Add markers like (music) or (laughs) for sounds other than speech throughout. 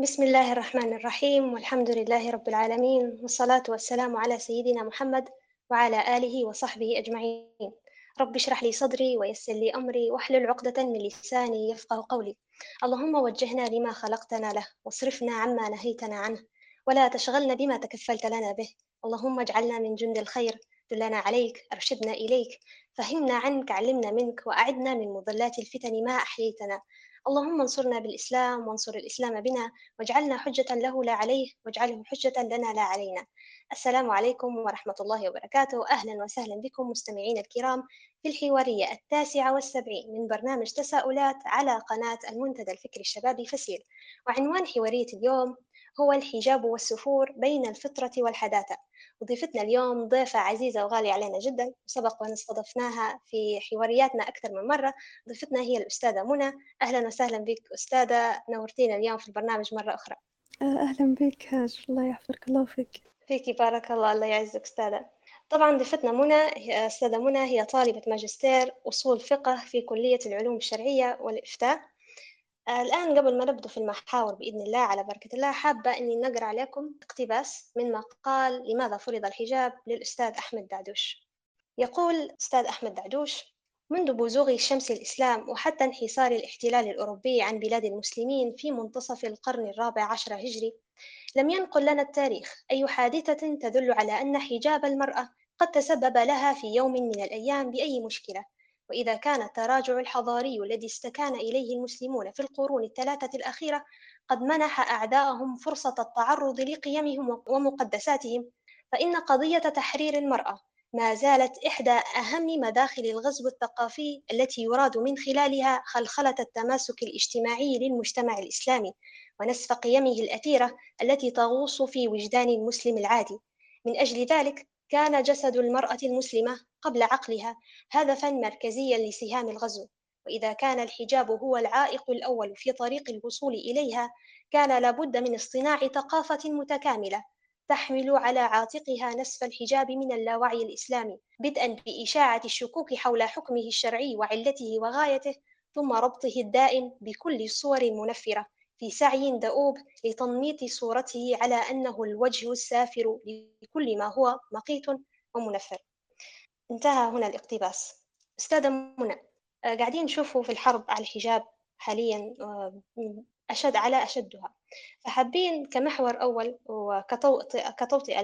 بسم الله الرحمن الرحيم والحمد لله رب العالمين والصلاة والسلام على سيدنا محمد وعلى آله وصحبه أجمعين رب اشرح لي صدري ويسر لي أمري واحلل عقدة من لساني يفقه قولي اللهم وجهنا لما خلقتنا له واصرفنا عما نهيتنا عنه ولا تشغلنا بما تكفلت لنا به اللهم اجعلنا من جند الخير دلنا عليك أرشدنا إليك فهمنا عنك علمنا منك وأعدنا من مضلات الفتن ما أحييتنا اللهم انصرنا بالإسلام وانصر الإسلام بنا واجعلنا حجة له لا عليه واجعله حجة لنا لا علينا. السلام عليكم ورحمة الله وبركاته. أهلا وسهلا بكم مستمعين الكرام في الحوارية التاسعة والسبعين من برنامج تساؤلات على قناة المنتدى الفكري الشبابي فسيل. وعنوان حوارية اليوم هو الحجاب والسفور بين الفطرة والحداثة. وضيفتنا اليوم ضيفة عزيزة وغالية علينا جدا وسبق وأن استضفناها في حوارياتنا أكثر من مرة. ضيفتنا هي الأستاذة منى. أهلا وسهلا بك أستاذة. نورتينا اليوم في البرنامج مرة أخرى. آه، أهلا بك هاجر الله يحفظك الله فيك. فيك بارك الله الله يعزك أستاذة. طبعا ضيفتنا منى أستاذة منى هي طالبة ماجستير أصول فقه في كلية العلوم الشرعية والإفتاء. الآن قبل ما نبدأ في المحاور بإذن الله على بركة الله حابة إني نقرأ عليكم اقتباس من مقال لماذا فرض الحجاب للأستاذ أحمد دعدوش. يقول أستاذ أحمد دعدوش منذ بزوغ شمس الإسلام وحتى انحسار الاحتلال الأوروبي عن بلاد المسلمين في منتصف القرن الرابع عشر هجري لم ينقل لنا التاريخ أي حادثة تدل على أن حجاب المرأة قد تسبب لها في يوم من الأيام بأي مشكلة وإذا كان التراجع الحضاري الذي استكان إليه المسلمون في القرون الثلاثة الأخيرة قد منح أعداءهم فرصة التعرض لقيمهم ومقدساتهم فإن قضية تحرير المرأة ما زالت إحدى أهم مداخل الغزو الثقافي التي يراد من خلالها خلخلة التماسك الاجتماعي للمجتمع الإسلامي ونسف قيمه الأثيرة التي تغوص في وجدان المسلم العادي. من أجل ذلك كان جسد المرأة المسلمة قبل عقلها هدفا مركزيا لسهام الغزو. وإذا كان الحجاب هو العائق الأول في طريق الوصول إليها كان لابد من اصطناع ثقافة متكاملة تحمل على عاتقها نسف الحجاب من اللاوعي الإسلامي بدءا بإشاعة الشكوك حول حكمه الشرعي وعلته وغايته ثم ربطه الدائم بكل الصور المنفرة. في سعي دؤوب لتنميط صورته على أنه الوجه السافر لكل ما هو مقيت ومنفر. انتهى هنا الاقتباس. أستاذة منى آه، قاعدين نشوفوا في الحرب على الحجاب حاليا آه، أشد على أشدها. فحابين كمحور أول وكتوطئة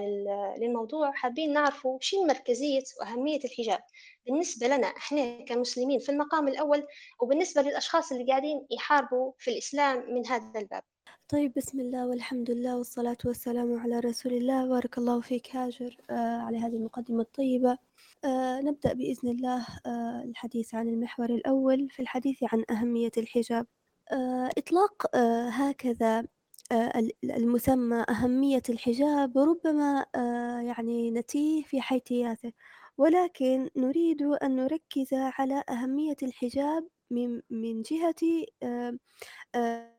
للموضوع حابين نعرفوا شو مركزية وأهمية الحجاب. بالنسبة لنا إحنا كمسلمين في المقام الأول وبالنسبة للأشخاص اللي قاعدين يحاربوا في الإسلام من هذا الباب. طيب بسم الله والحمد لله والصلاة والسلام على رسول الله. بارك الله فيك هاجر آه على هذه المقدمة الطيبة. آه نبدأ بإذن الله آه الحديث عن المحور الأول. في الحديث عن أهمية الحجاب إطلاق آه هكذا آه المسمى أهمية الحجاب ربما آه يعني نتيه في حيثياته. ولكن نريد أن نركز على أهمية الحجاب من من جهة آه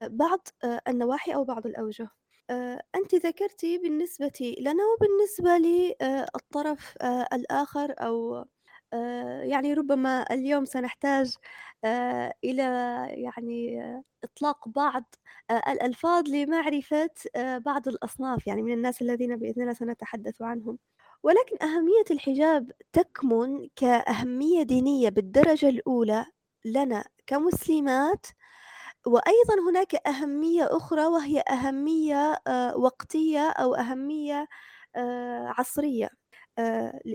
بعض النواحي أو بعض الأوجه. أنت ذكرتِ بالنسبة لنا وبالنسبة للطرف الآخر أو يعني ربما اليوم سنحتاج إلى يعني إطلاق بعض الألفاظ لمعرفة بعض الأصناف يعني من الناس الذين بإذن الله سنتحدث عنهم، ولكن أهمية الحجاب تكمن كأهمية دينية بالدرجة الأولى لنا كمسلمات وأيضًا هناك أهمية أخرى وهي أهمية آه، وقتية أو أهمية آه، عصرية. آه،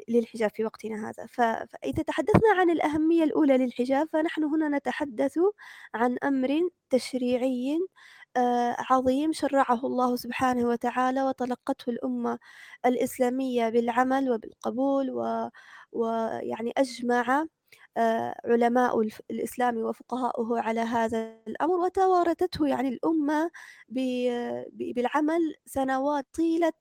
للحجاب في وقتنا هذا، فإذا تحدثنا عن الأهمية الأولى للحجاب فنحن هنا نتحدث عن أمر تشريعي عظيم شرعه الله سبحانه وتعالى وتلقته الأمة الإسلامية بالعمل وبالقبول و ويعني أجمع آه، علماء الإسلام وفقهاؤه على هذا الأمر وتوارثته يعني الأمة بالعمل سنوات طيلة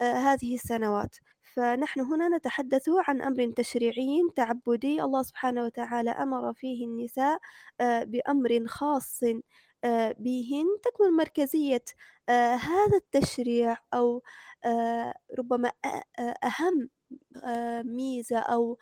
آه، هذه السنوات. فنحن هنا نتحدث عن أمر تشريعي تعبدي الله سبحانه وتعالى أمر فيه النساء آه، بأمر خاص بهن تكمن مركزية. هذا التشريع أو ربما أهم ميزة أو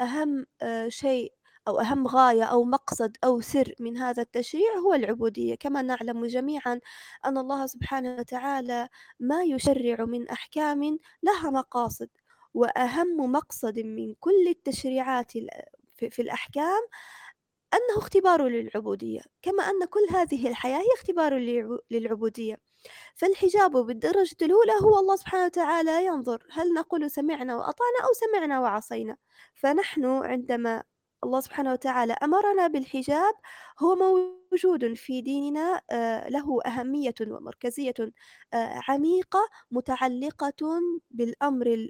أهم شيء أو أهم غاية أو مقصد أو سر من هذا التشريع هو العبودية. كما نعلم جميعا أن الله سبحانه وتعالى ما يشرع من أحكام لها مقاصد وأهم مقصد من كل التشريعات في الأحكام أنه اختبار للعبودية. كما أن كل هذه الحياة هي اختبار للعبودية. فالحجاب بالدرجة الأولى هو الله سبحانه وتعالى ينظر هل نقول سمعنا وأطعنا أو سمعنا وعصينا. فنحن عندما الله سبحانه وتعالى أمرنا بالحجاب هو موجود في ديننا آه، له أهمية ومركزية آه، عميقة متعلقة بالأمر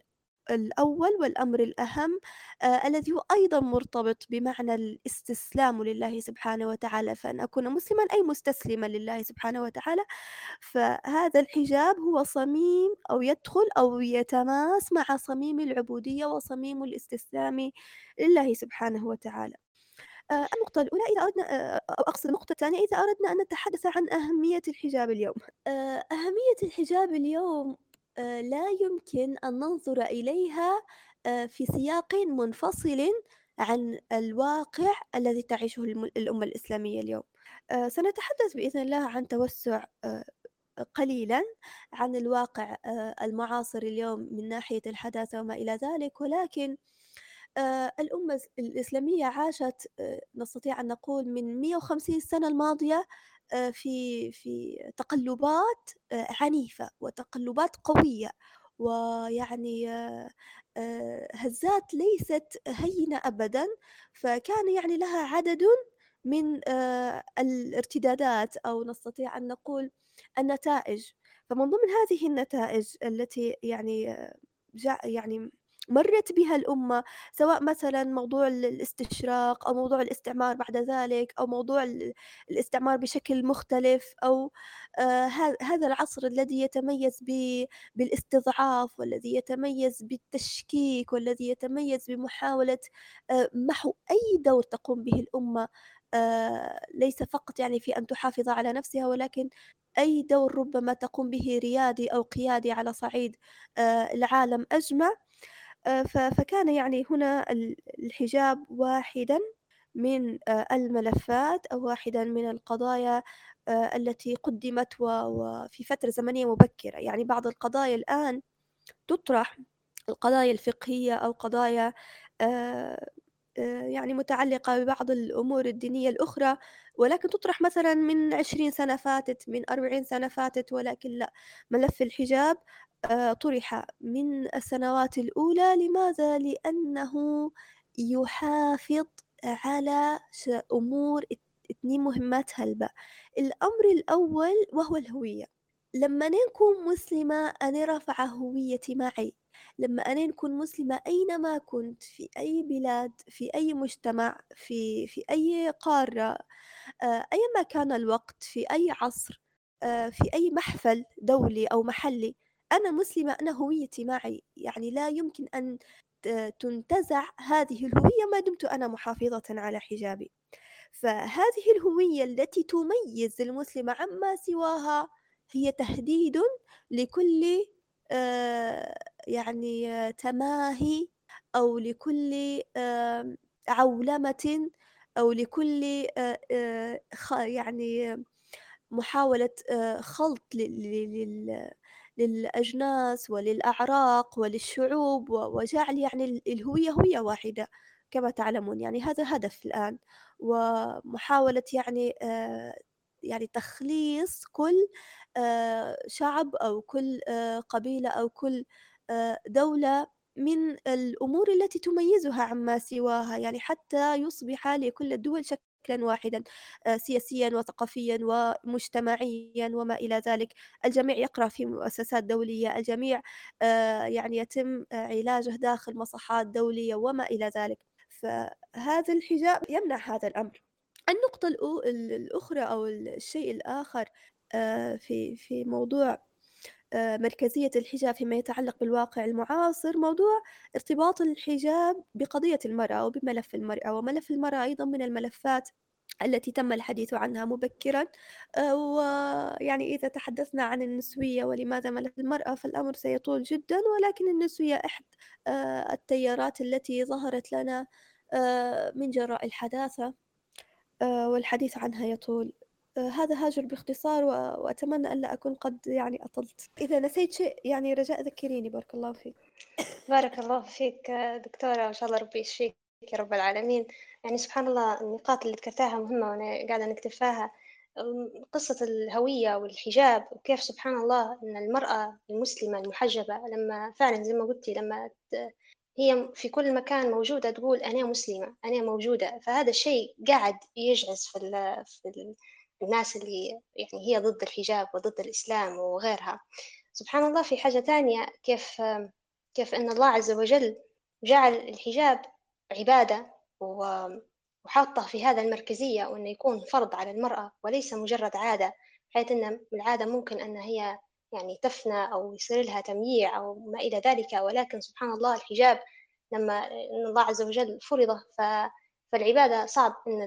الأول والأمر الأهم آه الذي هو أيضا مرتبط بمعنى الاستسلام لله سبحانه وتعالى فأن أكون مسلما أي مستسلما لله سبحانه وتعالى. فهذا الحجاب هو صميم أو يدخل أو يتماس مع صميم العبودية وصميم الاستسلام لله سبحانه وتعالى. آه النقطة الأولى إذا أردنا آه أو أقصد النقطة الثانية إذا أردنا أن نتحدث عن أهمية الحجاب اليوم. آه أهمية الحجاب اليوم لا يمكن أن ننظر إليها آه، في سياق منفصل عن الواقع الذي تعيشه الأمة الإسلامية اليوم. آه، سنتحدث بإذن الله عن توسع قليلا عن الواقع المعاصر اليوم من ناحية الحداثة وما إلى ذلك ولكن الأمة الإسلامية عاشت نستطيع أن نقول من 150 سنة الماضية آه، في في تقلبات آه، عنيفة وتقلبات قوية ويعني آه، هزات ليست هينة أبدا فكان يعني لها عدد من الارتدادات أو نستطيع أن نقول النتائج. فمن ضمن هذه النتائج التي يعني جاء يعني مرت بها الأمة سواء مثلا موضوع الاستشراق أو موضوع الاستعمار بعد ذلك أو موضوع الاستعمار بشكل مختلف أو آه هذا العصر الذي يتميز بالاستضعاف والذي يتميز بالتشكيك والذي يتميز بمحاولة آه محو أي دور تقوم به الأمة آه ليس فقط يعني في أن تحافظ على نفسها ولكن أي دور ربما تقوم به ريادي أو قيادي على صعيد العالم أجمع. فكان يعني هنا الحجاب واحدا من آه، الملفات أو واحدا من القضايا آه، التي قدمت وفي فترة زمنية مبكرة. يعني بعض القضايا الآن تطرح القضايا الفقهية أو قضايا يعني متعلقة ببعض الأمور الدينية الأخرى ولكن تطرح مثلا من عشرين سنة فاتت من أربعين سنة فاتت ولكن لا. ملف الحجاب آه، طرح من السنوات الأولى لماذا؟ لأنه يحافظ على أمور اثنين مهمات هلبة الأمر الأول وهو الهوية. لما نكون مسلمة أنا رافعة هويتي معي. لما أنا نكون مسلمة أينما كنت في أي بلاد في أي مجتمع في في أي قارة آه، أيما كان الوقت في أي عصر آه، في أي محفل دولي أو محلي. أنا مسلمة أنا هويتي معي. يعني لا يمكن أن تنتزع هذه الهوية ما دمت أنا محافظة على حجابي. فهذه الهوية التي تميز المسلمة عما سواها هي تهديد لكل آه، يعني تماهي أو لكل عولمة أو لكل آه، يعني محاولة آه، خلط للأجناس وللأعراق وللشعوب وجعل يعني الهوية هوية واحدة كما تعلمون. يعني هذا هدف الآن ومحاولة يعني آه، يعني تخليص كل آه، شعب أو كل آه، قبيلة أو كل دولة من الأمور التي تميزها عما سواها. يعني حتى يصبح لكل الدول شكل شكلا واحدا آه، سياسيا وثقافيا ومجتمعيا وما إلى ذلك. الجميع يقرأ في مؤسسات دولية الجميع آه، يعني يتم علاجه داخل مصحات دولية وما إلى ذلك. فهذا الحجاب يمنع هذا الأمر. النقطة الأخرى أو الشيء الآخر آه، في في موضوع مركزية الحجاب فيما يتعلق بالواقع المعاصر موضوع ارتباط الحجاب بقضية المرأة وبملف المرأة وملف المرأة أيضا من الملفات التي تم الحديث عنها مبكرا. آه، ويعني إذا تحدثنا عن النسوية ولماذا ملف المرأة فالأمر سيطول جدا ولكن النسوية إحد آه، التيارات التي ظهرت لنا من جراء الحداثة والحديث عنها يطول. هذا هاجر باختصار وأتمنى ألا أكون قد يعني أطلت. إذا نسيت شيء يعني رجاء ذكريني بارك الله فيك. (laughs) بارك الله فيك دكتورة وإن شاء الله ربي يشفيك يا رب العالمين. يعني سبحان الله النقاط اللي ذكرتها مهمة وأنا قاعدة نكتب فيها قصة الهوية والحجاب وكيف سبحان الله أن المرأة المسلمة المحجبة لما فعلا زي ما قلتي لما هي في كل مكان موجودة تقول أنا مسلمة أنا موجودة. فهذا الشيء قاعد يجعز في, في الناس اللي يعني هي ضد الحجاب وضد الإسلام وغيرها. سبحان الله في حاجة تانية كيف كيف أن الله عز وجل جعل الحجاب عبادة وحاطه في هذا المركزية وأنه يكون فرض على المرأة وليس مجرد عادة حيث أن العادة ممكن أن هي يعني تفنى أو يصير لها تمييع أو ما إلى ذلك. ولكن سبحان الله الحجاب لما الله عز وجل فرضه ف فالعبادة صعب إن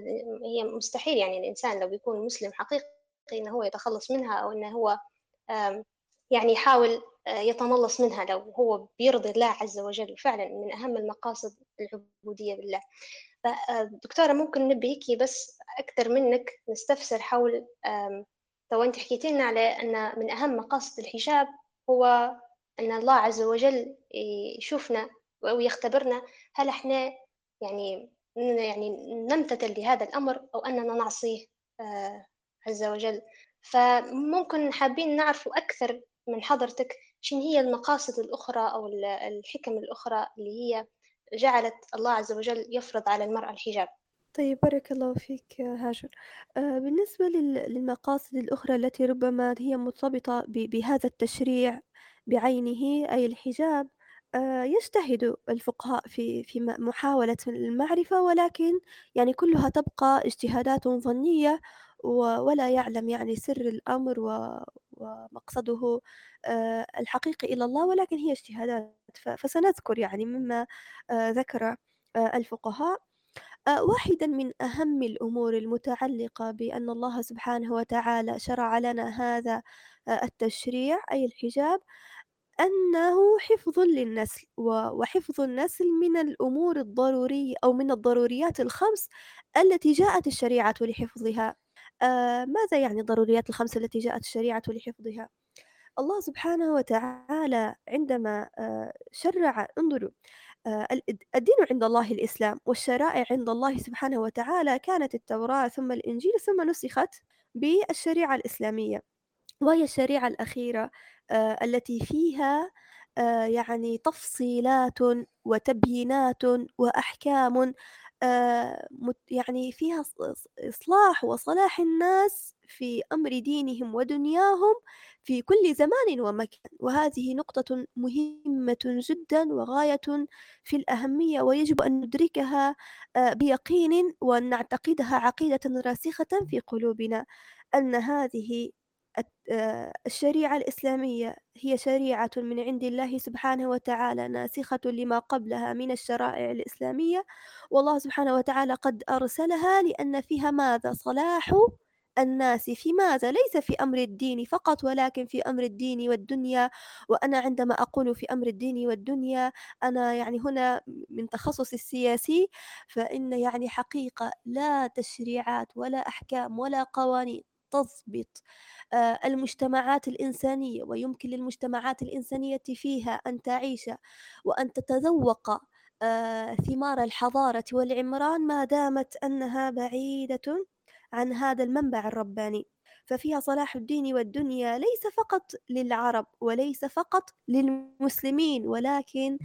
هي مستحيل يعني الإنسان لو يكون مسلم حقيقي إنه هو يتخلص منها أو إنه هو يعني يحاول يتملص منها لو هو بيرضي الله عز وجل وفعلا من أهم المقاصد العبودية بالله فدكتورة ممكن نبي بس أكثر منك نستفسر حول تو أنت حكيتي لنا على أن من أهم مقاصد الحجاب هو أن الله عز وجل يشوفنا ويختبرنا هل إحنا يعني يعني نمتثل لهذا الأمر أو أننا نعصيه آه، عز وجل. فممكن حابين نعرف أكثر من حضرتك شن هي المقاصد الأخرى أو الحكم الأخرى اللي هي جعلت الله عز وجل يفرض على المرأة الحجاب. طيب بارك الله فيك هاجر. آه، بالنسبة للمقاصد الأخرى التي ربما هي مرتبطة بهذا التشريع بعينه أي الحجاب آه، يجتهد الفقهاء في في محاولة المعرفة ولكن يعني كلها تبقى اجتهادات ظنية ولا يعلم يعني سر الأمر ومقصده آه، الحقيقي إلى الله ولكن هي اجتهادات. فسنذكر يعني مما آه، ذكر الفقهاء. واحدا من أهم الأمور المتعلقة بأن الله سبحانه وتعالى شرع لنا هذا التشريع أي الحجاب أنه حفظ للنسل وحفظ النسل من الأمور الضرورية أو من الضروريات الخمس التي جاءت الشريعة لحفظها. آه ماذا يعني الضروريات الخمس التي جاءت الشريعة لحفظها؟ الله سبحانه وتعالى عندما آه شرع انظروا آه الدين عند الله الإسلام والشرائع عند الله سبحانه وتعالى كانت التوراة ثم الإنجيل ثم نسخت بالشريعة الإسلامية. وهي الشريعة الأخيرة آه، التي فيها آه، يعني تفصيلات وتبيينات وأحكام آه، يعني فيها إصلاح وصلاح الناس في أمر دينهم ودنياهم في كل زمان ومكان. وهذه نقطة مهمة جدا وغاية في الأهمية ويجب أن ندركها بيقين وأن نعتقدها عقيدة راسخة في قلوبنا أن هذه الشريعة الإسلامية هي شريعة من عند الله سبحانه وتعالى ناسخة لما قبلها من الشرائع الإسلامية. والله سبحانه وتعالى قد أرسلها لأن فيها ماذا؟ صلاح الناس. في ماذا؟ ليس في أمر الدين فقط ولكن في أمر الدين والدنيا. وأنا عندما أقول في أمر الدين والدنيا أنا يعني هنا من تخصص السياسي فإن يعني حقيقة لا تشريعات ولا أحكام ولا قوانين تضبط آه، المجتمعات الإنسانية ويمكن للمجتمعات الإنسانية فيها أن تعيش وأن تتذوق آه، ثمار الحضارة والعمران ما دامت أنها بعيدة عن هذا المنبع الرباني. ففيها صلاح الدين والدنيا ليس فقط للعرب وليس فقط للمسلمين ولكن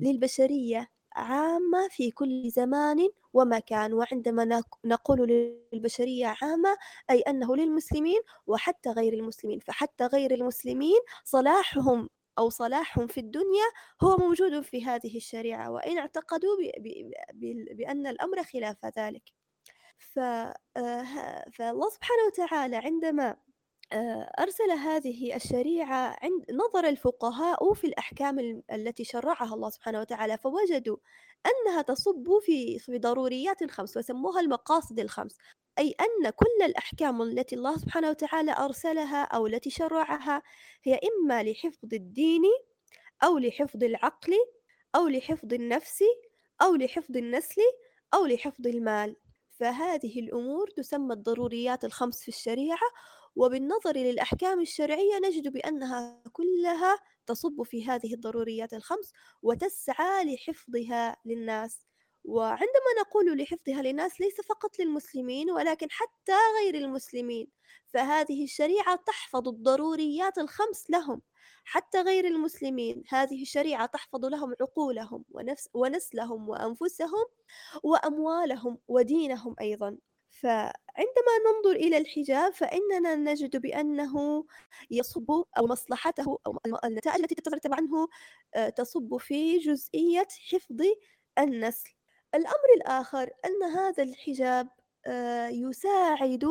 للبشرية. عامة في كل زمان ومكان وعندما نقول للبشرية عامة أي أنه للمسلمين وحتى غير المسلمين. فحتى غير المسلمين صلاحهم أو صلاحهم في الدنيا هو موجود في هذه الشريعة وإن اعتقدوا بأن الأمر خلاف ذلك. آه، فالله سبحانه وتعالى عندما أرسل هذه الشريعة عند نظر الفقهاء في الأحكام التي شرعها الله سبحانه وتعالى فوجدوا أنها تصب في في ضروريات خمس وسموها المقاصد الخمس أي أن كل الأحكام التي الله سبحانه وتعالى أرسلها أو التي شرعها هي إما لحفظ الدين أو لحفظ العقل أو لحفظ النفس أو لحفظ النسل أو لحفظ المال. فهذه الأمور تسمى الضروريات الخمس في الشريعة وبالنظر للأحكام الشرعية نجد بأنها كلها تصب في هذه الضروريات الخمس وتسعى لحفظها للناس. وعندما نقول لحفظها للناس ليس فقط للمسلمين ولكن حتى غير المسلمين فهذه الشريعة تحفظ الضروريات الخمس لهم حتى غير المسلمين. هذه الشريعة تحفظ لهم عقولهم ونفس ونسلهم وأنفسهم وأموالهم ودينهم أيضا. فعندما ننظر إلى الحجاب فإننا نجد بأنه يصب أو مصلحته أو النتائج التي تترتب عنه آه، تصب في جزئية حفظ النسل. الأمر الآخر أن هذا الحجاب آه، يساعد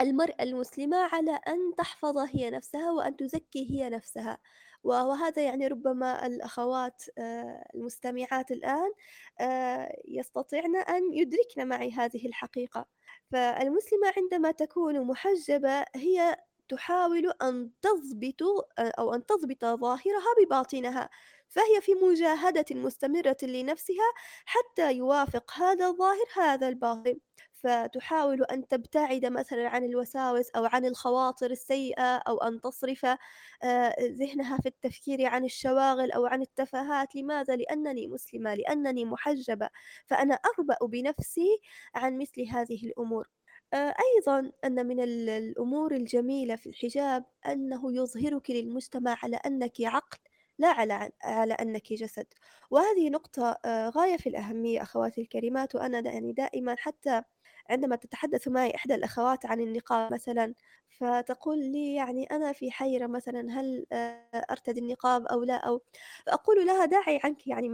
المرأة المسلمة على أن تحفظ هي نفسها وأن تزكي هي نفسها. وهذا يعني ربما الأخوات آه، المستمعات الآن يستطيعن أن يدركن معي هذه الحقيقة. فالمسلمة عندما تكون محجبة هي تحاول أن تضبط أو أن تضبط ظاهرها بباطنها فهي في مجاهدة مستمرة لنفسها حتى يوافق هذا الظاهر هذا الباطن. فتحاول أن تبتعد مثلا عن الوساوس أو عن الخواطر السيئة أو أن تصرف آه، ذهنها في التفكير عن الشواغل أو عن التفاهات. لماذا؟ لأنني مسلمة لأنني محجبة فأنا أربأ بنفسي عن مثل هذه الأمور. آه، أيضا أن من الأمور الجميلة في الحجاب أنه يظهرك للمجتمع على أنك عقل لا على على أنك جسد. وهذه نقطة آه، غاية في الأهمية أخواتي الكريمات وأنا يعني دائما حتى عندما تتحدث معي إحدى الأخوات عن النقاب مثلا فتقول لي يعني أنا في حيرة مثلا هل آه، أرتدي النقاب أو لا؟ أو فأقول لها دعي عنك يعني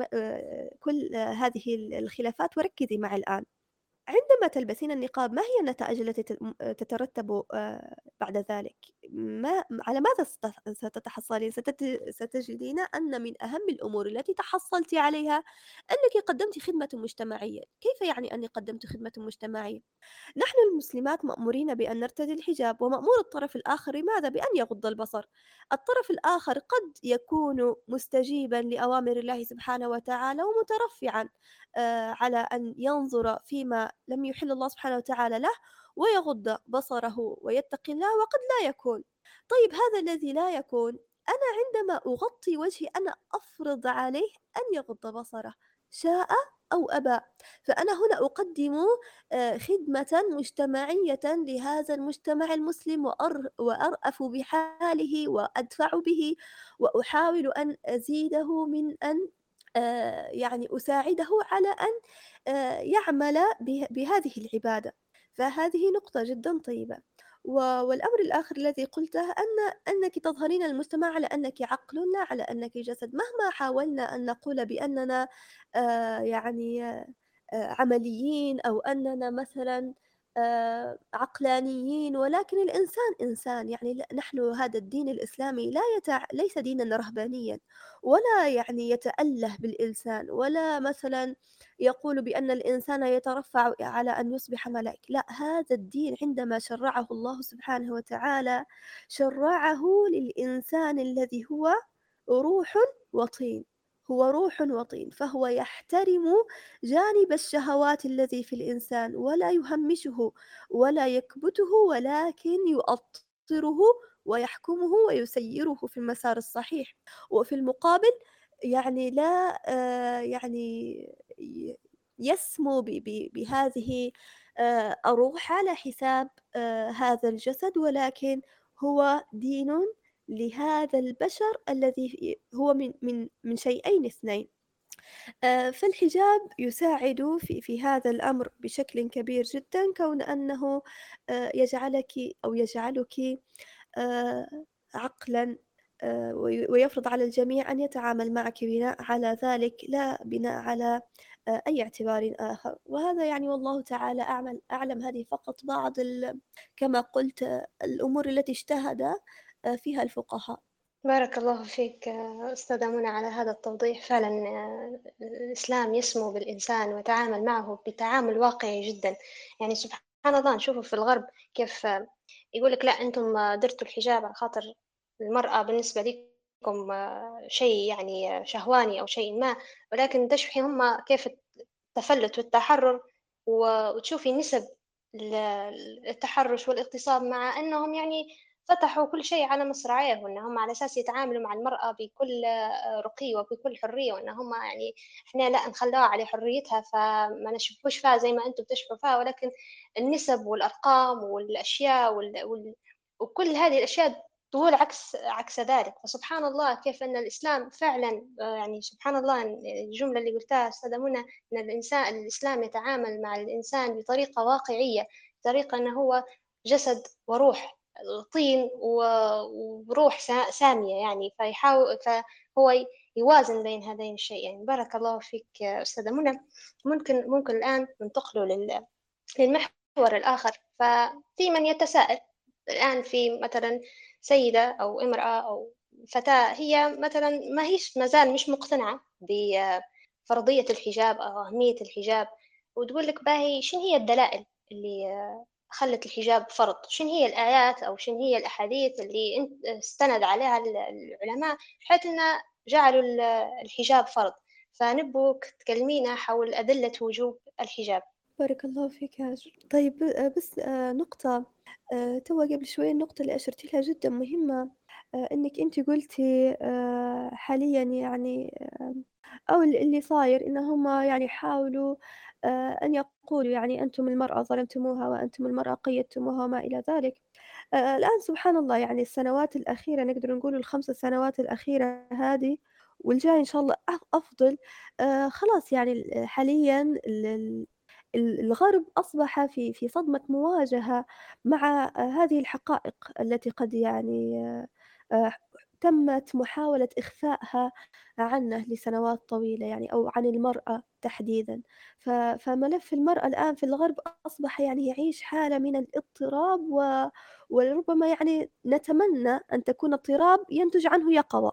كل هذه الخلافات وركزي معي الآن. عندما تلبسين النقاب ما هي النتائج التي تترتب آه، بعد ذلك؟ ما على ماذا ستتحصلين؟ ستجدين أن من أهم الأمور التي تحصلتِ عليها أنِّك قدمتِ خدمة مجتمعية، كيف يعني أني قدمت خدمة مجتمعية؟ نحن المسلمات مأمورين بأن نرتدي الحجاب ومأمور الطرف الآخر ماذا؟ بأن يغض البصر، الطرف الآخر قد يكون مستجيبًا لأوامر الله سبحانه وتعالى ومترفعًا على أن ينظر فيما لم يحل الله سبحانه وتعالى له ويغض بصره ويتقي الله وقد لا يكون. طيب هذا الذي لا يكون أنا عندما أغطي وجهي أنا أفرض عليه أن يغض بصره شاء أو أبى؟ فأنا هنا أقدم آه، خدمة مجتمعية لهذا المجتمع المسلم وأرأف بحاله وأدفع به وأحاول أن أزيده من أن آه، يعني أساعده على أن آه، يعمل بهذه العبادة. فهذه نقطة جدا طيبة. والأمر الآخر الذي قلته أن أنك تظهرين المجتمع على أنك عقل لا على أنك جسد. مهما حاولنا أن نقول بأننا آه، يعني عمليين أو أننا مثلا آه، عقلانيين ولكن الإنسان إنسان. يعني نحن هذا الدين الإسلامي لا يتع... ليس دينا رهبانيا ولا يعني يتأله بالإنسان ولا مثلا يقول بأن الإنسان يترفع على أن يصبح ملك لا هذا الدين عندما شرعه الله سبحانه وتعالى شرعه للإنسان الذي هو روح وطين. هو روح وطين فهو يحترم جانب الشهوات الذي في الإنسان ولا يهمشه ولا يكبته ولكن يؤطره ويحكمه ويسيره في المسار الصحيح. وفي المقابل يعني لا آه، يعني يسمو بهذه آه، الروح على حساب آه، هذا الجسد ولكن هو دين لهذا البشر الذي هو من من من شيئين اثنين. آه، فالحجاب يساعد في في هذا الأمر بشكل كبير جدا كون أنه آه، يجعلك أو يجعلك آه، عقلا ويفرض على الجميع أن يتعامل معك بناء على ذلك لا بناء على أي اعتبار آخر. وهذا يعني والله تعالى أعمل أعلم هذه فقط بعض كما قلت الأمور التي اجتهد فيها الفقهاء. بارك الله فيك أستاذة منى على هذا التوضيح. فعلا الإسلام يسمو بالإنسان ويتعامل معه بتعامل واقعي جدا. يعني سبحان الله نشوفه في الغرب كيف يقول لك لا أنتم درتوا الحجاب على خاطر المرأة بالنسبة لكم شيء يعني شهواني أو شيء ما. ولكن تشوفي هم كيف التفلت والتحرر وتشوفي نسب التحرش والاغتصاب مع أنهم يعني فتحوا كل شيء على مصراعيه وان هم على أساس يتعاملوا مع المرأة بكل رقي وبكل حرية وان هم يعني إحنا لا نخلوها على حريتها فما نشبهوش فيها زي ما أنتم بتشبهوا فيها ولكن النسب والأرقام والأشياء وال... وال... وكل هذه الأشياء تقول عكس عكس ذلك. فسبحان الله كيف إن الإسلام فعلا يعني سبحان الله الجملة اللي قلتها أستاذة منى إن الإنسان الإسلام يتعامل مع الإنسان بطريقة واقعية بطريقه إنه هو جسد وروح. طين وروح سامية يعني. فيحاول فهو يوازن بين هذين الشيئين. بارك الله فيك أستاذة منى. ممكن ممكن الآن ننتقل للمحور الآخر. ففي من يتساءل الآن في مثلا سيدة أو امرأة أو فتاة هي مثلا ما هيش ما زال مش مقتنعة بفرضية الحجاب أو أهمية الحجاب وتقول لك باهي شنو هي الدلائل اللي خلت الحجاب فرض. شنو هي الآيات أو شنو هي الأحاديث اللي استند عليها العلماء بحيث أن جعلوا الحجاب فرض؟ فنبوك تكلمينا حول أدلة وجوب الحجاب. بارك الله فيك هاجر طيب بس آه، نقطة آه، تو قبل شوي النقطة اللي أشرتي لها جدا مهمة آه، إنك أنت قلتي حاليا يعني أو اللي صاير إن هم يعني حاولوا أن يقولوا يعني أنتم المرأة ظلمتموها وأنتم المرأة قيدتموها وما إلى ذلك. الآن سبحان الله يعني السنوات الأخيرة نقدر نقول الخمس سنوات الأخيرة هذه والجاي إن شاء الله أفضل. خلاص يعني حاليا الغرب أصبح في في صدمة مواجهة مع هذه الحقائق التي قد يعني تمت محاولة إخفائها عنه لسنوات طويلة يعني أو عن المرأة تحديدا. فملف المرأة الآن في الغرب أصبح يعني يعيش حالة من الاضطراب و... وربما يعني نتمنى أن تكون اضطراب ينتج عنه يقظة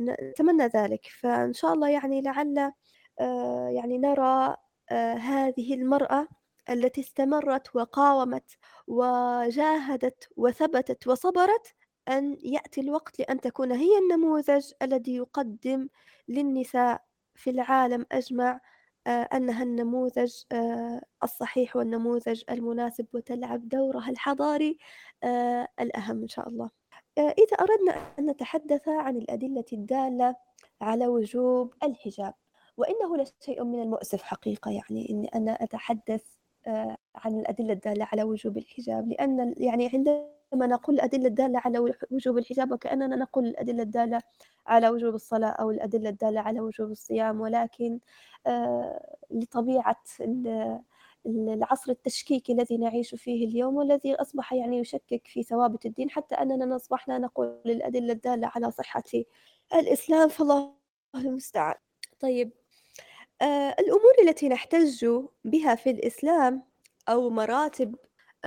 نتمنى ذلك. فإن شاء الله يعني لعل آه، يعني نرى آه، هذه المرأة التي استمرت وقاومت وجاهدت وثبتت وصبرت أن يأتي الوقت لأن تكون هي النموذج الذي يقدم للنساء في العالم أجمع آه، أنها النموذج آه، الصحيح والنموذج المناسب وتلعب دورها الحضاري آه، الأهم إن شاء الله. إذا أردنا أن نتحدث عن الأدلة الدالة على وجوب الحجاب وإنه لشيء من المؤسف حقيقة يعني إني أنا أتحدث عن الأدلة الدالة على وجوب الحجاب لأن يعني عندما لما نقول الأدلة الدالة على وجوب الحجاب وكأننا نقول الأدلة الدالة على وجوب الصلاة أو الأدلة الدالة على وجوب الصيام ولكن آه، لطبيعة العصر التشكيكي الذي نعيش فيه اليوم والذي أصبح يعني يشكك في ثوابت الدين حتى أننا أصبحنا نقول الأدلة الدالة على صحة الإسلام فالله المستعان. طيب آه، الأمور التي نحتج بها في الإسلام أو مراتب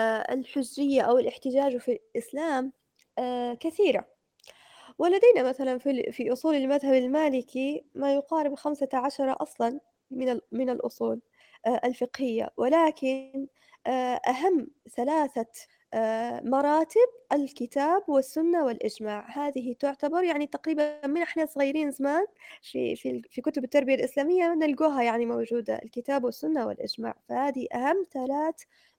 الحجية أو الاحتجاج في الإسلام آه، كثيرة. ولدينا مثلا في في أصول المذهب المالكي ما يقارب خمسة عشر أصلا من من الأصول آه، الفقهية. ولكن أهم ثلاثة مراتب الكتاب والسنة والإجماع. هذه تعتبر يعني تقريبا من إحنا صغيرين زمان في في في كتب التربية الإسلامية نلقوها يعني موجودة الكتاب والسنة والإجماع. فهذه أهم ثلاث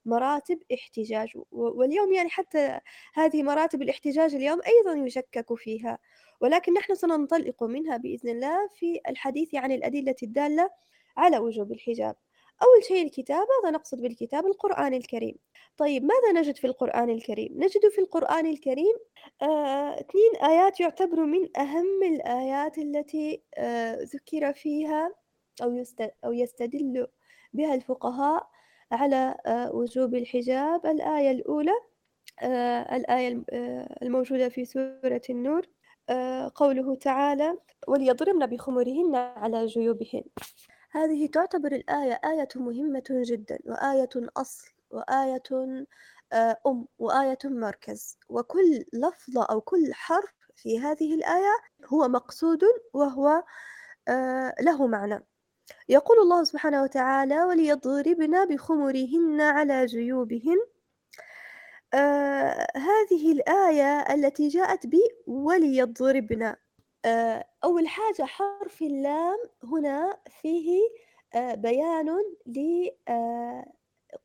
مراتب احتجاج واليوم يعني حتى هذه مراتب الاحتجاج اليوم أيضا يشكك فيها. ولكن نحن سننطلق منها بإذن الله في الحديث عن الأدلة الدالة على وجوب الحجاب. أول شيء الكتاب هذا نقصد بالكتاب القرآن الكريم. طيب ماذا نجد في القرآن الكريم؟ نجد في القرآن الكريم آه، اثنين آيات يعتبروا من أهم الآيات التي آه، ذكر فيها أو, أو يستدل بها الفقهاء على آه، وجوب الحجاب. الآية الأولى آه، الآية آه، الموجودة في سورة النور قوله تعالى وليضربن بخمرهن على جيوبهن. هذه تعتبر الآية آية مهمة جدا وآية أصل وآية أم وآية مركز. وكل لفظة أو كل حرف في هذه الآية هو مقصود وهو له معنى. يقول الله سبحانه وتعالى وليضربن بخمرهن على جيوبهن. آه هذه الآية التي جاءت ب وليضربن. آه أول حاجة حرف اللام هنا فيه آه بيان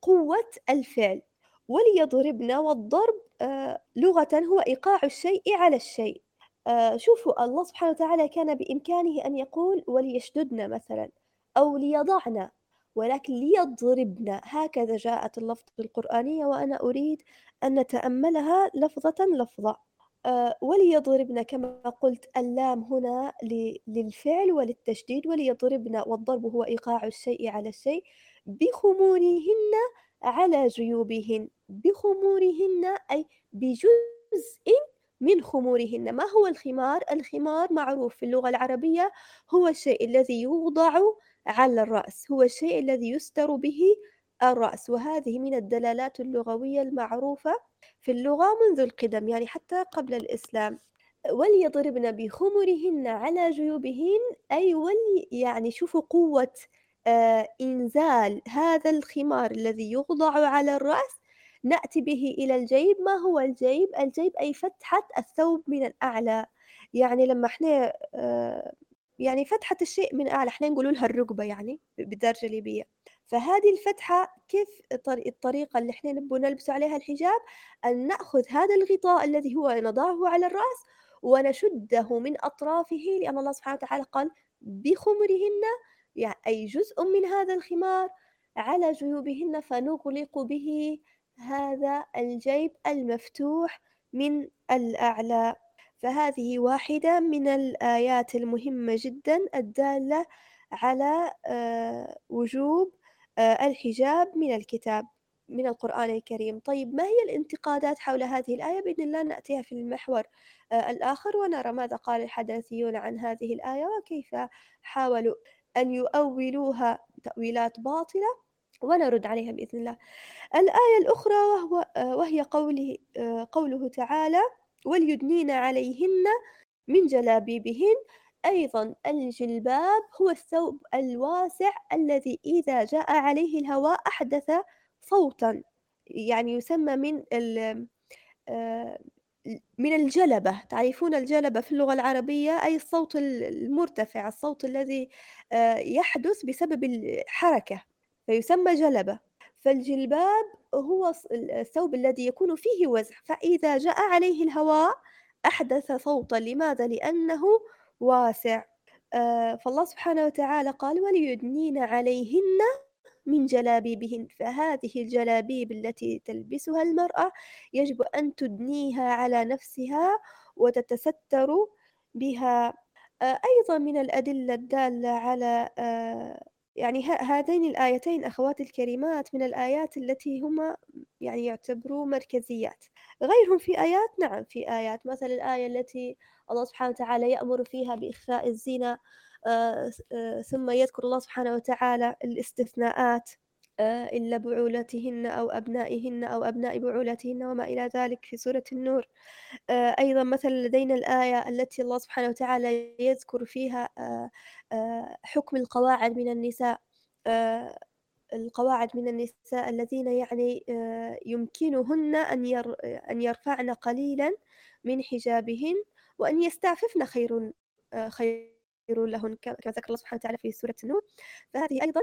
قوة الفعل. وليضربن والضرب آه، لغة هو إيقاع الشيء على الشيء. آه، شوفوا الله سبحانه وتعالى كان بإمكانه أن يقول وليشددن مثلا. أو ليضعن ولكن ليضربن هكذا جاءت اللفظة القرآنية وأنا أريد أن نتأملها لفظة لفظة. آه، وليضربن كما قلت اللام هنا للفعل وللتشديد وليضربن والضرب هو إيقاع الشيء على الشيء بخمورهن على جيوبهن. بخمورهن أي بجزء من خمورهن. ما هو الخمار؟ الخمار معروف في اللغة العربية هو الشيء الذي يوضع على الرأس هو الشيء الذي يستر به الرأس وهذه من الدلالات اللغوية المعروفة في اللغة منذ القدم يعني حتى قبل الإسلام. وليضربن بخمرهن على جيوبهن أي ولي يعني شوفوا قوة آه إنزال هذا الخمار الذي يوضع على الرأس. نأتي به إلى الجيب ما هو الجيب؟ الجيب أي فتحة الثوب من الأعلى. يعني لما إحنا آه يعني فتحة الشيء من أعلى إحنا نقول لها الركبة يعني بالدرجة الليبية فهذه الفتحة كيف الطريقة اللي إحنا نبغى نلبس عليها الحجاب؟ أن نأخذ هذا الغطاء الذي هو نضعه على الرأس ونشده من أطرافه لأن الله سبحانه وتعالى قال بخمرهن يعني أي جزء من هذا الخمار على جيوبهن فنغلق به هذا الجيب المفتوح من الأعلى. فهذه واحدة من الآيات المهمة جدا الدالة على آه، وجوب آه، الحجاب من الكتاب من القرآن الكريم. طيب ما هي الانتقادات حول هذه الآية؟ بإذن الله نأتيها في المحور آه، الآخر ونرى ماذا قال الحداثيون عن هذه الآية وكيف حاولوا أن يؤولوها تأويلات باطلة ونرد عليها بإذن الله. الآية الأخرى وهو وهي قوله قوله تعالى وليدنين عليهن من جلابيبهن. أيضا الجلباب هو الثوب الواسع الذي إذا جاء عليه الهواء أحدث صوتا يعني يسمى من آه، من الجلبة. تعرفون الجلبة في اللغة العربية؟ أي الصوت المرتفع الصوت الذي آه، يحدث بسبب الحركة فيسمى جلبة. فالجلباب هو الثوب الذي يكون فيه وزع فإذا جاء عليه الهواء أحدث صوتا لماذا؟ لأنه واسع. آه، فالله سبحانه وتعالى قال وليدنين عليهن من جلابيبهن. فهذه الجلابيب التي تلبسها المرأة يجب أن تدنيها على نفسها وتتستر بها. آه، أيضا من الأدلة الدالة على آه، يعني هذين الآيتين أخواتي الكريمات من الآيات التي هما يعني يعتبروا مركزيات. غيرهم في آيات؟ نعم في آيات. مثل الآية التي الله سبحانه وتعالى يأمر فيها بإخفاء الزنا آه، آه، ثم يذكر الله سبحانه وتعالى الاستثناءات. إلا بعولتهن أو أبنائهن أو أبناء بعولتهن وما إلى ذلك في سورة النور. أيضا مثلا لدينا الآية التي الله سبحانه وتعالى يذكر فيها حكم القواعد من النساء. القواعد من النساء الذين يعني يمكنهن أن أن يرفعن قليلا من حجابهن وأن يستعففن خير خير. لهن كما ذكر الله سبحانه وتعالى في سورة النور. فهذه أيضا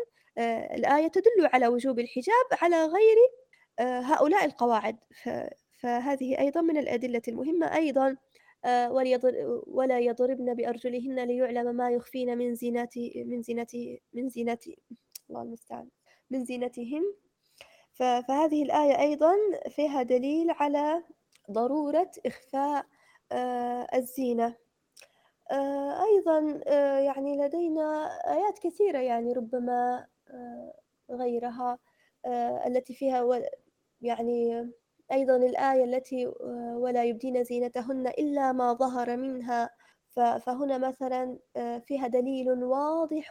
الآية تدل على وجوب الحجاب على غير هؤلاء القواعد. فهذه أيضا من الأدلة المهمة أيضا ولا يضربن بأرجلهن ليعلم ما يخفين من زينات من زينات من زينات الله المستعان من زينتهن فهذه الآية أيضا فيها دليل على ضرورة إخفاء آه، الزينة. آه، أيضا آه، يعني لدينا آيات كثيرة يعني ربما غيرها التي فيها يعني أيضا الآية التي ولا يبدين زينتهن إلا ما ظهر منها. فهنا مثلا فيها دليل واضح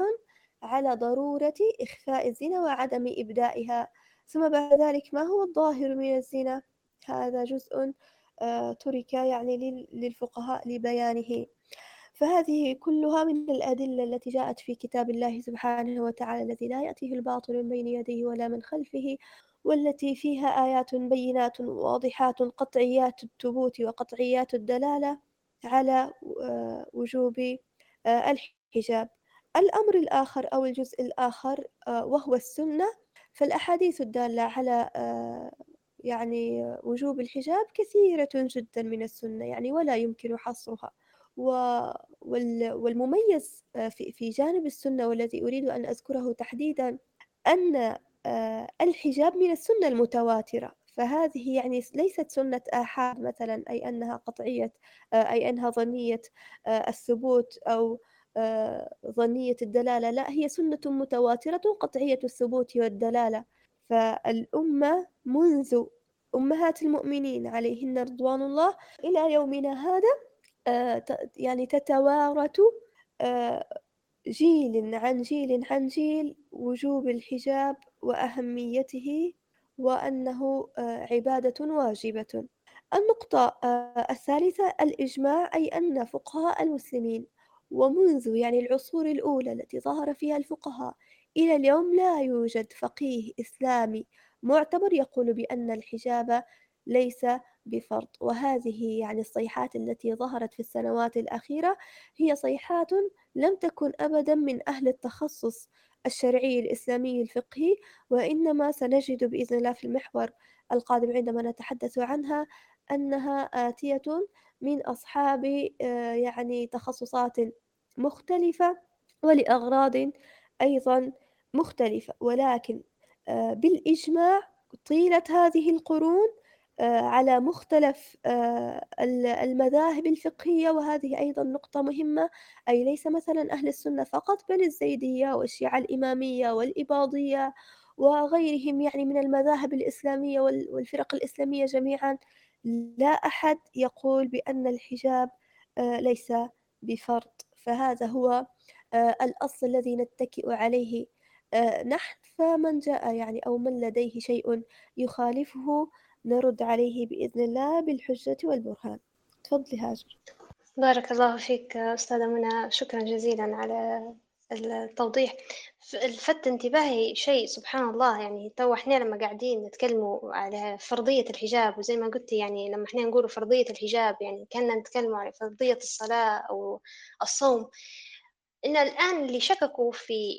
على ضرورة إخفاء الزنا وعدم إبدائها. ثم بعد ذلك ما هو الظاهر من الزنا؟ هذا جزء آه، ترك يعني للفقهاء لبيانه. فهذه كلها من الأدلة التي جاءت في كتاب الله سبحانه وتعالى الذي لا يأتيه الباطل من بين يديه ولا من خلفه والتي فيها آيات بينات واضحات قطعيات الثبوت وقطعيات الدلالة على آه، وجوب آه، الحجاب. الأمر الآخر أو الجزء الآخر وهو السنة. فالأحاديث الدالة على يعني وجوب الحجاب كثيرة جدا من السنة يعني ولا يمكن حصرها. والمميز في في جانب السنة والذي أريد أن أذكره تحديدا أن الحجاب من السنة المتواترة. فهذه يعني ليست سنة آحاد مثلا أي أنها قطعية أي أنها ظنية الثبوت أو ظنية الدلالة. لا هي سنة متواترة قطعية الثبوت والدلالة. فالأمة منذ أمهات المؤمنين عليهن رضوان الله إلى يومنا هذا يعني تتوارث جيل عن جيل عن جيل وجوب الحجاب وأهميته وأنه عبادة واجبة. النقطة الثالثة الإجماع أي أن فقهاء المسلمين ومنذ يعني العصور الأولى التي ظهر فيها الفقهاء إلى اليوم لا يوجد فقيه إسلامي معتبر يقول بأن الحجاب ليس بفرض وهذه يعني الصيحات التي ظهرت في السنوات الأخيرة هي صيحات لم تكن أبدا من أهل التخصص الشرعي الإسلامي الفقهي وإنما سنجد بإذن الله في المحور القادم عندما نتحدث عنها أنها آتية من أصحاب آه، يعني تخصصات مختلفة ولأغراض أيضا مختلفة. ولكن آه، بالإجماع طيلة هذه القرون على مختلف المذاهب الفقهية وهذه أيضا نقطة مهمة. أي ليس مثلا أهل السنة فقط بل الزيدية والشيعة الإمامية والإباضية وغيرهم يعني من المذاهب الإسلامية والفرق الإسلامية جميعا. لا أحد يقول بأن الحجاب آه، ليس بفرض. فهذا هو آه، الأصل الذي نتكئ عليه. آه، نحن فمن جاء يعني أو من لديه شيء يخالفه نرد عليه بإذن الله بالحجة والبرهان. تفضلي هاجر. بارك الله فيك أستاذة منى. شكرا جزيلا على التوضيح. لفت انتباهي شيء سبحان الله. يعني تو إحنا لما قاعدين نتكلموا على فرضية الحجاب وزي ما قلتي يعني لما إحنا نقولوا فرضية الحجاب يعني كنا نتكلموا على فرضية الصلاة أو الصوم. إن الآن اللي شككوا في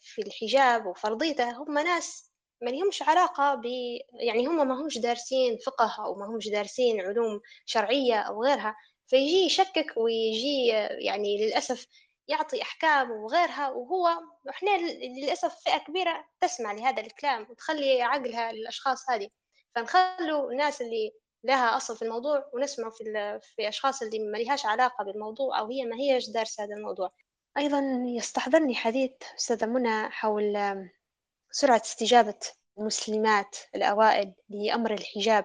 في الحجاب وفرضيته هم ناس ما لهمش علاقة ب يعني هم ما همش دارسين فقه أو ما همش دارسين علوم شرعية أو غيرها فيجي يشكك ويجي يعني للأسف يعطي أحكام وغيرها وهو إحنا للأسف فئة كبيرة تسمع لهذا الكلام وتخلي عقلها للأشخاص هذه. فنخلوا الناس اللي لها أصل في الموضوع ونسمع في, في أشخاص اللي ما لهاش علاقة بالموضوع أو هي ما هيش دارسة هذا الموضوع. أيضا يستحضرني حديث أستاذة منى حول سرعة استجابة المسلمات الأوائل لأمر الحجاب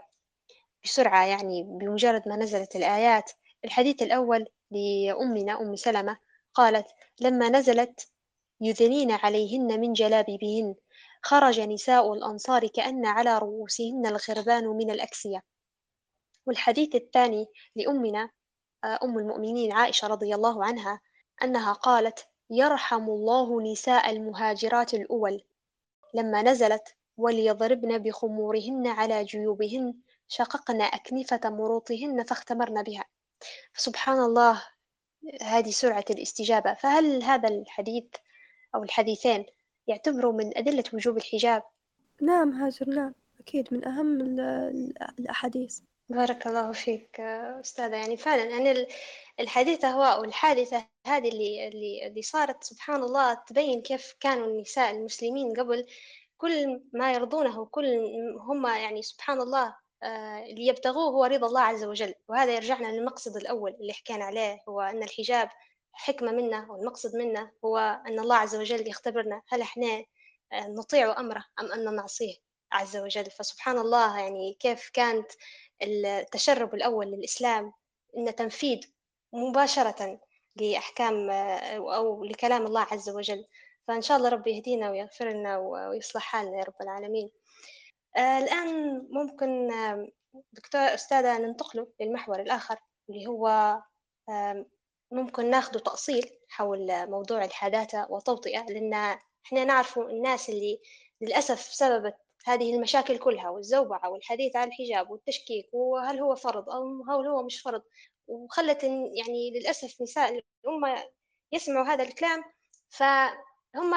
بسرعة يعني بمجرد ما نزلت الآيات. الحديث الأول لأمنا أم سلمة قالت لما نزلت يذنين عليهن من جلابيبهن خرج نساء الأنصار كأن على رؤوسهن الغربان من الأكسية. والحديث الثاني لأمنا آه، أم المؤمنين عائشة رضي الله عنها أنها قالت يرحم الله نساء المهاجرات الأول. لما نزلت وليضربن بخمورهن على جيوبهن شققن أكنفة مروطهن فاختمرن بها. سبحان الله هذه سرعة الاستجابة. فهل هذا الحديث أو الحديثين يعتبروا من أدلة وجوب الحجاب؟ نعم هاجر نعم. أكيد من أهم الأحاديث. بارك الله فيك أستاذة. يعني فعلا يعني الحديث هو أو الحادثة هذه اللي اللي اللي صارت سبحان الله تبين كيف كانوا النساء المسلمين قبل. كل ما يرضونه كل هم يعني سبحان الله آه، اللي يبتغوه هو رضا الله عز وجل. وهذا يرجعنا للمقصد الأول اللي حكينا عليه هو أن الحجاب حكمة منا والمقصد منا هو أن الله عز وجل يختبرنا. هل إحنا آه، نطيع أمره أم أن نعصيه عز وجل؟ فسبحان الله يعني كيف كانت التشرب الأول للإسلام أن تنفيذ مباشرة لأحكام آه، أو لكلام الله عز وجل. فإن شاء الله ربي يهدينا ويغفر لنا ويصلح حالنا يا رب العالمين. آه، الآن ممكن دكتور أستاذة ننتقل للمحور الآخر اللي هو ممكن ناخذ تأصيل حول موضوع الحداثة والتوطئة لأن إحنا نعرف الناس اللي للأسف سببت هذه المشاكل كلها والزوبعة والحديث عن الحجاب والتشكيك وهل هو فرض أو هل هو مش فرض. وخلت يعني للأسف نساء الأمة يسمعوا هذا الكلام فهم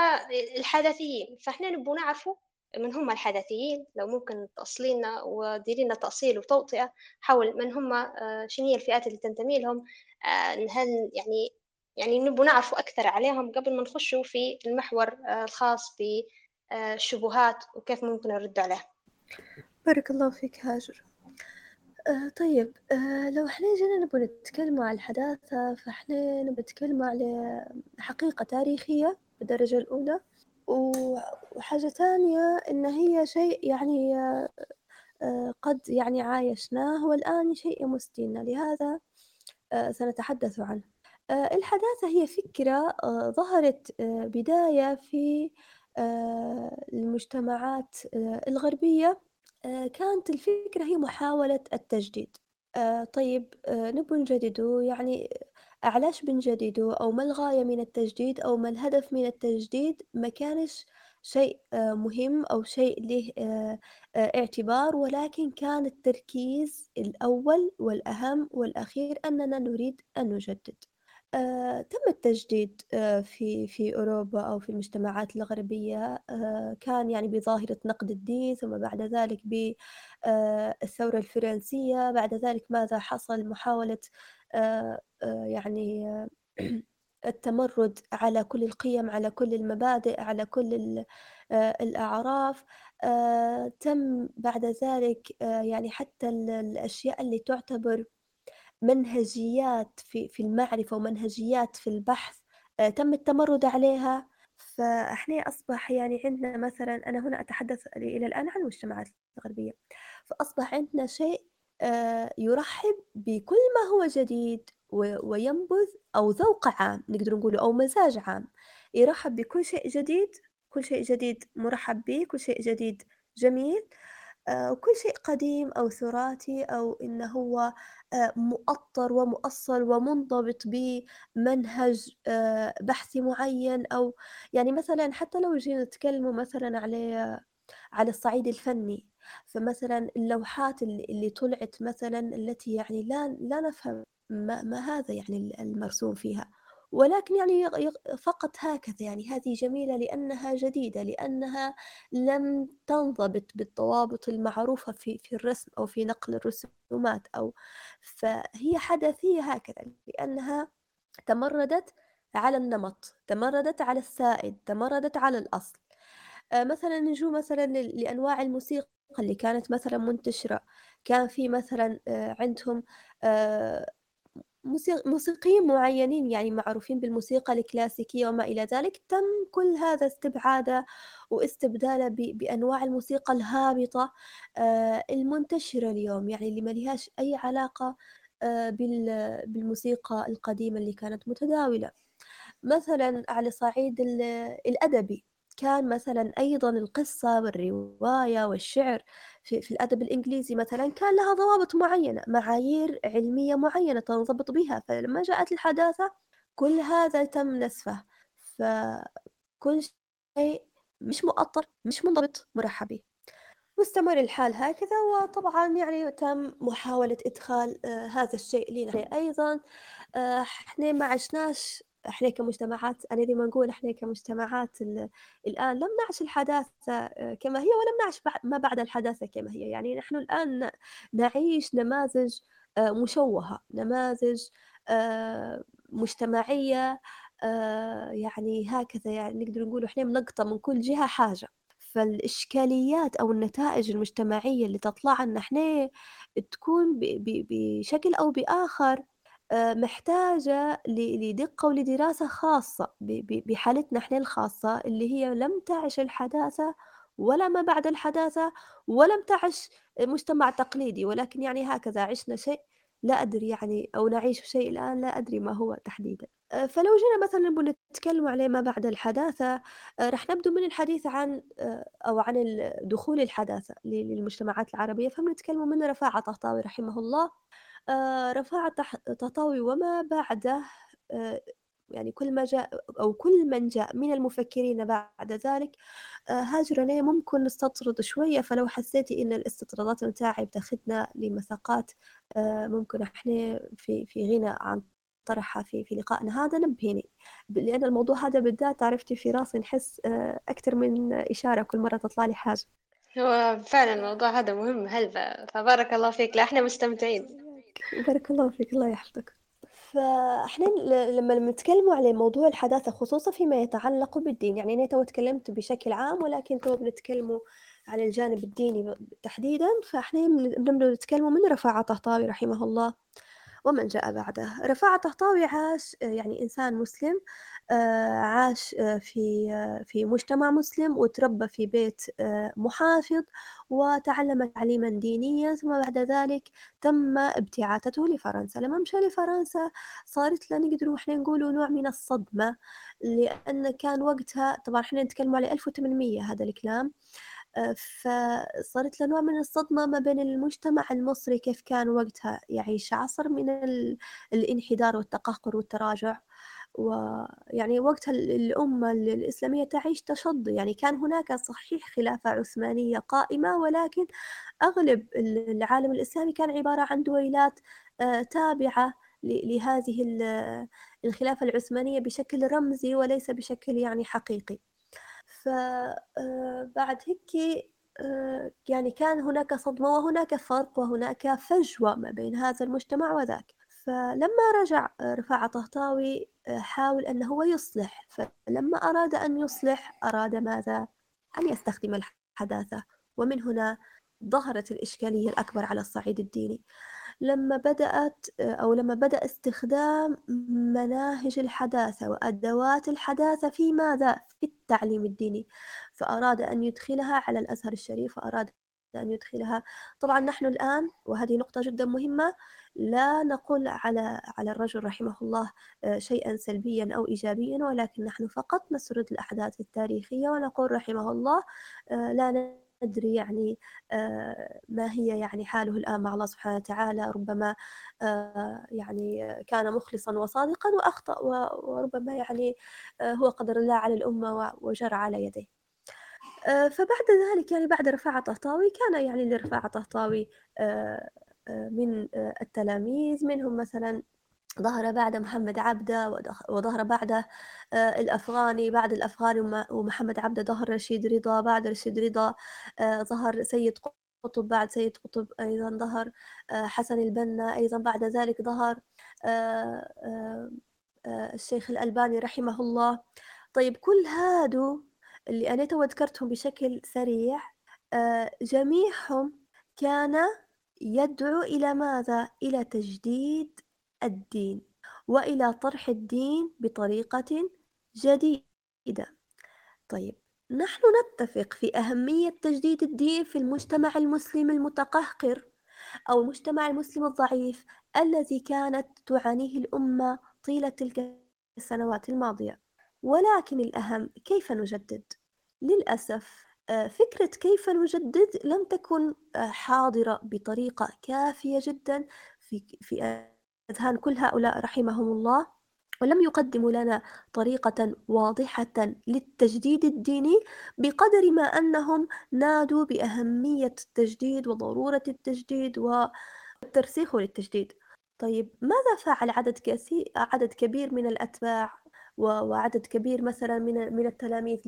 الحداثيين. فإحنا نبغى نعرفوا من هم الحداثيين لو ممكن تأصلي لنا وديري لنا تأصيل وتوطئة حول من هم آه، شنو هي الفئات اللي تنتمي لهم. آه، هل يعني يعني نبغى نعرفوا أكثر عليهم قبل ما نخشوا في المحور آه، الخاص بالشبهات وكيف ممكن نرد عليه بارك الله فيك هاجر. آه طيب آه لو إحنا جينا نبغى نتكلم عن الحداثة فاحنا نبغى نتكلم على حقيقة تاريخية بالدرجة الأولى. وحاجة ثانية إن هي شيء يعني آه قد يعني عايشناه والآن شيء يمسنا لهذا آه سنتحدث عنه. آه الحداثة هي فكرة آه ظهرت آه بداية في آه المجتمعات آه الغربية. كانت الفكرة هي محاولة التجديد. آه، طيب آه، نبغى نجدده؟ يعني علاش بنجدده؟ أو ما الغاية من التجديد؟ أو ما الهدف من التجديد؟ ما كانش شيء مهم أو شيء له اعتبار ولكن كان التركيز الأول والأهم والأخير أننا نريد أن نجدد. آه، تم التجديد آه، في في أوروبا أو في المجتمعات الغربية آه، كان يعني بظاهرة نقد الدين ثم بعد ذلك بالثورة الفرنسية بعد ذلك ماذا حصل؟ محاولة يعني (clears throat) التمرد على كل القيم على كل المبادئ على كل الأعراف تم بعد ذلك يعني حتى الأشياء اللي تعتبر منهجيات في في المعرفة ومنهجيات في البحث آه، تم التمرد عليها. فإحنا أصبح يعني عندنا مثلا أنا هنا أتحدث إلى الآن عن المجتمعات الغربية. فأصبح عندنا شيء آه، يرحب بكل ما هو جديد وينبذ أو ذوق عام نقدر نقول أو مزاج عام. يرحب بكل شيء جديد كل شيء جديد مرحب به كل شيء جديد جميل آه، وكل شيء قديم أو ثراثي أو إنه هو مؤطر ومؤصل ومنضبط بمنهج آه، بحثي معين أو يعني مثلا حتى لو جينا نتكلم مثلا على على الصعيد الفني فمثلا اللوحات اللي طلعت مثلا التي يعني لا لا نفهم ما, ما هذا يعني المرسوم فيها. ولكن يعني فقط هكذا يعني هذه جميلة لأنها جديدة لأنها لم تنضبط بالضوابط المعروفة في في الرسم أو في نقل الرسومات أو فهي حدثية هكذا لأنها تمردت على النمط تمردت على السائد تمردت على الأصل. آه، مثلا نجو مثلا لأنواع الموسيقى اللي كانت مثلا منتشرة كان في مثلا آه، عندهم موسيقيين معينين يعني معروفين بالموسيقى الكلاسيكية وما إلى ذلك تم كل هذا استبعاده واستبداله بأنواع الموسيقى الهابطة آه، المنتشرة اليوم يعني اللي ما لهاش أي علاقة آه، بالموسيقى القديمة اللي كانت متداولة. مثلا على صعيد الأدبي. كان مثلا أيضا القصة والرواية والشعر في, في الأدب الإنجليزي مثلا كان لها ضوابط معينة معايير علمية معينة تنضبط بها فلما جاءت الحداثة كل هذا تم نسفه. فكل شيء مش مؤطر مش منضبط مرحب به واستمر الحال هكذا وطبعا يعني تم محاولة إدخال آه هذا الشيء لنا أيضا. آه إحنا ما عشناش إحنا كمجتمعات أنا دائما نقول إحنا كمجتمعات الآن لم نعش الحداثة آه، كما هي ولم نعش ما بعد الحداثة كما هي. يعني نحن الآن نعيش نماذج آه، مشوهة نماذج آه، مجتمعية يعني هكذا يعني نقدر نقول إحنا منقطة من كل جهة حاجة. فالإشكاليات أو النتائج المجتمعية اللي تطلع لنا إحنا تكون بشكل أو بآخر محتاجة لدقة ولدراسة خاصة بحالتنا إحنا الخاصة اللي هي لم تعش الحداثة ولا ما بعد الحداثة ولم تعش مجتمع تقليدي ولكن يعني هكذا عشنا شيء لا أدري يعني أو نعيش شيء الآن لا أدري ما هو تحديدا. آه، فلو جينا مثلا نتكلم عليه ما بعد الحداثة آه، رح نبدو من الحديث عن أو عن دخول الحداثة للمجتمعات العربية. فبنتكلم من رفاعة طهطاوي رحمه الله. آه، رفاعة تطاوي وما بعده آه، يعني كل ما جاء أو كل من جاء من المفكرين بعد ذلك آه، هاجر أنا ممكن نستطرد شوية فلو حسيتي إن الاستطرادات متاعي بتاخدنا لمساقات ممكن إحنا في في غنى عن طرحها في في لقائنا هذا نبهيني. لأن الموضوع هذا بالذات عرفتي في راسي نحس أكثر من إشارة كل مرة تطلع لي حاجة. هو فعلا الموضوع هذا مهم هلبا. فبارك الله فيك. لا إحنا مستمتعين. بارك الله فيك الله يحفظك. فاحنا لما نتكلموا على موضوع الحداثة خصوصا فيما يتعلق بالدين يعني أنا تو تكلمت بشكل عام ولكن تو بنتكلموا على الجانب الديني تحديدا فاحنا بنبدأ نتكلموا من رفاعة طهطاوي رحمه الله. ومن جاء بعده. رفاعة طهطاوي عاش يعني إنسان مسلم آه، عاش آه، في آه، في مجتمع مسلم وتربى في بيت محافظ وتعلم تعليما دينيا ثم بعد ذلك تم ابتعاثته لفرنسا. لما مشى لفرنسا صارت له نقدر إحنا نقول نوع من الصدمة لأن كان وقتها طبعا إحنا نتكلم على 1800 هذا الكلام فصارت له نوع من الصدمة ما بين المجتمع المصري كيف كان وقتها يعيش عصر من الانحدار والتقهقر والتراجع. ويعني وقتها الأمة الإسلامية تعيش تشظي يعني كان هناك صحيح خلافة عثمانية قائمة ولكن أغلب العالم الإسلامي كان عبارة عن دويلات آه، تابعة لهذه الخلافة العثمانية بشكل رمزي وليس بشكل يعني حقيقي. فبعد آه، هيك آه، يعني كان هناك صدمة وهناك فرق وهناك فجوة ما بين هذا المجتمع وذاك. فلما رجع رفاعة طهطاوي آه، حاول أن هو يصلح. فلما أراد أن يصلح أراد ماذا؟ أن يستخدم الحداثة. ومن هنا ظهرت الإشكالية الأكبر على الصعيد الديني. لما بدأت أو لما بدأ استخدام مناهج الحداثة وأدوات الحداثة في ماذا؟ في التعليم الديني فأراد أن يدخلها على الأزهر الشريف وأراد أن يدخلها طبعا نحن الآن وهذه نقطة جدا مهمة لا نقول على على الرجل رحمه الله آه، شيئا سلبيا أو إيجابيا ولكن نحن فقط نسرد الأحداث التاريخية ونقول رحمه الله آه، لا ندري يعني آه، ما هي يعني حاله الآن مع الله سبحانه وتعالى ربما يعني كان مخلصا وصادقا وأخطأ وربما يعني هو قدر الله على الأمة وجرى على يديه. فبعد ذلك يعني بعد رفاعة طهطاوي كان يعني لرفاعة طهطاوي من التلاميذ منهم مثلا ظهر بعد محمد عبده وظهر بعده الأفغاني بعد الأفغاني ومحمد عبده ظهر رشيد رضا بعد رشيد رضا ظهر سيد قطب بعد سيد قطب أيضا ظهر حسن البنا أيضا بعد ذلك ظهر الشيخ الألباني رحمه الله طيب كل هادو اللي أنا تو ذكرتهم بشكل سريع جميعهم كان يدعو إلى ماذا؟ إلى تجديد الدين وإلى طرح الدين بطريقة جديدة طيب نحن نتفق في أهمية تجديد الدين في المجتمع المسلم المتقهقر أو المجتمع المسلم الضعيف الذي كانت تعانيه الأمة طيلة تلك السنوات الماضية ولكن الأهم كيف نجدد؟ للأسف آه، فكرة كيف نجدد لم تكن آه، حاضرة بطريقة كافية جدا في في أذهان كل هؤلاء رحمهم الله ولم يقدموا لنا طريقة واضحة للتجديد الديني بقدر ما أنهم نادوا بأهمية التجديد وضرورة التجديد والترسيخ للتجديد. طيب ماذا فعل عدد كثير عدد كبير من الأتباع وعدد كبير مثلا من من التلاميذ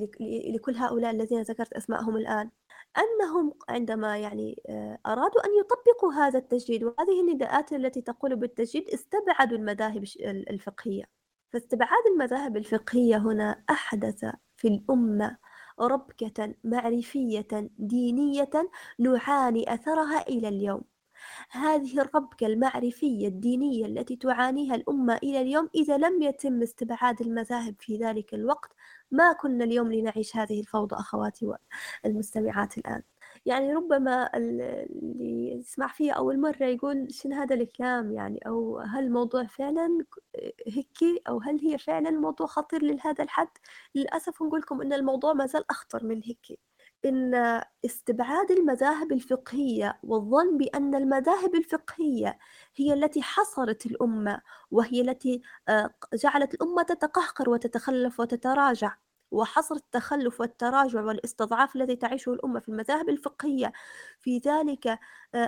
لكل هؤلاء الذين ذكرت أسماءهم الآن؟ أنهم عندما يعني آه، أرادوا أن يطبقوا هذا التجديد وهذه النداءات التي تقول بالتجديد استبعدوا المذاهب الفقهية. فاستبعاد المذاهب الفقهية هنا أحدث في الأمة ربكة معرفية دينية نعاني أثرها إلى اليوم. هذه الربكة المعرفية الدينية التي تعانيها الأمة إلى اليوم إذا لم يتم استبعاد المذاهب في ذلك الوقت ما كنا اليوم لنعيش هذه الفوضى أخواتي والمستمعات الآن. يعني ربما اللي يسمع فيه أول مرة يقول شنو هذا الكلام؟ يعني أو هل الموضوع فعلا هيك أو هل هي فعلا موضوع خطير لهذا الحد؟ للأسف نقول لكم أن الموضوع ما زال أخطر من هيك إن استبعاد المذاهب الفقهية والظن بأن المذاهب الفقهية هي التي حصرت الأمة وهي التي آه، جعلت الأمة تتقهقر وتتخلف وتتراجع وحصر التخلف والتراجع والاستضعاف الذي تعيشه الأمة في المذاهب الفقهية. في ذلك آه،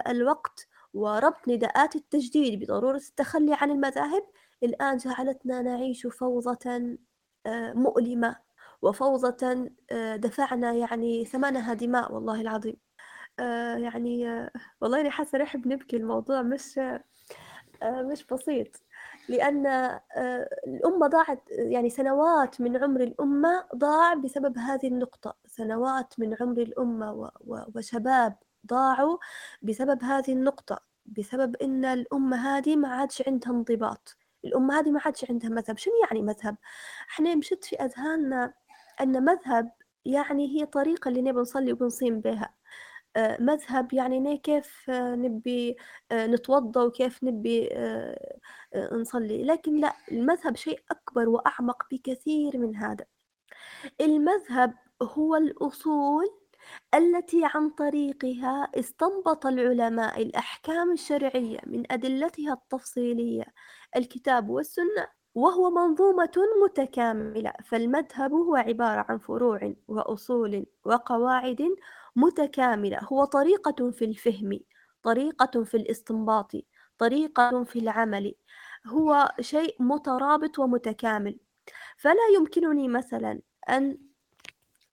الوقت وربط نداءات التجديد بضرورة التخلي عن المذاهب الآن جعلتنا نعيش فوضى مؤلمة. وفوضى دفعنا يعني ثمنها دماء والله العظيم. يعني والله أنا حاسة رح بنبكي الموضوع مش مش بسيط. لأن الأمة ضاعت يعني سنوات من عمر الأمة ضاع بسبب هذه النقطة. سنوات من عمر الأمة وشباب ضاعوا بسبب هذه النقطة بسبب إن الأمة هذه ما عادش عندها انضباط. الأمة هذه ما عادش عندها مذهب. شنو يعني مذهب؟ إحنا مشت في أذهاننا أن مذهب يعني هي طريقة اللي نبي نصلي وبنصيم بها. آه، مذهب يعني كيف نبي آه، نتوضى وكيف نبي آه، نصلي. لكن لا المذهب شيء أكبر وأعمق بكثير من هذا. المذهب هو الأصول التي عن طريقها استنبط العلماء الأحكام الشرعية من أدلتها التفصيلية الكتاب والسنة. وهو منظومة متكاملة فالمذهب هو عبارة عن فروع وأصول وقواعد متكاملة. هو طريقة في الفهم طريقة في الاستنباط طريقة في العمل. هو شيء مترابط ومتكامل. فلا يمكنني مثلا أن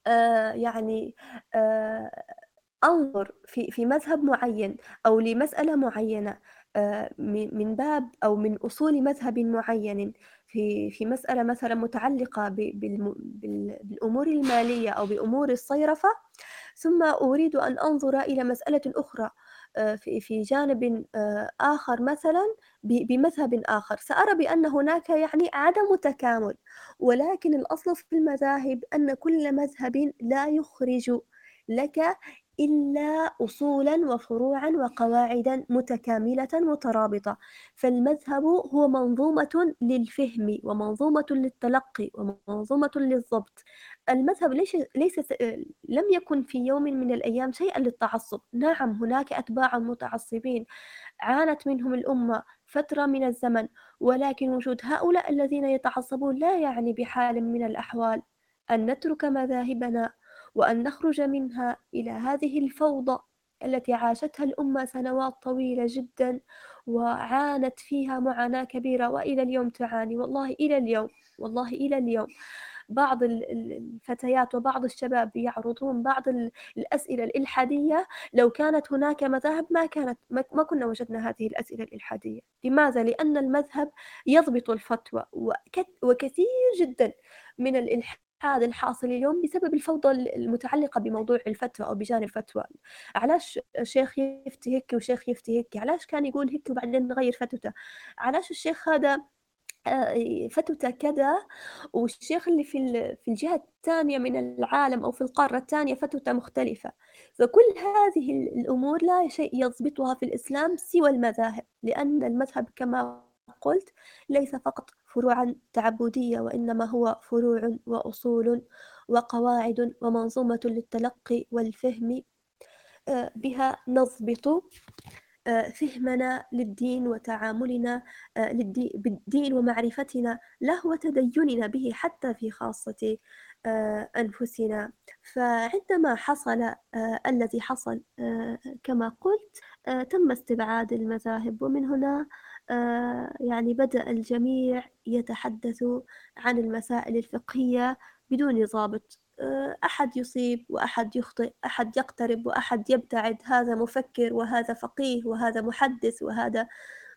آه يعني آه أنظر في في مذهب معين أو لمسألة معينة. من باب أو من أصول مذهب معين في في مسألة مثلا متعلقة بالأمور المالية أو بأمور الصيرفة. ثم أريد أن أنظر إلى مسألة أخرى آه، في في جانب آه، آخر مثلا بمذهب آخر. سأرى بأن هناك يعني عدم تكامل ولكن الأصل في المذاهب أن كل مذهب لا يخرج لك إلا أصولا وفروعا وقواعدا متكاملة مترابطة. فالمذهب هو منظومة للفهم ومنظومة للتلقي ومنظومة للضبط. المذهب ليس, ليس لم يكن في يوم من الأيام شيئا للتعصب. نعم هناك أتباع متعصبين عانت منهم الأمة فترة من الزمن ولكن وجود هؤلاء الذين يتعصبون لا يعني بحال من الأحوال. أن نترك مذاهبنا وأن نخرج منها إلى هذه الفوضى التي عاشتها الأمة سنوات طويلة جدا وعانت فيها معاناة كبيرة. وإلى اليوم تعاني. والله إلى اليوم والله إلى اليوم. بعض الفتيات وبعض الشباب يعرضون بعض الأسئلة الإلحادية. لو كانت هناك مذاهب ما كانت ما كنا وجدنا هذه الأسئلة الإلحادية. لماذا؟ لأن المذهب يضبط الفتوى وكثير جدا من الإلحاد هذا الحاصل اليوم بسبب الفوضى المتعلقة بموضوع الفتوى أو بجانب الفتوى. علاش شيخ يفتي هيك وشيخ يفتي هيك؟ علاش كان يقول هيك وبعدين نغير فتوته؟ علاش الشيخ هذا آه، فتوته كذا والشيخ اللي في في الجهة الثانية من العالم أو في القارة الثانية فتوته مختلفة؟ فكل هذه الأمور لا شيء يضبطها في الإسلام سوى المذاهب لأن المذهب كما قلت ليس فقط فروعا تعبدية وإنما هو فروع وأصول وقواعد ومنظومة للتلقي والفهم آه، بها نضبط آه، فهمنا للدين وتعاملنا آه، بالدين ومعرفتنا له وتديننا به حتى في خاصة أنفسنا. فعندما حصل الذي حصل كما قلت تم استبعاد المذاهب ومن هنا آه، يعني بدأ الجميع يتحدث عن المسائل الفقهية بدون ضابط. آه، أحد يصيب وأحد يخطئ أحد يقترب وأحد يبتعد هذا مفكر وهذا فقيه وهذا محدث وهذا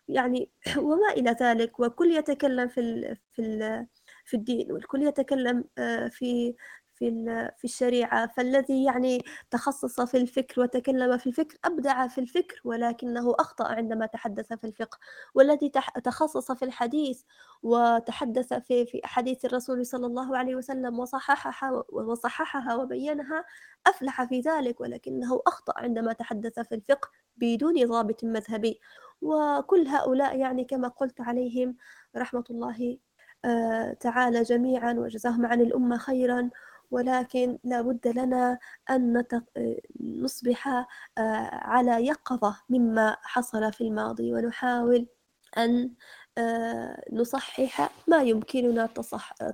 يعني (clears throat) وما إلى ذلك. وكل يتكلم في في في الدين والكل يتكلم آه، في في في الشريعة. فالذي يعني تخصص في الفكر وتكلم في الفكر أبدع في الفكر ولكنه أخطأ عندما تحدث في الفقه. والذي تخصص في الحديث وتحدث في في أحاديث الرسول صلى الله عليه وسلم وصححها وصححها وبينها أفلح في ذلك ولكنه أخطأ عندما تحدث في الفقه بدون ضابط مذهبي. وكل هؤلاء يعني كما قلت عليهم رحمة الله آه، تعالى جميعا وجزاهم عن الأمة خيرا. ولكن لا بد لنا أن نصبح آه، على يقظة مما حصل في الماضي ونحاول أن آه، نصحح ما يمكننا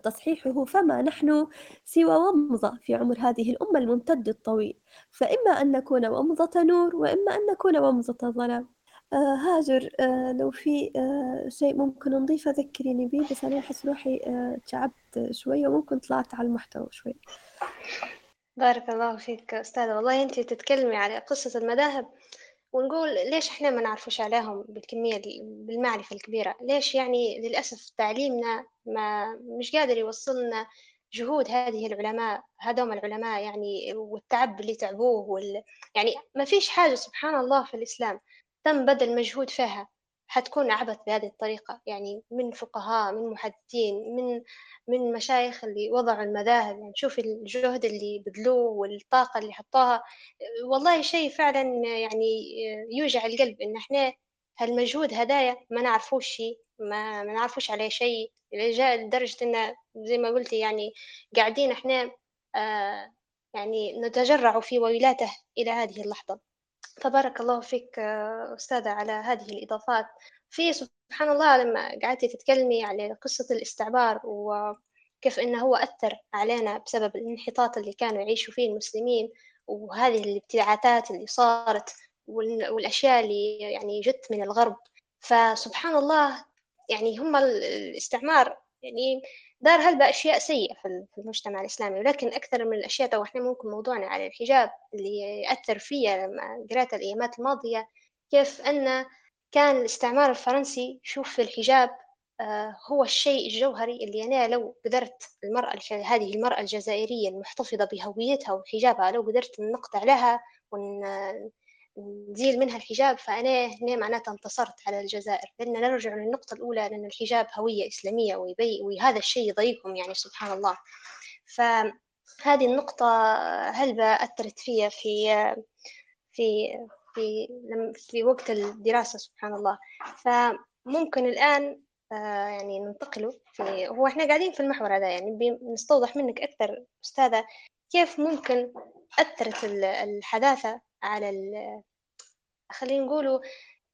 تصحيحه فما نحن سوى ومضة في عمر هذه الأمة الممتد الطويل. فإما أن نكون ومضة نور وإما أن نكون ومضة ظلام. آه هاجر. آه لو في آه شيء ممكن نضيفه ذكريني بيه بس أنا أحس روحي آه تعبت شوية وممكن طلعت على المحتوى شوي. بارك الله فيك أستاذة. والله أنت تتكلمي على قصة المذاهب ونقول ليش إحنا ما نعرفوش عليهم بالكمية بالمعرفة الكبيرة؟ ليش يعني للأسف تعليمنا ما مش قادر يوصلنا جهود هذه العلماء هذوم العلماء يعني والتعب اللي تعبوه وال... يعني ما فيش حاجة سبحان الله في الإسلام. تم بذل مجهود فيها حتكون عبث بهذه الطريقة. يعني من فقهاء من محدثين من من مشايخ اللي وضعوا المذاهب. يعني شوف الجهد اللي بذلوه والطاقة اللي حطوها. والله شيء فعلا يعني يوجع القلب إن إحنا هالمجهود هدايا ما نعرفوش شيء ما, ما نعرفوش عليه شيء. جاء لدرجة إن زي ما قلتي يعني قاعدين إحنا آه يعني نتجرع في ويلاته إلى هذه اللحظة. فبارك الله فيك آه، أستاذة على هذه الإضافات. في سبحان الله لما قعدتي تتكلمي على قصة الاستعبار وكيف إنه هو أثر علينا بسبب الانحطاط اللي كانوا يعيشوا فيه المسلمين وهذه الابتعاثات اللي صارت والأشياء اللي يعني جت من الغرب. فسبحان الله يعني هم الاستعمار يعني دار هلبة أشياء سيئة في المجتمع الإسلامي ولكن أكثر من الأشياء تو إحنا ممكن موضوعنا على الحجاب اللي يأثر فيا لما قرأت الأيامات الماضية كيف أن كان الاستعمار الفرنسي شوف في الحجاب آه هو الشيء الجوهري اللي أنا لو قدرت المرأة هذه المرأة الجزائرية المحتفظة بهويتها وحجابها لو قدرت نقطع لها ون نزيل منها الحجاب فأنا هنا معناتها انتصرت على الجزائر. لأن نرجع للنقطة الأولى لأن الحجاب هوية إسلامية ويبي وهذا الشيء يضايقهم يعني سبحان الله. فهذه النقطة هلبة أثرت فيها في في في في وقت الدراسة؟ سبحان الله. فممكن الآن آه، يعني ننتقلوا في هو إحنا قاعدين في المحور هذا يعني نستوضح منك أكثر أستاذة كيف ممكن أثرت الحداثة على خلينا نقولوا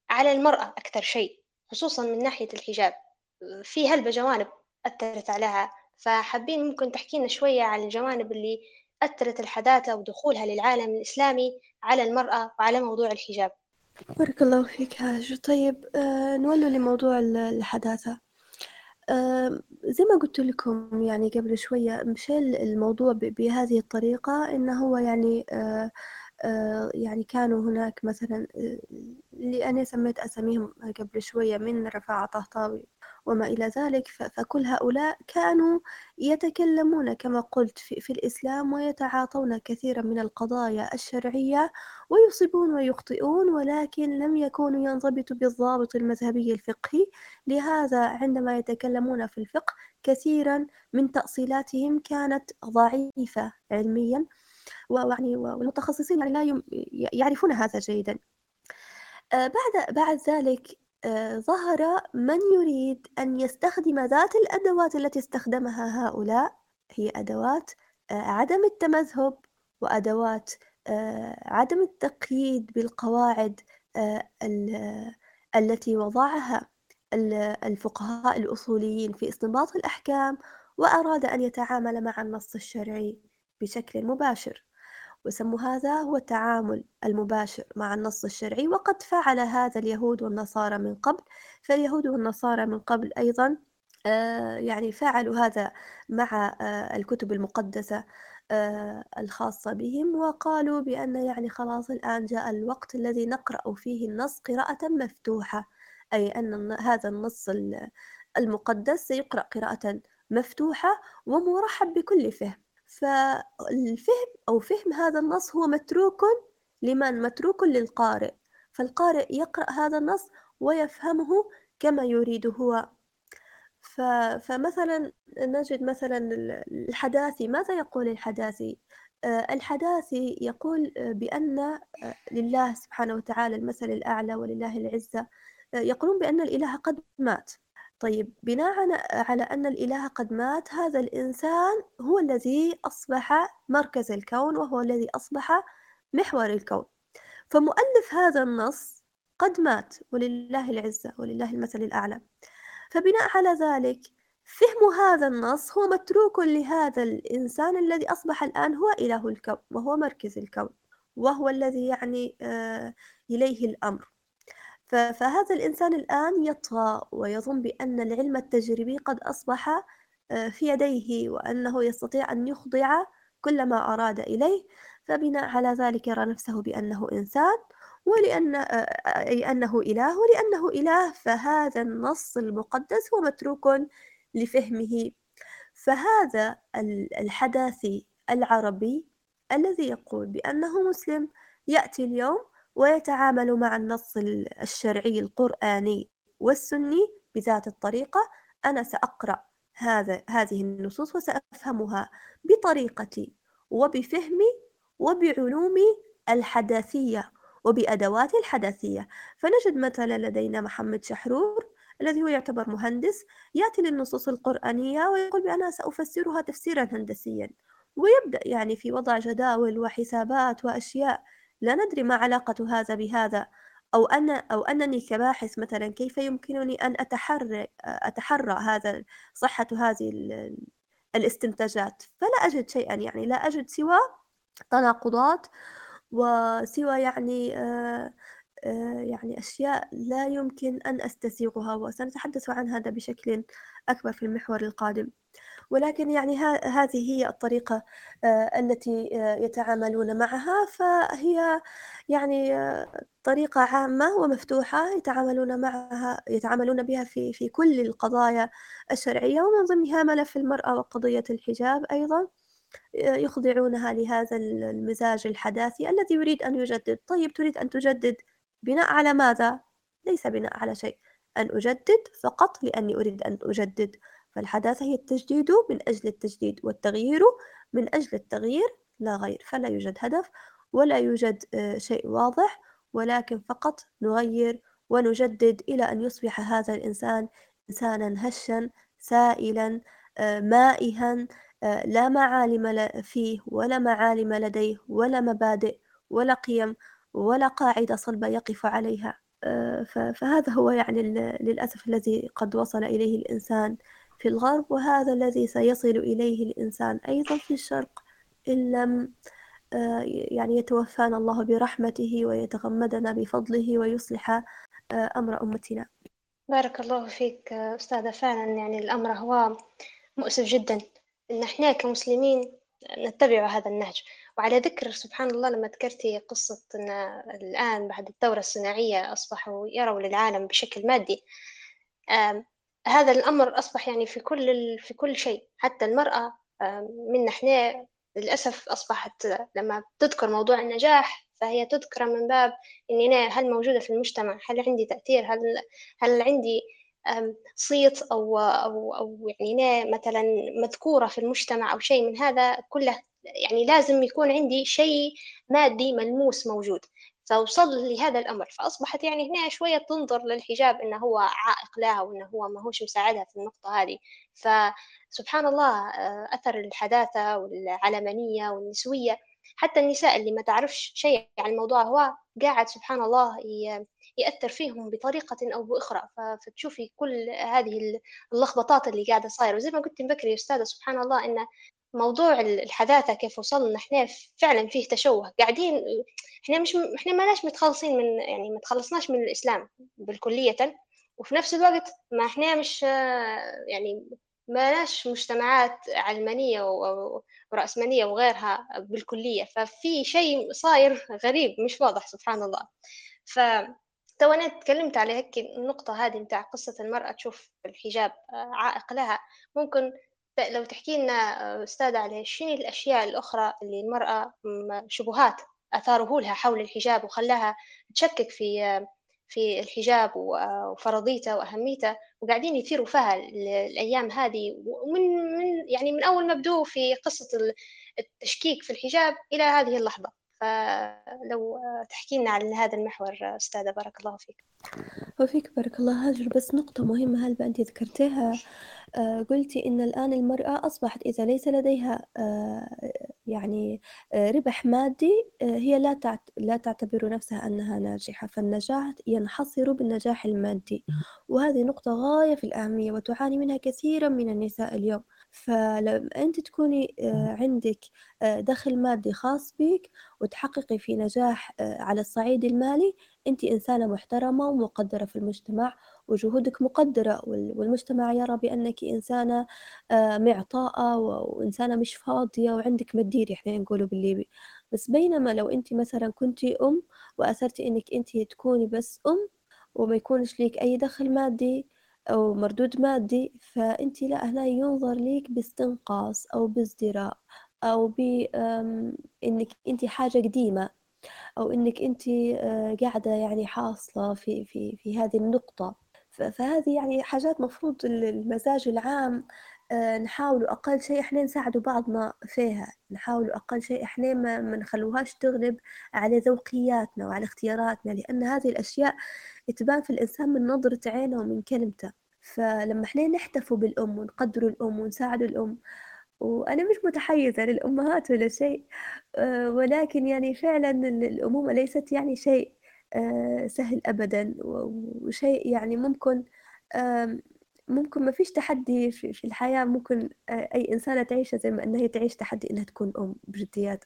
على المرأة أكثر شيء خصوصا من ناحية الحجاب. في هلبة جوانب أثرت عليها فحابين ممكن تحكي لنا شوية عن الجوانب اللي أثرت الحداثة ودخولها للعالم الإسلامي على المرأة وعلى موضوع الحجاب. بارك الله فيك هاج. طيب آه نولوا لموضوع الحداثة. آه زي ما قلت لكم يعني قبل شوية مشى الموضوع بهذه الطريقة إنه هو يعني آه، يعني كانوا هناك مثلا آه، اللي أنا سميت أساميهم قبل شوية من رفاعة طهطاوي وما إلى ذلك فكل هؤلاء كانوا يتكلمون كما قلت في, في الإسلام ويتعاطون كثيرا من القضايا الشرعية ويصيبون ويخطئون ولكن لم يكونوا ينضبطوا بالضابط المذهبي الفقهي. لهذا عندما يتكلمون في الفقه كثيرا من تأصيلاتهم كانت ضعيفة علميا. ويعني والمتخصصين يعني لا يعرفون هذا جيدا. آه، بعد بعد ذلك آه، ظهر من يريد أن يستخدم ذات الأدوات التي استخدمها هؤلاء. هي أدوات آه، عدم التمذهب وأدوات عدم التقييد بالقواعد التي وضعها الفقهاء الأصوليين في استنباط الأحكام وأراد أن يتعامل مع النص الشرعي. بشكل مباشر وسموا هذا هو التعامل المباشر مع النص الشرعي وقد فعل هذا اليهود والنصارى من قبل. فاليهود والنصارى من قبل أيضا آه، يعني فعلوا هذا مع آه، الكتب المقدسة آه، الخاصة بهم وقالوا بأن يعني خلاص الآن جاء الوقت الذي نقرأ فيه النص قراءة مفتوحة أي أن هذا النص المقدس سيقرأ قراءة مفتوحة ومرحب بكل فهم. فالفهم أو فهم هذا النص هو متروك لمن؟ متروك للقارئ. فالقارئ يقرأ هذا النص ويفهمه كما يريد هو. فمثلا نجد مثلا الحداثي. ماذا يقول الحداثي؟ آه، الحداثي يقول بأن آه، لله سبحانه وتعالى المثل الأعلى ولله العزة. آه، يقولون بأن الإله قد مات. طيب بناء على أن الإله قد مات هذا الإنسان هو الذي أصبح مركز الكون وهو الذي أصبح محور الكون. فمؤلف هذا النص قد مات ولله العزة ولله المثل الأعلى. فبناء على ذلك فهم هذا النص هو متروك لهذا الإنسان الذي أصبح الآن هو إله الكون وهو مركز الكون وهو الذي يعني آه، إليه الأمر. فهذا الإنسان الآن يطغى ويظن بأن العلم التجريبي قد أصبح آه، في يديه وأنه يستطيع أن يخضع كل ما أراد إليه. فبناء على ذلك يرى نفسه بأنه إنسان ولأن آه، أي أنه إله ولأنه إله فهذا النص المقدس هو متروك لفهمه. فهذا الحداثي العربي الذي يقول بأنه مسلم يأتي اليوم ويتعامل مع النص الشرعي القرآني والسني بذات الطريقة. أنا سأقرأ هذا هذه النصوص وسأفهمها بطريقتي وبفهمي وبعلومي الحداثية وبأدواتي الحداثية. فنجد مثلا لدينا محمد شحرور الذي هو يعتبر مهندس يأتي للنصوص القرآنية ويقول بأنا سأفسرها تفسيرا هندسيا ويبدأ يعني في وضع جداول وحسابات وأشياء لا ندري ما علاقة هذا بهذا أو أن أو أنني كباحث مثلا كيف يمكنني أن أتحرى أتحرى هذا صحة هذه الاستنتاجات؟ فلا أجد شيئا يعني لا أجد سوى تناقضات وسوى يعني آه، آه، يعني أشياء لا يمكن أن أستسيغها وسنتحدث عن هذا بشكل أكبر في المحور القادم. ولكن يعني هذه هي الطريقة آه، التي يتعاملون معها. فهي يعني طريقة عامة ومفتوحة يتعاملون معها يتعاملون بها في في كل القضايا الشرعية ومن ضمنها ملف المرأة وقضية الحجاب أيضا يخضعونها لهذا المزاج الحداثي الذي يريد أن يجدد. طيب تريد أن تجدد بناء على ماذا؟ ليس بناء على شيء. أن أجدد فقط لأني أريد أن أجدد فالحداثة هي التجديد من أجل التجديد والتغيير من أجل التغيير لا غير فلا يوجد هدف ولا يوجد آه، شيء واضح ولكن فقط نغير ونجدد إلى أن يصبح هذا الإنسان إنسانا هشا سائلا آه، مائها آه، لا معالم فيه ولا معالم لديه ولا مبادئ ولا قيم ولا قاعدة صلبة يقف عليها فهذا هو يعني للأسف الذي قد وصل إليه الإنسان. في الغرب وهذا الذي سيصل إليه الإنسان أيضا في الشرق إن لم آه، يعني يتوفانا الله برحمته ويتغمدنا بفضله ويصلح أمر أمتنا. بارك الله فيك أستاذة. فعلا يعني الأمر هو مؤسف جدا إن إحنا كمسلمين نتبع هذا النهج. وعلى ذكر سبحان الله لما ذكرتي قصة أن الآن بعد الثورة الصناعية أصبحوا يروا للعالم بشكل مادي هذا الأمر أصبح يعني في كل في كل شيء. حتى المرأة من إحنا للأسف أصبحت لما تذكر موضوع النجاح فهي تذكر من باب إني أنا هل موجودة في المجتمع؟ هل عندي تأثير؟ هل هل عندي صيت أو أو أو يعني مثلا مذكورة في المجتمع أو شيء من هذا كله؟ يعني لازم يكون عندي شيء مادي ملموس موجود. فوصل لهذا الأمر فأصبحت يعني هنا شوية تنظر للحجاب إنه هو عائق لها وإنه هو ما هوش مساعدها في النقطة هذه. فسبحان الله آه، أثر الحداثة والعلمانية والنسوية حتى النساء اللي ما تعرفش شيء عن الموضوع هو قاعد سبحان الله يأثر فيهم بطريقة أو بأخرى. فتشوفي كل هذه اللخبطات اللي قاعدة صايرة. وزي ما قلت بكري أستاذة سبحان الله إن موضوع الحداثة كيف وصلنا إحنا فعلا فيه تشوه. قاعدين إحنا مش إحنا ماناش متخلصين من يعني ما تخلصناش من الإسلام بالكلية. وفي نفس الوقت ما إحنا مش يعني ماناش مجتمعات علمانية ورأسمالية وغيرها بالكلية. ففي شيء صاير غريب مش واضح سبحان الله. ف تو أنا تكلمت على هيك النقطة هذه متاع قصة المرأة. تشوف الحجاب آه، عائق لها. ممكن لو تحكي لنا آه، أستاذة على شنو الأشياء الأخرى اللي المرأة شبهات أثاره لها حول الحجاب وخلاها تشكك في آه، في الحجاب وفرضيته وأهميته وقاعدين يثيروا فيها الأيام هذه؟ ومن من يعني من أول ما بدوا في قصة التشكيك في الحجاب إلى هذه اللحظة. فلو تحكي لنا عن هذا المحور أستاذة بارك الله فيك. وفيك بارك الله. هاجر بس نقطة مهمة هل أنت ذكرتيها؟ آه، قلتي إن الآن المرأة أصبحت إذا ليس لديها آه، يعني آه، ربح مادي هي لا لا تعتبر نفسها أنها ناجحة فالنجاح ينحصر بالنجاح المادي. وهذه نقطة غاية في الأهمية وتعاني منها كثيرا من النساء اليوم. فلما أنت تكوني عندك دخل مادي خاص بك وتحققي في نجاح على الصعيد المالي أنت إنسانة محترمة ومقدرة في المجتمع وجهودك مقدرة والمجتمع يرى بأنك إنسانة آه، معطاءة وإنسانة مش فاضية وعندك مدير إحنا نقوله بالليبي. بس بينما لو أنت مثلا كنتي أم وأثرتي إنك أنت تكوني بس أم وما يكونش ليك أي دخل مادي أو مردود مادي فأنت لا هنا ينظر ليك باستنقاص أو بازدراء أو بإنك أنت حاجة قديمة. أو إنك أنت آه، قاعدة يعني حاصلة في في في هذه النقطة. فهذه يعني حاجات مفروض المزاج العام آه، نحاول أقل شيء إحنا نساعدوا بعضنا فيها. نحاول أقل شيء إحنا ما نخلوهاش تغلب على ذوقياتنا وعلى اختياراتنا لأن هذه الأشياء تبان في الإنسان من نظرة عينه ومن كلمته. فلما إحنا نحتفوا بالأم ونقدروا الأم ونساعدوا الأم وأنا مش متحيزة للأمهات ولا شيء آه، ولكن يعني فعلا الأمومة ليست يعني شيء آه، سهل أبدا وشيء يعني ممكن ممكن ما فيش تحدي في الحياة ممكن آه، أي إنسانة تعيشها زي ما أنها تعيش تحدي إنها تكون أم بجديات.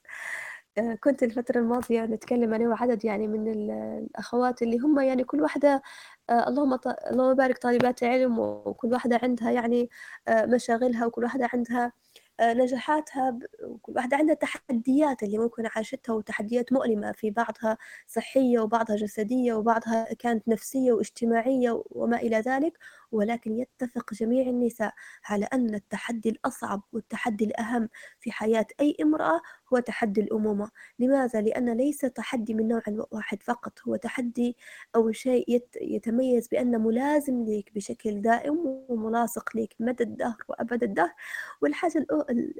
كنت الفترة الماضية نتكلم أنا وعدد يعني من الأخوات اللي هم يعني كل واحدة اللهم ط... اللهم بارك طالبات علم وكل واحدة عندها يعني مشاغلها وكل واحدة عندها نجاحاتها وكل واحدة عندها تحديات اللي ممكن عاشتها وتحديات مؤلمة في بعضها صحية وبعضها جسدية وبعضها كانت نفسية واجتماعية وما إلى ذلك. ولكن يتفق جميع النساء على أن التحدي الأصعب والتحدي الأهم في حياة أي امرأة هو تحدي الأمومة. لماذا؟ لأن ليس تحدي من نوع واحد فقط هو تحدي أو شيء يتميز بأنه ملازم لك بشكل دائم وملاصق لك مدى الدهر وأبد الدهر. والحاجة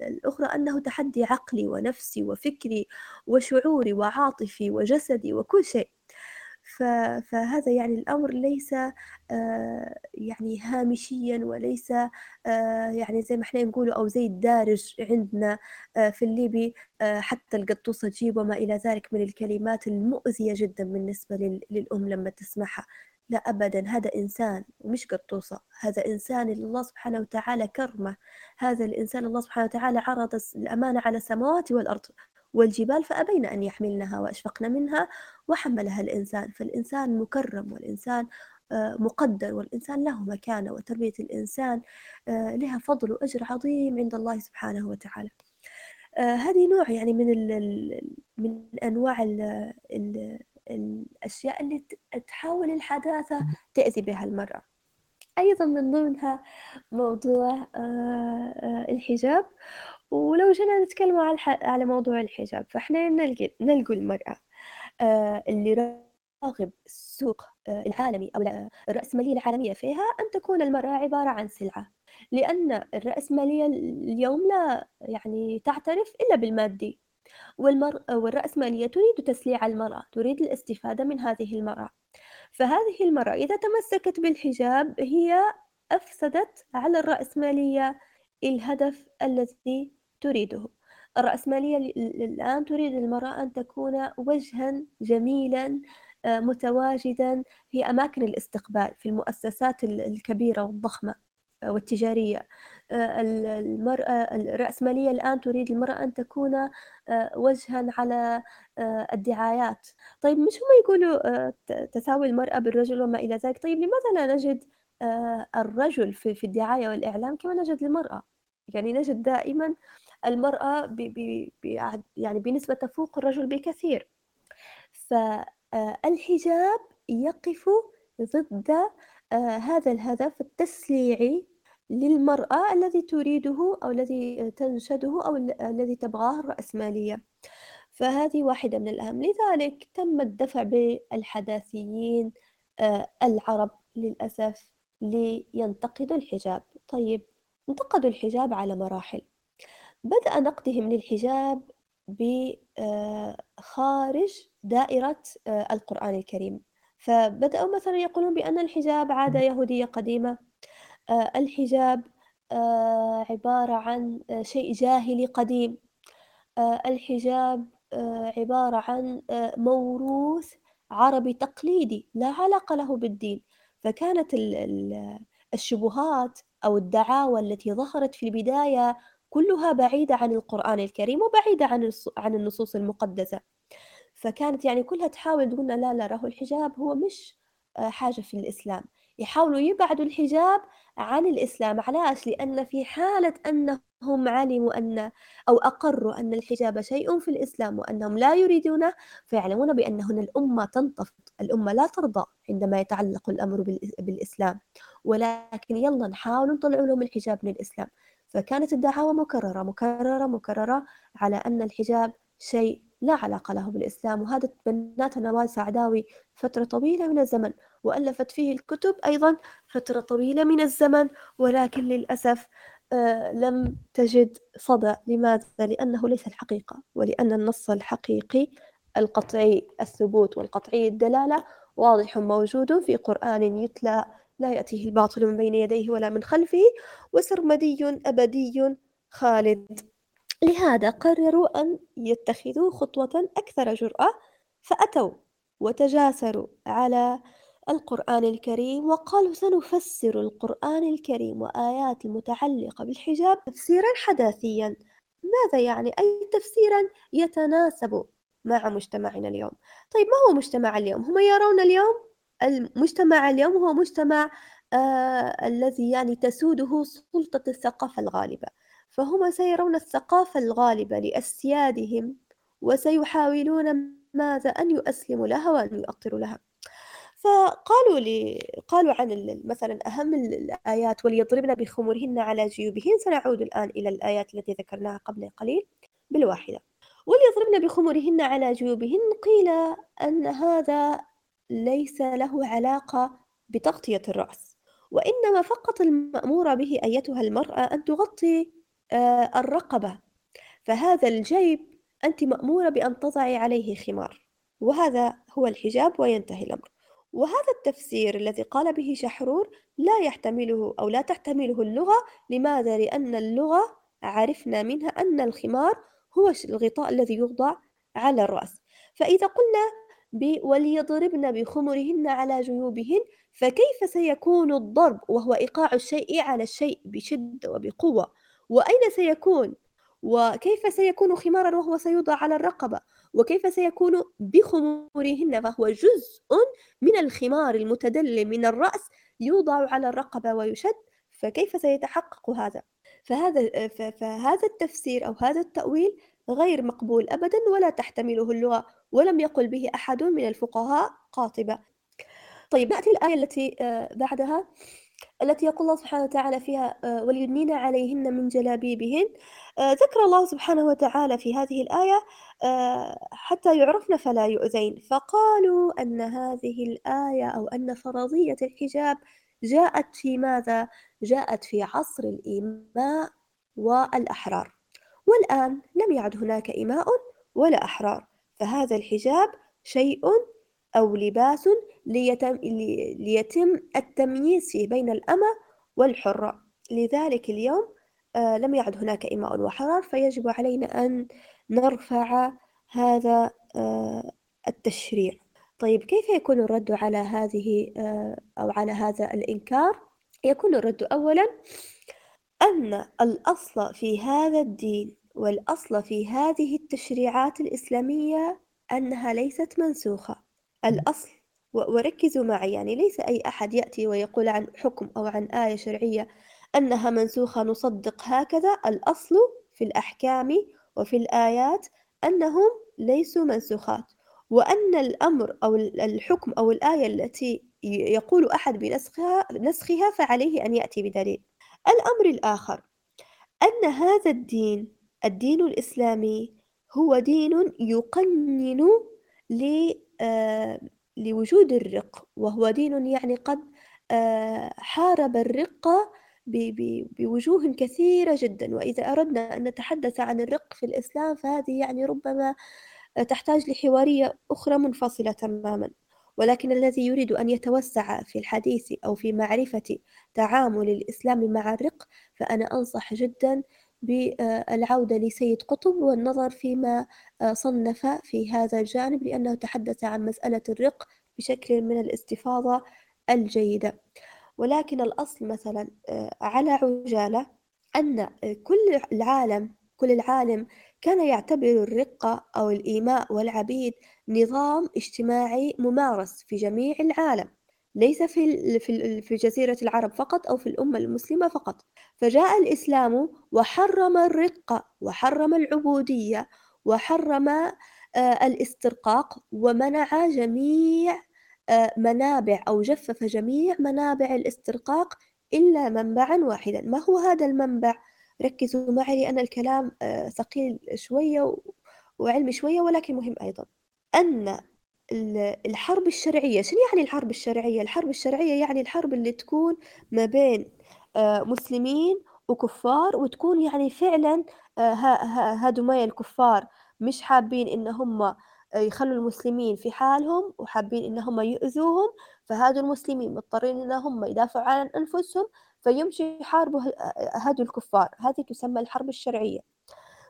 الأخرى أنه تحدي عقلي ونفسي وفكري وشعوري وعاطفي وجسدي وكل شيء. فهذا يعني الأمر ليس آه، يعني هامشيا وليس آه، يعني زي ما إحنا نقوله أو زي الدارج عندنا آه، في الليبي حتى القطوسة تجيب وما إلى ذلك من الكلمات المؤذية جدا بالنسبة للأم لما تسمعها. لا أبدا هذا إنسان ومش قطوسة هذا إنسان اللي الله سبحانه وتعالى كرمه. هذا الإنسان الله سبحانه وتعالى عرض الأمانة على السماوات والأرض. والجبال فأبين أن يحملنها وأشفقن منها وحملها الإنسان. فالإنسان مكرم والإنسان آه، مقدر والإنسان له مكانة وتربية الإنسان آه، لها فضل وأجر عظيم عند الله سبحانه وتعالى. آه، هذه نوع يعني من ال من أنواع ال ال الأشياء اللي تحاول الحداثة تأذي بها المرأة. أيضا من ضمنها موضوع الحجاب ولو جينا نتكلم على على موضوع الحجاب فإحنا نلقي نلقوا المرأة آه، اللي راغب السوق آه، العالمي أو الرأسمالية العالمية فيها أن تكون المرأة عبارة عن سلعة. لأن الرأسمالية اليوم لا يعني تعترف إلا بالمادي. والمر... والرأسمالية تريد تسليع المرأة تريد الاستفادة من هذه المرأة. فهذه المرأة إذا تمسكت بالحجاب هي أفسدت على الرأسمالية الهدف الذي تريده. الرأسمالية الآن تريد المرأة أن تكون وجها جميلا آه، متواجدا في أماكن الاستقبال في المؤسسات الكبيرة والضخمة آه، والتجارية. آه، المرأة الرأسمالية الآن تريد المرأة أن تكون وجها على الدعايات. طيب مش هم يقولوا تساوي المرأة بالرجل وما إلى ذلك؟ طيب لماذا لا نجد الرجل في الدعاية والإعلام كما نجد المرأة؟ يعني نجد دائما المرأة ب ب ب يعني بنسبة تفوق الرجل بكثير. فالحجاب يقف ضد آه، هذا الهدف التسليعي للمرأة الذي تريده أو الذي تنشده أو الذي تبغاه الرأسمالية. فهذه واحدة من الأهم. لذلك تم الدفع بالحداثيين آه، العرب للأسف لينتقدوا الحجاب. طيب انتقدوا الحجاب على مراحل. بدأ نقدهم للحجاب بخارج آه، دائرة آه، القرآن الكريم. فبدأوا مثلا يقولون بأن الحجاب عادة يهودية قديمة. آه، الحجاب عبارة عن شيء جاهلي قديم. الحجاب عبارة عن موروث عربي تقليدي لا علاقة له بالدين. فكانت الشبهات أو الدعاوى التي ظهرت في البداية كلها بعيدة عن القرآن الكريم وبعيدة عن عن النصوص المقدسة. فكانت يعني كلها تحاول تقولنا لا لا راهو الحجاب هو مش آه، حاجة في الإسلام. يحاولوا يبعدوا الحجاب عن الإسلام. علاش؟ لأن في حالة أنهم علموا أن أو أقروا أن الحجاب شيء في الإسلام وأنهم لا يريدونه فيعلمون بأن هنا الأمة تنتفض. الأمة لا ترضى عندما يتعلق الأمر بالإسلام. ولكن يلا نحاول نطلع لهم الحجاب من الإسلام فكانت الدعاوى مكررة مكررة مكررة على أن الحجاب شيء لا علاقة له بالإسلام وهذا بناتها نوال سعداوي فترة طويلة من الزمن وألفت فيه الكتب أيضا فترة طويلة من الزمن ولكن للأسف آه لم تجد صدى لماذا؟ لأنه ليس الحقيقة ولأن النص الحقيقي القطعي الثبوت والقطعي الدلالة واضح موجود في قرآن يتلى لا يأتيه الباطل من بين يديه ولا من خلفه وسرمدي أبدي خالد. لهذا قرروا أن يتخذوا خطوة أكثر جرأة فأتوا وتجاسروا على القرآن الكريم وقالوا سنفسر القرآن الكريم وآيات المتعلقة بالحجاب تفسيرا حداثيا. ماذا يعني؟ أي تفسيرا يتناسب مع مجتمعنا اليوم؟ طيب ما هو مجتمع اليوم؟ هم يرون اليوم المجتمع اليوم هو مجتمع آه الذي يعني تسوده سلطة الثقافة الغالبة. فهم سيرون الثقافة الغالبة لأسيادهم وسيحاولون ماذا؟ أن يؤسلموا لها وأن يؤطروا لها. فقالوا لي قالوا عن مثلا أهم الآيات وليضربن بخمرهن على جيوبهن سنعود الآن إلى الآيات التي ذكرناها قبل قليل بالواحدة. وليضربن بخمرهن على جيوبهن قيل أن هذا ليس له علاقة بتغطية الرأس وإنما فقط المأمور به أيتها المرأة أن تغطي آه، الرقبة. فهذا الجيب أنت مأمورة بأن تضعي عليه خمار وهذا هو الحجاب وينتهي الأمر. وهذا التفسير الذي قال به شحرور لا يحتمله أو لا تحتمله اللغة لماذا؟ لأن اللغة عرفنا منها أن الخمار هو الغطاء الذي يوضع على الرأس. فإذا قلنا وليضربن بخمرهن على جيوبهن فكيف سيكون الضرب؟ وهو إيقاع الشيء على الشيء بشدة وبقوة. وأين سيكون؟ وكيف سيكون خمارا وهو سيوضع على الرقبة؟ وكيف سيكون بخمورهن فهو جزء من الخمار المتدلل من الرأس يوضع على الرقبة ويشد فكيف سيتحقق هذا؟ فهذا فهذا التفسير أو هذا التأويل غير مقبول أبدا ولا تحتمله اللغة ولم يقل به أحد من الفقهاء قاطبة طيب نأتي الآية التي آه، بعدها التي يقول الله سبحانه وتعالى فيها آه، وليدنين عليهن من جلابيبهن آه، ذكر الله سبحانه وتعالى في هذه الآية حتى يعرفن فلا يؤذين. فقالوا أن هذه الآية أو أن فرضية الحجاب جاءت في ماذا؟ جاءت في عصر الإيماء والأحرار. والآن لم يعد هناك إماء ولا أحرار فهذا الحجاب شيء أو لباس ليتم, ليتم التمييز فيه بين الأمة والحرة لذلك اليوم آه، لم يعد هناك إماء وحرار فيجب علينا أن نرفع هذا آه، التشريع طيب كيف يكون الرد على هذه آه، أو على هذا الإنكار؟ يكون الرد أولا أن الأصل في هذا الدين والأصل في هذه التشريعات الإسلامية أنها ليست منسوخة. الأصل وركزوا معي يعني ليس أي أحد يأتي ويقول عن حكم أو عن آية شرعية أنها منسوخة نصدق هكذا. الأصل في الأحكام وفي الآيات أنهم ليسوا منسوخات. وأن الأمر أو الحكم أو الآية التي يقول أحد بنسخها نسخها فعليه أن يأتي بدليل. الأمر الآخر أن هذا الدين الدين الإسلامي هو دين يقنن آه، لوجود الرق وهو دين يعني قد آه، حارب الرق بوجوه كثيرة جدا. وإذا أردنا أن نتحدث عن الرق في الإسلام فهذه يعني ربما تحتاج لحوارية أخرى منفصلة تماما. ولكن الذي يريد أن يتوسع في الحديث أو في معرفة تعامل الإسلام مع الرق فأنا أنصح جدا بالعودة لسيد قطب والنظر فيما صنف في هذا الجانب لأنه تحدث عن مسألة الرق بشكل من الاستفاضة الجيدة. ولكن الأصل مثلا على عجالة أن كل العالم كل العالم كان يعتبر الرقة أو الإيماء والعبيد نظام اجتماعي ممارس في جميع العالم. ليس في في جزيرة العرب فقط أو في الأمة المسلمة فقط. فجاء الإسلام وحرم الرقة وحرم العبودية وحرم آه، الاسترقاق ومنع جميع آه، منابع أو جفف جميع منابع الاسترقاق إلا منبعا واحدا. ما هو هذا المنبع؟ ركزوا معي لأن الكلام آه، ثقيل شوية وعلمي شوية ولكن مهم أيضا. أن الحرب الشرعية. شنو يعني الحرب الشرعية؟ الحرب الشرعية يعني الحرب اللي تكون ما بين مسلمين وكفار وتكون يعني فعلا هادومايا الكفار مش حابين إن هم يخلوا المسلمين في حالهم وحابين إن هم يؤذوهم. فهادو المسلمين مضطرين إن هم يدافعوا عن أنفسهم فيمشي يحاربوا هادو الكفار. هذه تسمى الحرب الشرعية.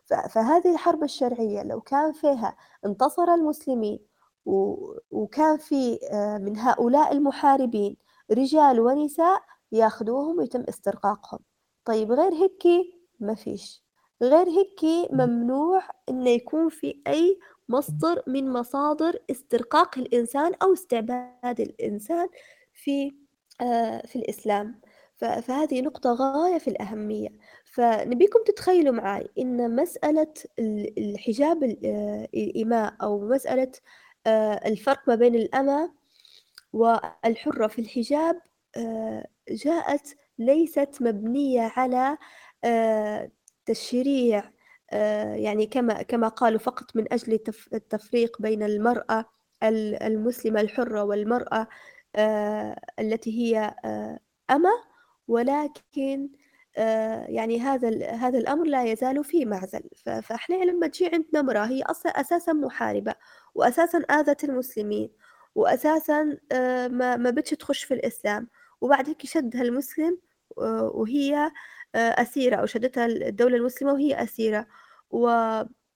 فهذه الحرب الشرعية لو كان فيها انتصر المسلمين وكان في آه، من هؤلاء المحاربين رجال ونساء ياخذوهم ويتم استرقاقهم. طيب غير هيك ما فيش. غير هيك ممنوع إنه يكون في أي مصدر من مصادر استرقاق الإنسان أو استعباد الإنسان في آه، في الإسلام. فهذه نقطة غاية في الأهمية. فنبيكم تتخيلوا معي إن مسألة الحجاب آه، الإماء أو مسألة الفرق ما بين الأمة والحرة في الحجاب جاءت ليست مبنية على تشريع آه، يعني كما كما قالوا فقط من أجل التفريق بين المرأة المسلمة الحرة والمرأة آه، التي هي آه، أمة. ولكن يعني هذا هذا الأمر لا يزال في معزل. فإحنا لما تجي عندنا امرأة هي أصلا أساسا محاربة وأساسا آذت المسلمين وأساسا ما ما بتش تخش في الإسلام وبعد هيك شدها المسلم وهي آه، أسيرة أو شدتها الدولة المسلمة وهي أسيرة. و...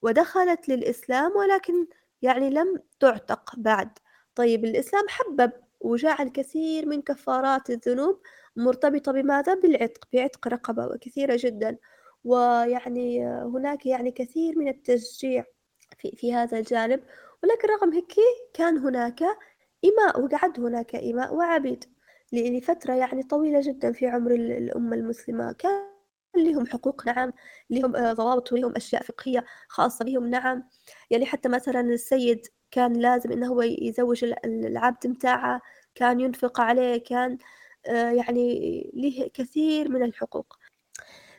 ودخلت للإسلام ولكن يعني لم تعتق بعد. طيب الإسلام حبب وجعل كثير من كفارات الذنوب مرتبطة بماذا؟ بالعتق بعتق رقبة وكثيرة جدا. ويعني هناك يعني كثير من التشجيع في, في هذا الجانب. ولكن رغم هيك كان هناك إماء وقعد هناك إماء وعبيد لفترة يعني طويلة جدا في عمر الأمة المسلمة. كان لهم حقوق نعم لهم آه، ضوابط ولهم أشياء فقهية خاصة بهم نعم. يعني حتى مثلا السيد كان لازم إنه هو يزوج العبد متاعه كان ينفق عليه كان يعني له كثير من الحقوق.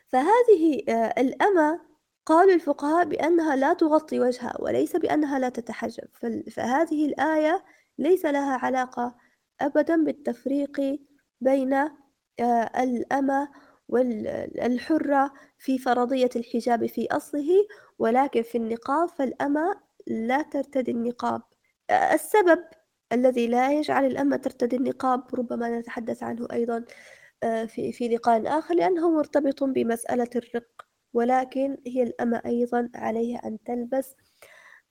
فهذه آه، الأمة قالوا الفقهاء بأنها لا تغطي وجهها وليس بأنها لا تتحجب. فهذه الآية ليس لها علاقة أبدا بالتفريق بين آه، الأمة والحرة في فرضية الحجاب في أصله ولكن في النقاب فالأمة لا ترتدي النقاب. آه، السبب الذي لا يجعل الأمة ترتدي النقاب ربما نتحدث عنه أيضا آه، في في لقاء آخر لأنه مرتبط بمسألة الرق ولكن هي الأمة أيضا عليها أن تلبس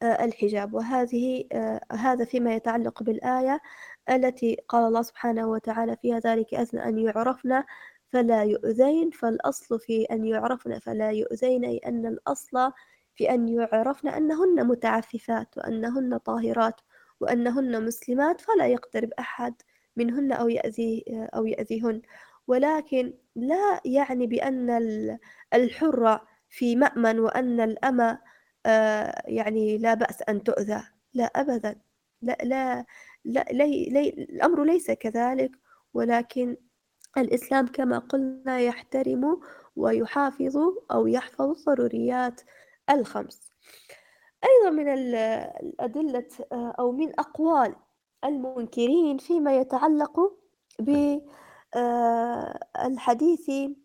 الحجاب. وهذه هذا فيما يتعلق بالآية التي قال الله سبحانه وتعالى فيها ذلك أثنى أن يعرفن فلا يؤذين فالأصل في أن يعرفن فلا يؤذين أي أن الأصل في أن يعرفن أنهن متعففات وأنهن طاهرات. وأنهن مسلمات فلا يقترب أحد منهن أو يأذي أو يأذيهن. ولكن لا يعني بأن الحرة في مأمن وأن الأمة آه، يعني لا بأس أن تؤذى. لا أبدا. لا لا لا لي لي الأمر ليس كذلك. ولكن الإسلام كما قلنا يحترم ويحافظ أو يحفظ الضروريات الخمس. أيضا من الأدلة أو من أقوال المنكرين فيما يتعلق بالحديث آه،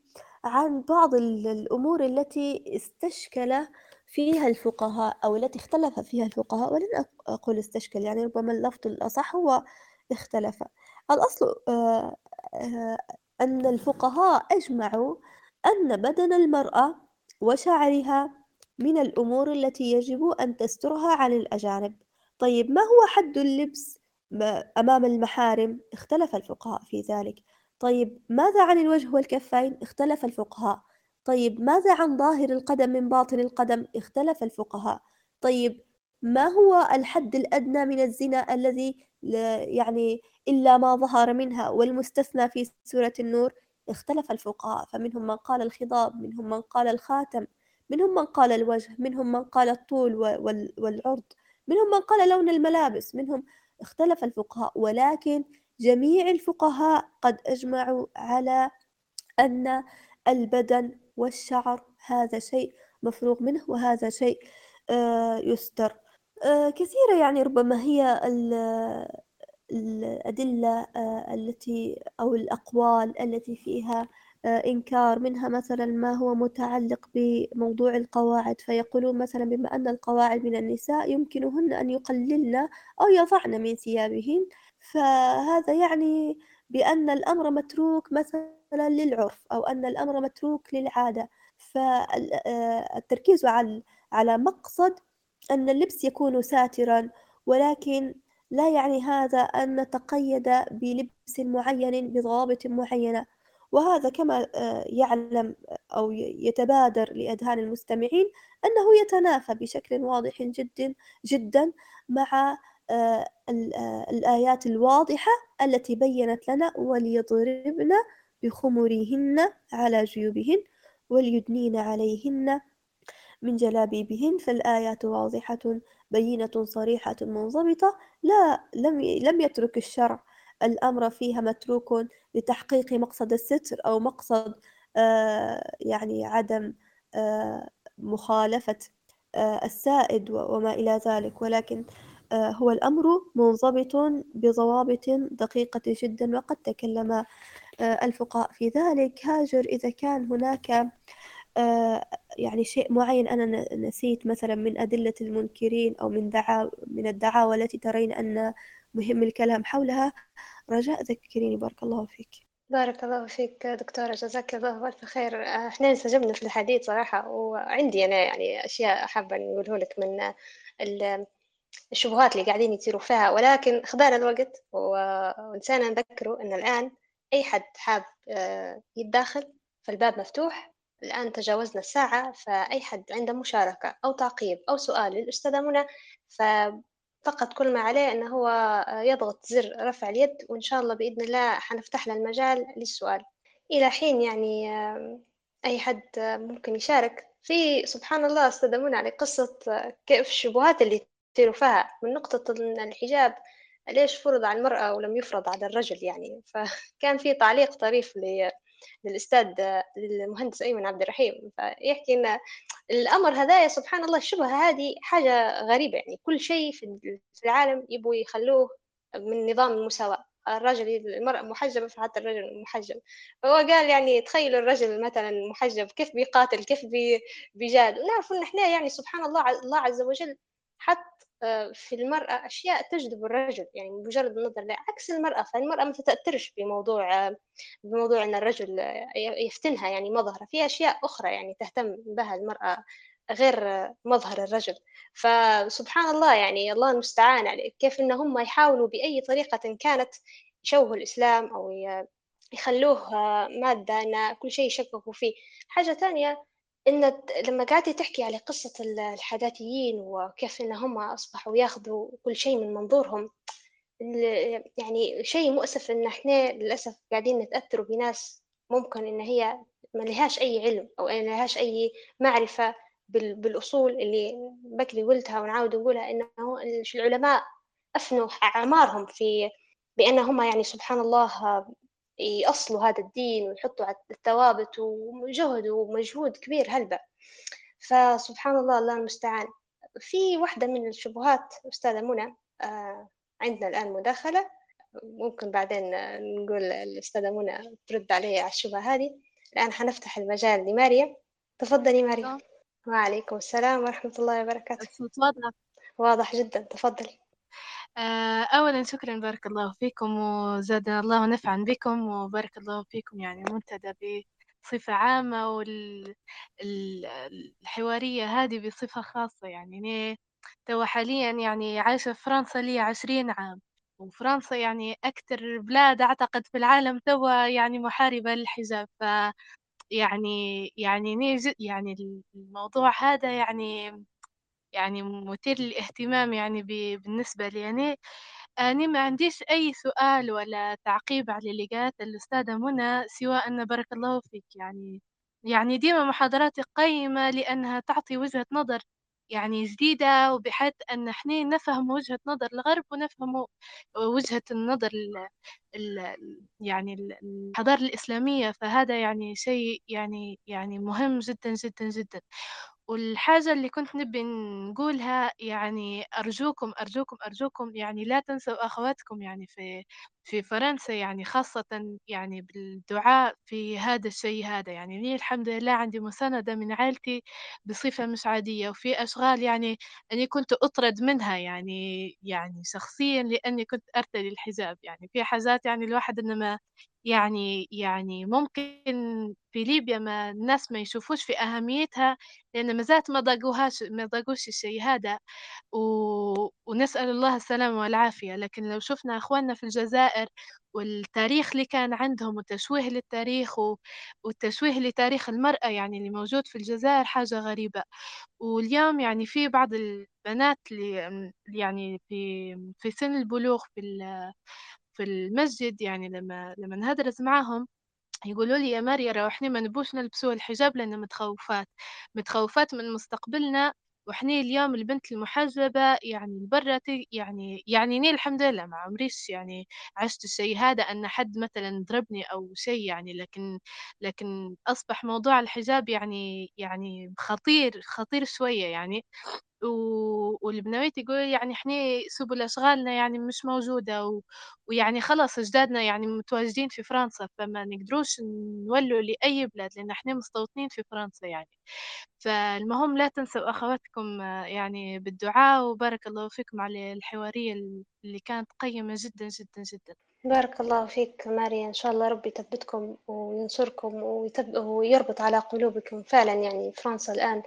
عن بعض الأمور التي استشكل فيها الفقهاء أو التي اختلف فيها الفقهاء ولن أقول استشكل يعني ربما اللفظ الأصح هو اختلف. الأصل آه، آه، أن الفقهاء أجمعوا أن بدن المرأة وشعرها من الأمور التي يجب أن تسترها عن الأجانب. طيب ما هو حد اللبس أمام المحارم؟ اختلف الفقهاء في ذلك. طيب ماذا عن الوجه والكفين؟ اختلف الفقهاء. طيب ماذا عن ظاهر القدم من باطن القدم؟ اختلف الفقهاء. طيب ما هو الحد الأدنى من الزنا الذي يعني إلا ما ظهر منها والمستثنى في سورة النور؟ اختلف الفقهاء. فمنهم من قال الخضاب منهم من قال الخاتم. منهم من قال الوجه منهم من قال الطول والعرض منهم من قال لون الملابس منهم اختلف الفقهاء. ولكن جميع الفقهاء قد أجمعوا على أن البدن والشعر هذا شيء مفروغ منه وهذا شيء آه، يستر. آه، كثيرة يعني ربما هي الأدلة آه، التي أو الأقوال التي فيها إنكار منها مثلا ما هو متعلق بموضوع القواعد. فيقولون مثلا بما أن القواعد من النساء يمكنهن أن يقللن أو يضعن من ثيابهن. فهذا يعني بأن الأمر متروك مثلا للعرف أو أن الأمر متروك للعادة. فالتركيز على على مقصد أن اللبس يكون ساترا ولكن لا يعني هذا أن نتقيد بلبس معين بضوابط معينة. وهذا كما آه، يعلم أو يتبادر لأذهان المستمعين أنه يتنافى بشكل واضح جدا جدا مع آه، آه، الآيات الواضحة التي بينت لنا وليضربن بخمرهن على جيوبهن وليدنين عليهن من جلابيبهن. فالآيات واضحة بينة صريحة منضبطة لا لم لم يترك الشرع الأمر فيها متروك لتحقيق مقصد الستر أو مقصد آه يعني عدم آه مخالفة آه السائد وما إلى ذلك. ولكن هو الأمر منضبط بضوابط دقيقة جدا وقد تكلم الفقهاء في ذلك. هاجر إذا كان هناك يعني شيء معين أنا نسيت مثلا من أدلة المنكرين أو من دعا من الدعاوى التي ترين أن مهم الكلام حولها. رجاء ذكريني بارك الله فيك. بارك الله فيك دكتورة جزاك الله ألف خير. إحنا انسجمنا في الحديث صراحة وعندي أنا يعني أشياء حابة نقوله لك من الشبهات اللي قاعدين يصيروا فيها. ولكن خدانا الوقت ونسينا نذكره أن الآن أي حد حاب آه، يتداخل فالباب مفتوح. الآن تجاوزنا الساعة فأي حد عنده مشاركة أو تعقيب أو سؤال للأستاذة منى فقط كل ما عليه أنه هو يضغط زر رفع اليد وإن شاء الله بإذن الله حنفتح له المجال للسؤال. إلى حين يعني أي حد ممكن يشارك. في سبحان الله منى على قصة كيف الشبهات اللي تصير فيها. من نقطة الحجاب ليش فرض على المرأة ولم يفرض على الرجل يعني. (laughs) فكان في تعليق طريف للأستاذ المهندس أيمن عبد الرحيم فيحكي إن الأمر هذايا سبحان الله الشبهة هذه حاجة غريبة يعني كل شيء في العالم يبوا يخلوه من نظام المساواة. الرجل المرأة محجبة فحتى الرجل محجب فهو قال يعني تخيلوا الرجل مثلا محجب كيف بيقاتل كيف بيجاد ونعرف إن إحنا يعني سبحان الله الله عز وجل آه، في المرأة أشياء تجذب الرجل يعني مجرد النظر عكس المرأة فالمرأة ما تتأثرش بموضوع آه، بموضوع أن الرجل يفتنها يعني مظهر في أشياء أخرى يعني تهتم بها المرأة غير مظهر الرجل. فسبحان الله يعني الله المستعان كيف إن هم يحاولوا بأي طريقة كانت يشوهوا الإسلام أو يخلوه آه، مادة أن كل شيء يشككوا فيه. حاجة ثانية إن لما قعدتي تحكي على قصة الحداثيين وكيف إن هم أصبحوا ياخذوا كل شيء من منظورهم يعني شيء مؤسف إن إحنا للأسف قاعدين نتأثروا بناس ممكن إن هي ما لهاش أي علم أو ما لهاش أي معرفة بالأصول اللي بكري قلتها ونعاود نقولها إنه العلماء أفنوا أعمارهم في بأن هم يعني سبحان الله يأصلوا هذا الدين ويحطوا الثوابت وجهد ومجهود كبير هلبة فسبحان الله الله المستعان. في واحدة من الشبهات أستاذة منى آه عندنا الآن مداخلة. ممكن بعدين نقول الأستاذة منى ترد علي على الشبهة هذه. الآن حنفتح المجال لماريا. تفضلي ماريا. وعليكم السلام ورحمة الله وبركاته. واضح. واضح جدا. تفضلي. أولا شكرا بارك الله فيكم وزاد الله نفعا بكم وبارك الله فيكم يعني منتدى بصفة عامة والحوارية هذه بصفة خاصة يعني. أنا توا حاليا يعني عايشة في فرنسا لي عشرين عام وفرنسا يعني أكثر بلاد أعتقد في العالم توا يعني محاربة للحجاب. ف يعني يعني يعني الموضوع هذا يعني يعني مثير للاهتمام يعني بالنسبة لي. يعني أنا ما عنديش أي سؤال ولا تعقيب على اللي قالته الأستاذة منى سوى أن بارك الله فيك. يعني يعني ديما محاضراتك قيمة لأنها تعطي وجهة نظر يعني جديدة وبحيث أن إحنا نفهم وجهة نظر الغرب ونفهم وجهة النظر ال ال يعني الحضارة الإسلامية. فهذا يعني شيء يعني يعني مهم جدا جدا جدا. والحاجة اللي كنت نبي نقولها يعني أرجوكم أرجوكم أرجوكم يعني لا تنسوا أخواتكم يعني في في فرنسا يعني خاصة يعني بالدعاء في هذا الشيء هذا. يعني لي الحمد لله عندي مساندة من عائلتي بصفة مش عادية وفي أشغال يعني أني كنت أطرد منها يعني يعني شخصيا لأني كنت أرتدي الحجاب. يعني في حاجات يعني الواحد إنما يعني يعني ممكن في ليبيا ما الناس ما يشوفوش في أهميتها لأن ما زالت ما ضاقوهاش ما ضاقوش الشيء هذا. و... ونسأل الله السلامة والعافية. لكن لو شفنا أخواننا في الجزائر والتاريخ اللي كان عندهم وتشويه للتاريخ و... والتشويه لتاريخ المرأة يعني اللي موجود في الجزائر حاجة غريبة. واليوم يعني في بعض البنات اللي يعني في في سن البلوغ في في المسجد يعني لما لما ندرس معاهم يقولوا لي يا ماريا راه إحنا ما نبوش نلبسوا الحجاب لأن متخوفات متخوفات من مستقبلنا وحنا اليوم البنت المحجبة يعني برا يعني يعني ني الحمد لله ما عمريش يعني عشت الشيء هذا أن حد مثلا ضربني أو شيء يعني لكن لكن أصبح موضوع الحجاب يعني يعني خطير خطير شوية يعني. والبنويت يقول يعني إحنا سبل أشغالنا يعني مش موجودة و... ويعني خلاص أجدادنا يعني متواجدين في فرنسا فما نقدروش نولوا لأي بلاد لأن إحنا مستوطنين في فرنسا يعني. فالمهم لا تنسوا أخواتكم يعني بالدعاء وبارك الله فيكم على الحوارية اللي كانت قيمة جدا جدا جدا. بارك الله فيك ماريا. إن شاء الله ربي يثبتكم وينصركم ويربط على قلوبكم فعلا يعني فرنسا الآن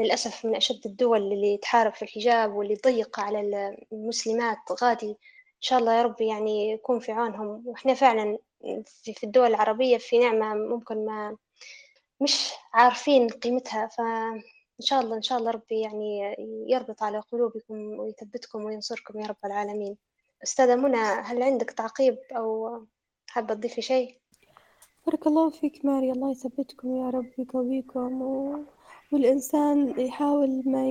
للأسف من أشد الدول اللي تحارب في الحجاب واللي تضيق على المسلمات غادي. إن شاء الله يا رب يعني يكون في عونهم. وإحنا فعلا في الدول العربية في نعمة ممكن ما مش عارفين قيمتها. فإن شاء الله إن شاء الله ربي يعني يربط على قلوبكم ويثبتكم وينصركم يا رب العالمين. أستاذة منى هل عندك تعقيب أو حابة تضيفي شيء؟ بارك الله فيك ماري الله يثبتكم يا رب ويقويكم و... والإنسان يحاول ما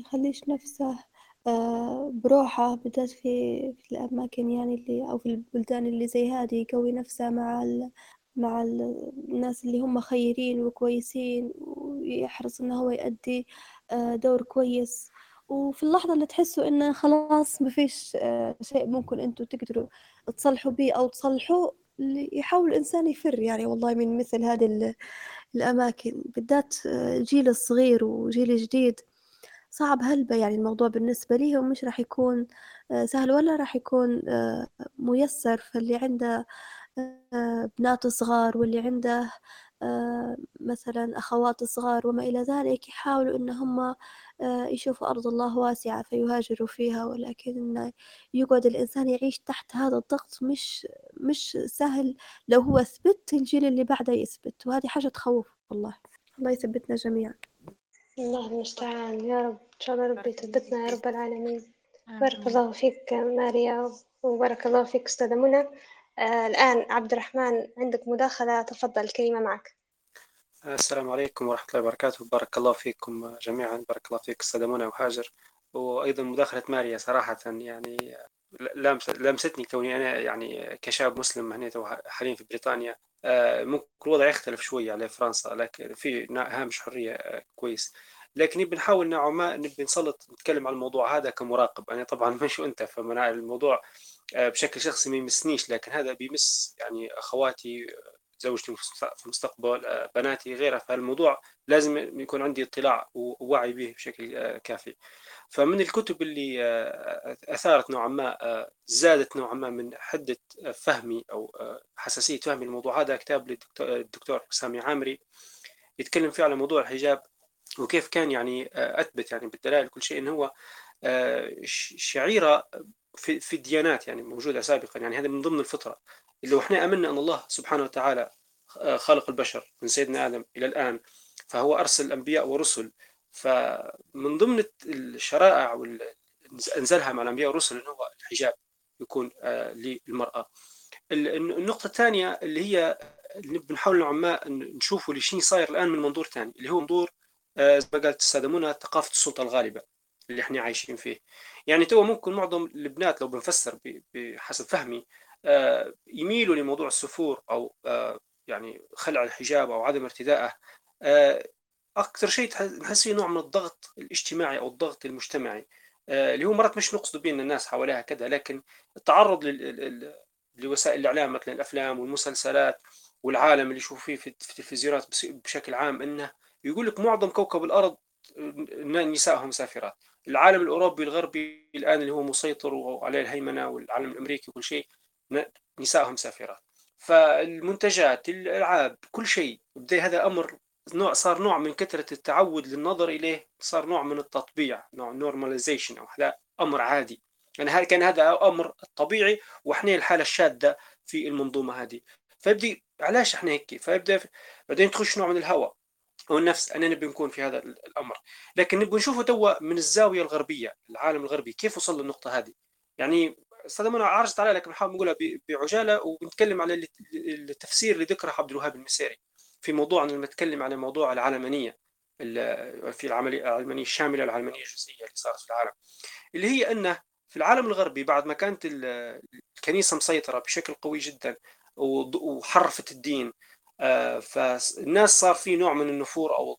يخليش نفسه آه، بروحه بالذات في في الأماكن يعني اللي أو في البلدان اللي زي هذه يقوي نفسه مع ال مع الناس اللي هم خيرين وكويسين ويحرص إنه هو يؤدي آه، دور كويس. وفي اللحظة اللي تحسوا إنه خلاص ما فيش آه، شيء ممكن أنتوا تقدروا تصلحوا به أو تصلحوا يحاول الإنسان يفر يعني والله من مثل هذه الأماكن بالذات الجيل الصغير وجيل جديد. صعب هلبة يعني الموضوع بالنسبة ليهم مش راح يكون آه، سهل ولا راح يكون آه، ميسر. فاللي عنده آه، بنات صغار واللي عنده مثلا أخوات صغار وما إلى ذلك يحاولوا إن هم يشوفوا أرض الله واسعة فيهاجروا فيها ولكن يقعد الإنسان يعيش تحت هذا الضغط مش مش سهل. لو هو ثبت الجيل اللي بعده يثبت وهذه حاجة تخوف والله. الله يثبتنا جميعا. الله المستعان. يا رب إن شاء الله ربي يثبتنا يا رب العالمين. بارك الله فيك ماريا وبارك الله فيك أستاذة منى. آه الآن عبد الرحمن عندك مداخلة تفضل الكلمة معك. السلام عليكم ورحمة الله وبركاته. بارك الله فيكم جميعا بارك الله فيك أستاذة منى وهاجر. وأيضا مداخلة ماريا صراحة يعني لمستني كوني أنا يعني كشاب مسلم هنا حاليا في بريطانيا. آه، ممكن الوضع يختلف شوية على فرنسا لكن في هامش حرية آه، كويس. لكن نبي نحاول نوعا ما نبي نسلط نتكلم عن الموضوع هذا كمراقب. أنا طبعا (laughs) مش أنت فمن الموضوع آه، بشكل شخصي ما يمسنيش لكن هذا بيمس يعني أخواتي زوجتي في المستقبل بناتي غيرها. فالموضوع لازم يكون عندي اطلاع ووعي به بشكل كافي. فمن الكتب اللي آه، أثارت نوعا ما آه، زادت نوعا ما من حدة فهمي أو آه، حساسية فهمي للموضوع هذا كتاب للدكتور سامي عامري. يتكلم فيه على موضوع الحجاب وكيف كان يعني أثبت يعني بالدلائل كل شيء انه هو شعيرة في في الديانات يعني موجودة سابقا. يعني هذا من ضمن الفطرة. لو إحنا آمنا أن الله سبحانه وتعالى خلق البشر من سيدنا آدم إلى الآن فهو أرسل أنبياء ورسل. فمن ضمن الشرائع واللي أنزلها مع الأنبياء والرسل أنه هو الحجاب يكون للمرأة. النقطة الثانية اللي هي اللي بنحاول نوعا ما نشوفه اللي صاير الآن من منظور ثاني اللي هو منظور زي ما قالت السادة منى ثقافة السلطة الغالبة اللي إحنا عايشين فيه. يعني تو ممكن معظم البنات لو بنفسر بحسب فهمي يميلوا لموضوع السفور أو يعني خلع الحجاب أو عدم ارتدائه أكثر شيء نحس فيه نوع من الضغط الاجتماعي أو الضغط المجتمعي اللي هو مرات مش نقصد بين الناس حواليها كذا لكن التعرض لوسائل الإعلام مثلا الأفلام والمسلسلات والعالم اللي يشوفوا فيه في التلفزيونات بشكل عام إنه يقول لك معظم كوكب الأرض نسائهم مسافرات العالم الأوروبي الغربي الآن اللي هو مسيطر وعليه الهيمنة والعالم الأمريكي وكل شيء نسائهم مسافرات فالمنتجات الألعاب كل شيء. بدا هذا أمر نوع صار نوع من كثرة التعود للنظر إليه صار نوع من التطبيع نوع نورماليزيشن أو هذا أمر عادي. يعني كان هذا أمر طبيعي وإحنا الحالة الشاذه في المنظومة هذه. فيبدي علاش إحنا هيك؟ فيبدأ بعدين تخش نوع من الهوى أو النفس أننا نبي نكون في هذا الأمر. لكن نبغى نشوفه توا من الزاوية الغربية العالم الغربي كيف وصل للنقطة هذه؟ يعني أستاذ منى عرجت عليها لكن نحاول نقولها بعجالة ونتكلم على التفسير اللي ذكره عبد الوهاب المسيري في موضوع لما نتكلم على موضوع العلمانية في العملية العلمانية الشاملة العلمانية الجزئيه اللي صارت في العالم اللي هي انه في العالم الغربي بعد ما كانت الكنيسة مسيطرة بشكل قوي جدا وحرفت الدين فالناس صار في نوع من النفور أو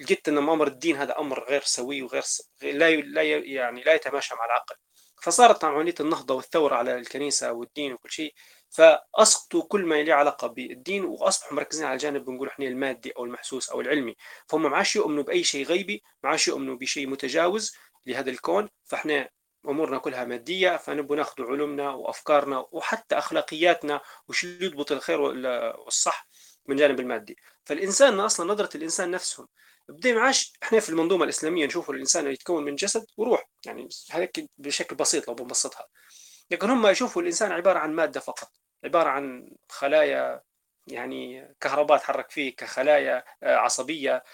لقيت إن أمر الدين هذا أمر غير سوي وغير لا لا يعني لا يتماشى مع العقل. فصارت عمليه النهضة والثورة على الكنيسة والدين وكل شيء. فاسقطوا كل ما له علاقة بالدين واصبحوا مركزين على الجانب بنقول إحنا المادي أو المحسوس أو العلمي. فهم ما عادش يؤمنوا بأي شيء غيبي ما عادش يؤمنوا بشيء متجاوز لهذا الكون. فإحنا أمورنا كلها مادية فنبغى نأخذ علومنا وأفكارنا وحتى أخلاقياتنا وش يضبط الخير والصح. من جانب المادي. فالإنسان أصلا نظرة الإنسان نفسهم. بدا ما عادش إحنا في المنظومة الإسلامية نشوف الإنسان يتكون من جسد وروح يعني هيك بشكل بسيط لو بنبسطها. لكن هم يشوفوا الإنسان عبارة عن مادة فقط عبارة عن خلايا يعني كهرباء تحرك فيه كخلايا عصبية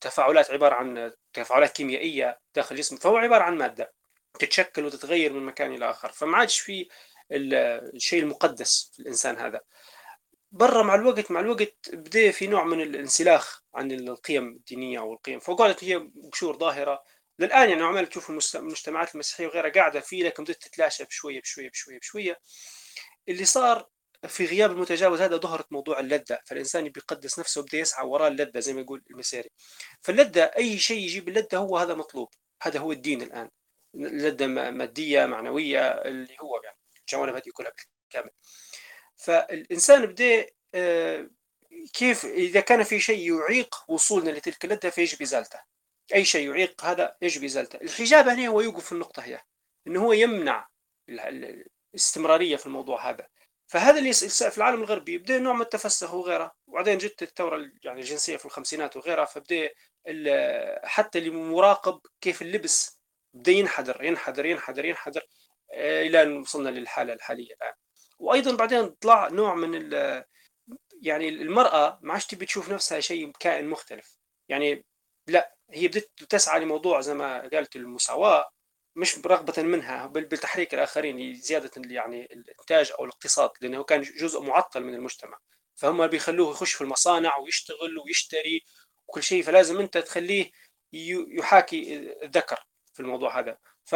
تفاعلات عبارة عن تفاعلات كيميائية داخل الجسم. فهو عبارة عن مادة تتشكل وتتغير من مكان إلى آخر. فما عادش في الشيء المقدس في الإنسان هذا. برا مع الوقت مع الوقت بدا في نوع من الانسلاخ عن القيم الدينية أو القيم. فقالت هي قشور ظاهرة. للآن يعني عمال تشوف المجتمعات المسيحية وغيرها قاعدة فيه لكن بدأت تتلاشى بشوية بشوية بشوية بشوية. اللي صار في غياب المتجاوز هذا ظهرت موضوع اللذة. فالإنسان بيقدس نفسه وبده يسعى وراء اللذة زي ما يقول المسيري. فاللذة أي شيء يجيب اللذة هو هذا مطلوب. هذا هو الدين الآن. لذة مادية معنوية اللي هو يعني الجوانب هذه كلها بالكامل. فالإنسان بده آه، كيف إذا كان في شيء يعيق وصولنا لتلك اللذة فيجب إزالته. أي شيء يعيق هذا يجب إزالته. الحجاب هنا هو يوقف في النقطة هي أنه هو يمنع الاستمرارية في الموضوع هذا. فهذا اللي في العالم الغربي. بدا نوع من التفسخ وغيره. وبعدين جت الثورة يعني الجنسية في الخمسينات وغيرها فبدأ حتى اللي مراقب كيف اللبس بدا ينحدر ينحدر ينحدر ينحدر آه، إلى أن وصلنا للحالة الحالية الآن. وأيضا بعدين طلع نوع من يعني المرأة ما عادش تبي تشوف نفسها شيء كائن مختلف. يعني لا هي بدت تسعى لموضوع زي ما قالت المساواة مش رغبة منها بل بتحريك الآخرين لزيادة يعني الإنتاج أو الاقتصاد لأنه كان جزء معطل من المجتمع. فهم بيخلوه يخش في المصانع ويشتغل ويشتري وكل شيء فلازم أنت تخليه يحاكي الذكر في الموضوع هذا. ف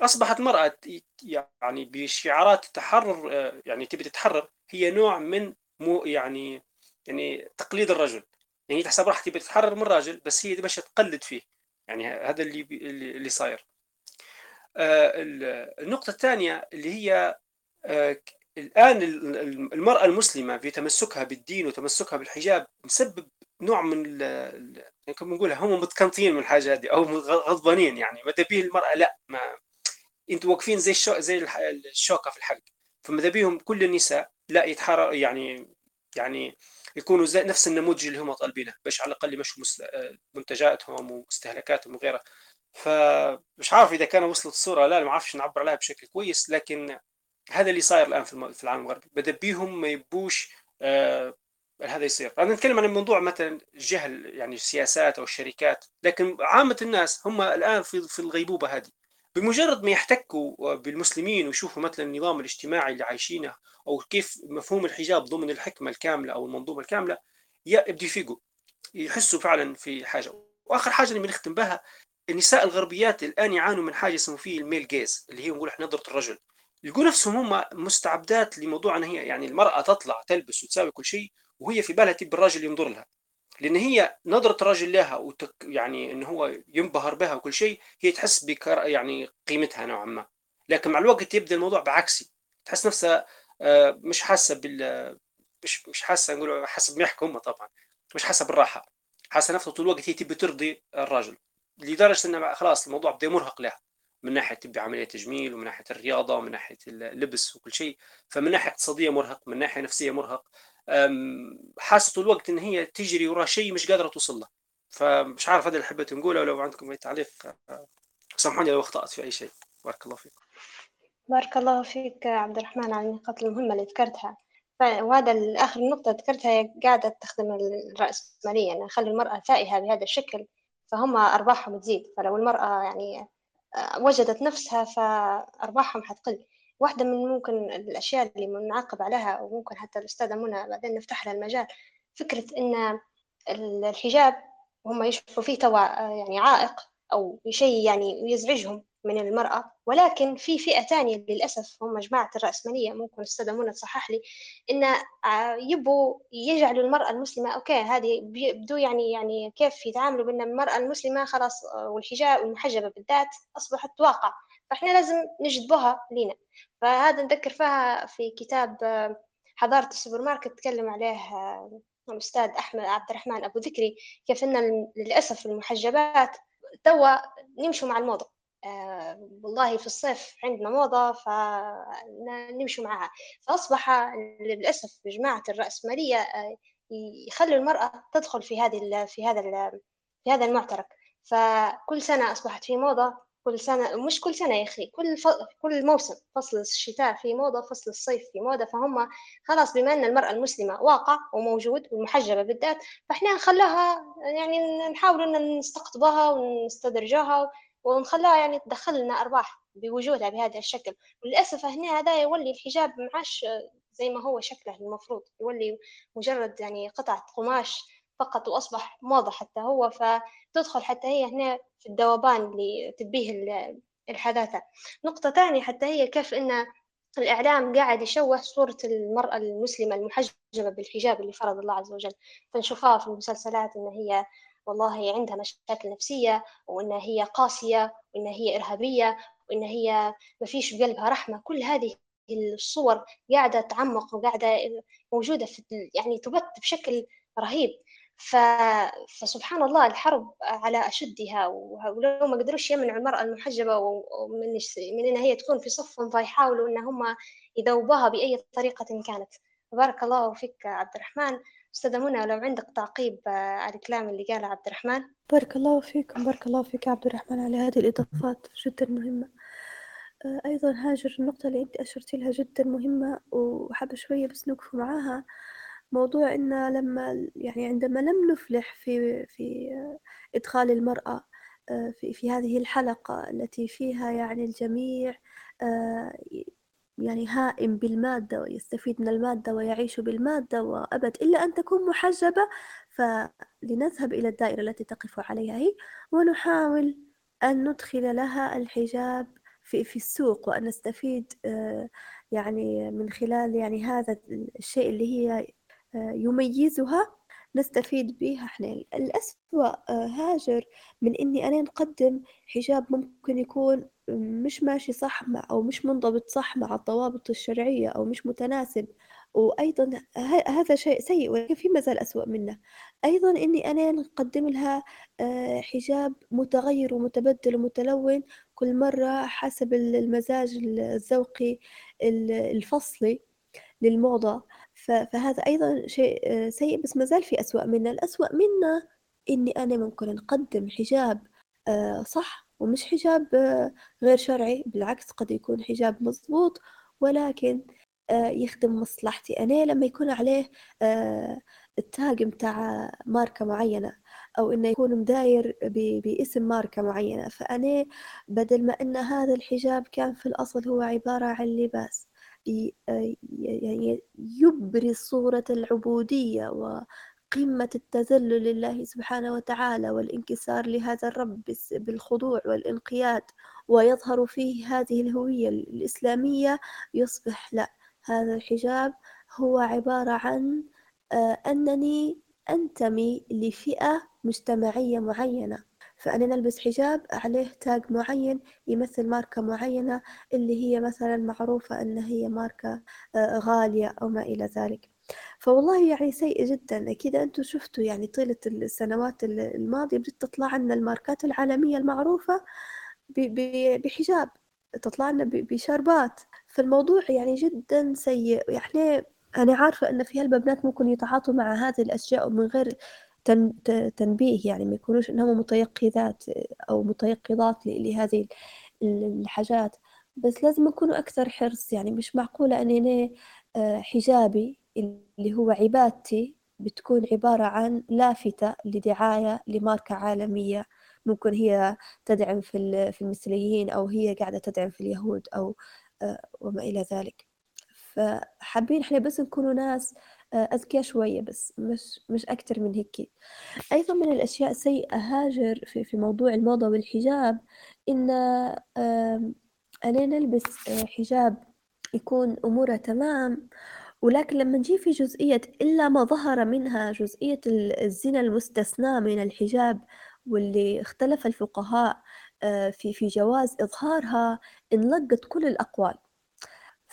أصبحت مرأة يعني بشعارات التحرر يعني تبي تتحرر هي نوع من مو يعني يعني تقليد الرجل. يعني تحسب راح تبي تتحرر من الراجل بس هي ماشيه تقلد فيه. يعني هذا اللي اللي صاير. آه، النقطة الثانية اللي هي آه، الآن المرأة المسلمة في تمسكها بالدين وتمسكها بالحجاب مسبب نوع من يعني كما نقول هم متكنطين من الحاجة هذه أو غضبانين يعني. ماذا به المرأة لا ما أنتوا واقفين زي الشو... زي الشوكة في الحلق. فماذا بيهم كل النساء لا يتحرر يعني يعني يكونوا زي نفس النموذج اللي هم طالبينه باش على الأقل يمشوا منتجاتهم ومستهلكاتهم وغيرها. فمش عارف إذا كان وصلت الصورة لا ما أعرفش نعبر عليها بشكل كويس لكن هذا اللي صاير الآن في العالم الغربي. بدا بيهم ما يبوش آه هذا يصير. أنا نتكلم عن الموضوع مثلا جهل يعني السياسات أو الشركات لكن عامة الناس هم الآن في في الغيبوبة هذه. بمجرد ما يحتكوا بالمسلمين ويشوفوا مثلا النظام الاجتماعي اللي عايشينه أو كيف مفهوم الحجاب ضمن الحكمة الكاملة أو المنظومة الكاملة يبدو يفيقوا يحسوا فعلا في حاجة. وآخر حاجة اللي بنختم بها النساء الغربيات الآن يعانوا من حاجة اسمه فيه الميل جيز اللي هي نقول إحنا نظرة الرجل. يلقوا نفسهم هم مستعبدات لموضوع إن هي يعني المرأة تطلع تلبس وتساوي كل شيء وهي في بالها تبي الراجل ينظر لها. لأن هي نظرة الرجل لها وتك يعني إن هو ينبهر بها وكل شيء هي تحس بكر يعني قيمتها نوعا ما. لكن مع الوقت يبدأ الموضوع بعكسي. تحس نفسها آه، مش حاسة بال مش مش حاسة نقول حسب ما يحكوا طبعا. مش حاسة بالراحة. حاسة نفسها طول الوقت هي تبي ترضي الرجل لدرجة إنه خلاص الموضوع بدا مرهق لها. من ناحية تبي عملية تجميل ومن ناحية الرياضة ومن ناحية اللبس وكل شيء. فمن ناحية اقتصادية مرهق من ناحية نفسية مرهق. حاسة طول الوقت إن هي تجري ورا شيء مش قادرة توصل له. فمش عارف هذا اللي حبيت نقوله ولو عندكم أي تعليق آه، سامحوني لو أخطأت في أي شيء. بارك الله فيك. بارك الله فيك عبد الرحمن على النقاط المهمة اللي ذكرتها. وهذا آخر نقطة ذكرتها قاعدة تخدم الرأسمالية يعني نخلي المرأة ثائهة بهذا الشكل فهم أرباحهم تزيد. فلو المرأة يعني آه، وجدت نفسها فأرباحهم حتقل. واحدة من ممكن الأشياء اللي بنعاقب عليها وممكن حتى الأستاذة منى بعدين نفتح لها المجال. فكرة إن الحجاب هم يشوفوا فيه توا يعني عائق أو شيء يعني يزعجهم من المرأة. ولكن في فئة تانية للأسف هم جماعة الرأسمالية ممكن الأستاذة منى تصحح لي إن يبوا يجعلوا المرأة المسلمة. أوكي هذه بدو يعني يعني كيف يتعاملوا بأن المرأة المسلمة خلاص والحجاب المحجبة بالذات أصبحت واقع. فإحنا لازم نجذبها لينا. فهذا نذكر فيها في كتاب حضارة السوبر ماركت تكلم عليه الأستاذ أحمد عبد الرحمن أبو ذكري كيف أن للأسف المحجبات توا نمشوا مع الموضة. آه والله في الصيف عندنا موضة فنمشوا معها. فأصبح للأسف جماعة الرأسمالية آه يخلوا المرأة تدخل في هذه في هذا في هذا المعترك. فكل سنة أصبحت في موضة كل سنة مش كل سنة يا أخي كل ف... كل موسم فصل الشتاء في موضة فصل الصيف في موضة فهم خلاص بما أن المرأة المسلمة واقع وموجود والمحجبة بالذات فإحنا نخليها يعني نحاول أن نستقطبها ونستدرجها ونخليها يعني تدخل لنا أرباح بوجودها بهذا الشكل. وللأسف هنا هذا يولي الحجاب معاش زي ما هو شكله المفروض يولي مجرد يعني قطعة قماش فقط وأصبح موضة حتى هو فتدخل حتى هي هنا في الذوبان اللي تبيه الحداثة. نقطة ثانية حتى هي كيف أن الإعلام قاعد يشوه صورة المرأة المسلمة المحجبة بالحجاب اللي فرض الله عز وجل. فنشوفها في المسلسلات إن هي والله عندها مشاكل نفسية وإن هي قاسية وإن هي إرهابية وإن هي ما فيش بقلبها رحمة. كل هذه الصور قاعدة تعمق وقاعدة موجودة في يعني تبث بشكل رهيب. فسبحان الله الحرب على أشدها ولو ما قدروش يمنعوا المرأة المحجبة ومن من إن هي تكون في صفهم فيحاولوا إن هم يذوبوها بأي طريقة كانت. بارك الله فيك عبد الرحمن. أستاذة منى لو عندك تعقيب على الكلام اللي قاله عبد الرحمن. بارك الله فيكم بارك الله فيك عبد الرحمن على هذه الإضافات جدا مهمة. أيضا هاجر النقطة اللي أنت أشرت لها جدا مهمة وحابة شوية بس نوقف معاها. موضوع إن لما يعني عندما لم نفلح في في إدخال المرأة آه، في في هذه الحلقة التي فيها يعني الجميع آه، يعني هائم بالمادة ويستفيد من المادة ويعيش بالمادة وأبد إلا أن تكون محجبة فلنذهب إلى الدائرة التي تقف عليها هي ونحاول أن ندخل لها الحجاب في في السوق وأن نستفيد آه، يعني من خلال يعني هذا الشيء اللي هي يميزها نستفيد بها إحنا. الأسوأ آه، هاجر من إني أنا نقدم حجاب ممكن يكون مش ماشي صح مع أو مش منضبط صح مع الضوابط الشرعية أو مش متناسب. وأيضا هذا شيء سيء ولكن في مازال أسوأ منه. أيضا إني أنا نقدم لها آه، حجاب متغير ومتبدل ومتلون. كل مرة حسب المزاج الذوقي الفصلي للموضة. فهذا أيضا شيء آه، سيء بس ما زال في أسوأ منه الأسوأ منه إني أنا ممكن نقدم حجاب آه، صح ومش حجاب آه، غير شرعي بالعكس قد يكون حجاب مضبوط ولكن يخدم مصلحتي أنا. لما يكون عليه التاج متاع ماركة معينة أو إنه يكون مداير باسم ماركة معينة فأنا بدل ما إن هذا الحجاب كان في الأصل هو عبارة عن لباس يعني يبرز صورة العبودية وقمة التذلل لله سبحانه وتعالى والانكسار لهذا الرب بالخضوع والانقياد ويظهر فيه هذه الهوية الإسلامية يصبح لا هذا الحجاب هو عبارة عن آه، أنني أنتمي لفئة مجتمعية معينة. فأنا نلبس حجاب عليه تاج معين يمثل ماركة معينة اللي هي مثلا معروفة أن هي ماركة آه، غالية أو ما إلى ذلك. فوالله يعني سيء جدا. أكيد أنتم شفتوا يعني طيلة السنوات الماضية بدأت تطلع لنا الماركات العالمية المعروفة بحجاب تطلع لنا بشربات. فالموضوع يعني جدا سيء. يعني أنا عارفة أن في هالبنات ممكن يتعاطوا مع هذه الأشياء من غير تنبيه يعني ما يكونوش إنهم متيقظات أو متيقظات لهذه الحاجات. بس لازم يكونوا أكثر حرص. يعني مش معقولة أني آه، حجابي اللي هو عبادتي بتكون عبارة عن لافتة لدعاية لماركة عالمية. ممكن هي تدعم في في المثليين أو هي قاعدة تدعم في اليهود أو آه، وما إلى ذلك. فحابين إحنا بس نكونوا ناس أذكياء شوية بس مش مش أكتر من هيك أيضا من الأشياء السيئة هاجر في, في موضوع الموضة والحجاب إن أنا نلبس آه، حجاب يكون أموره تمام ولكن لما نجي في جزئية إلا ما ظهر منها جزئية الزنا المستثنى من الحجاب واللي اختلف الفقهاء آه، في في جواز إظهارها انلقت كل الأقوال.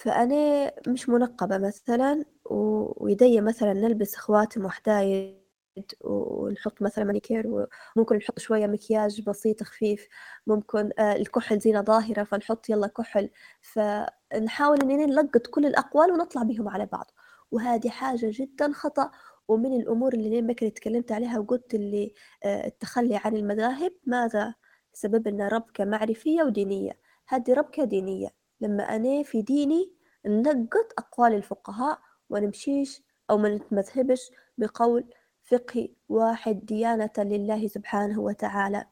فأنا مش منقبة مثلا ويدي مثلا نلبس خواتم وحدايد ونحط مثلا مانيكير وممكن نحط شوية مكياج بسيط خفيف ممكن آه، الكحل زينة ظاهرة فنحط يلا كحل. فنحاول إننا نلقط كل الأقوال ونطلع بهم على بعض. وهذه حاجة جدا خطأ ومن الأمور اللي لين بكري تكلمت عليها وقلت اللي آه، التخلي عن المذاهب ماذا؟ سبب لنا ربكة معرفية ودينية. هذه ربكة دينية. لما أنا في ديني نلقط أقوال الفقهاء ونمشيش أو ما نتمذهبش بقول فقهي واحد ديانة لله سبحانه وتعالى.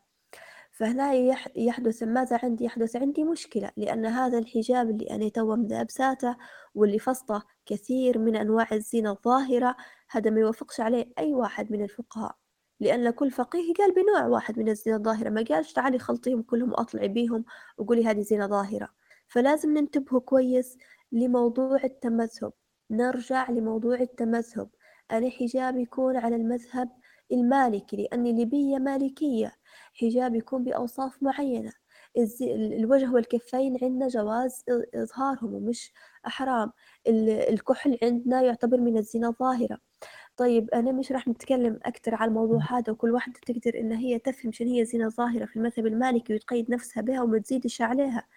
فهنا يحدث ماذا عندي؟ يحدث عندي مشكلة لأن هذا الحجاب اللي أنا تو ملابساته واللي فسطه كثير من أنواع الزينة الظاهرة هذا ما يوافقش عليه أي واحد من الفقهاء. لأن كل فقيه قال بنوع واحد من الزينة الظاهرة ما قالش تعالي خلطيهم كلهم وأطلعي بيهم وقولي هذه زينة ظاهرة. فلازم ننتبه كويس لموضوع التمذهب. نرجع لموضوع التمذهب. أنا حجابي يكون على المذهب المالكي لأني ليبية مالكية. حجاب يكون بأوصاف معينة. الوجه والكفين عندنا جواز إظهارهم ومش حرام الكحل عندنا يعتبر من الزنا الظاهرة. طيب أنا مش راح نتكلم أكثر على الموضوع هذا وكل واحدة تقدر إن هي تفهم شنو هي زنا ظاهرة في المذهب المالكي وتقيد نفسها بها وما تزيدش عليها.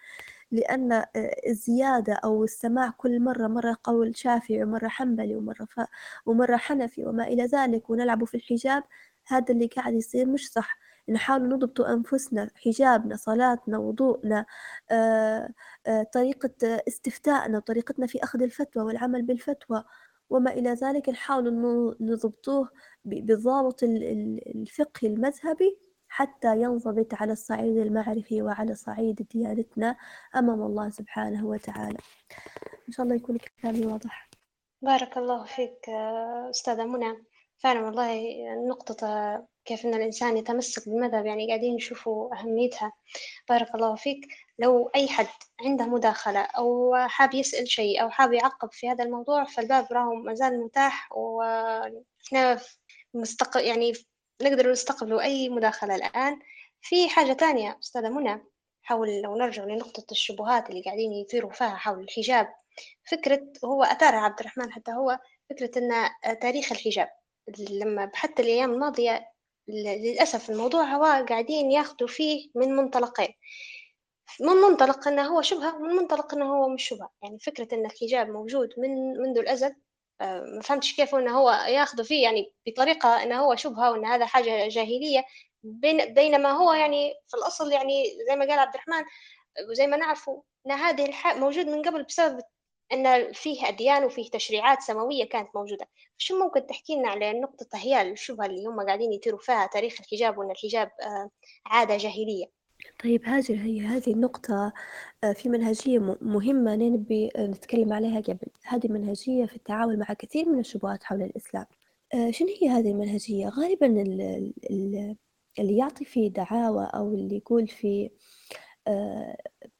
لأن آه، الزيادة أو السماع كل مرة مرة قول شافعي ومرة حنبلي ومرة ف... ومرة حنفي وما إلى ذلك ونلعب في الحجاب هذا اللي قاعد يصير مش صح. نحاول نضبط أنفسنا حجابنا صلاتنا وضوءنا آه، آه، طريقة استفتائنا وطريقتنا في أخذ الفتوى والعمل بالفتوى وما إلى ذلك نحاول نضبطوه بالضابط الفقهي المذهبي. حتى ينضبط على الصعيد المعرفي وعلى صعيد ديانتنا أمام الله سبحانه وتعالى. إن شاء الله يكون كلامي واضح. بارك الله فيك أستاذة منى. فعلا والله نقطة كيف أن الإنسان يتمسك بالمذهب يعني قاعدين نشوفوا أهميتها. بارك الله فيك. لو أي حد عنده مداخلة أو حاب يسأل شيء أو حاب يعقب في هذا الموضوع فالباب راهو مازال متاح وإحنا مستق يعني نقدر نستقبلوا أي مداخلة الآن. في حاجة تانية أستاذة منى حول لو نرجع لنقطة الشبهات اللي قاعدين يثيروا فيها حول الحجاب. فكرة هو أثارها عبد الرحمن حتى هو فكرة أن تاريخ الحجاب. لما بحثت الأيام الماضية للأسف الموضوع هو قاعدين ياخدوا فيه من منطلقين. من منطلق أنه هو شبهة ومن منطلق أنه هو مش شبهة. يعني فكرة أن الحجاب موجود من منذ الأزل ما فهمتش كيف إنه هو ياخذ فيه يعني بطريقة إنه هو شبهة وإن هذا حاجة جاهلية. بينما هو يعني في الأصل يعني زي ما قال عبد الرحمن وزي ما نعرفوا إن هذه الحاجة موجود من قبل بسبب أن فيه أديان وفيه تشريعات سماوية كانت موجودة. شو ممكن تحكي لنا على نقطة هي الشبهة اللي هم قاعدين يثيروا فيها تاريخ الحجاب وأن الحجاب آه، عادة جاهلية؟ طيب هاجر هي هذه النقطة آه، في منهجية مهمة نبي نتكلم عليها قبل. هذه المنهجية في التعامل مع كثير من الشبهات حول الإسلام. آه، شنو هي هذه المنهجية؟ غالبا اللي يعطي فيه دعاوى أو اللي يقول في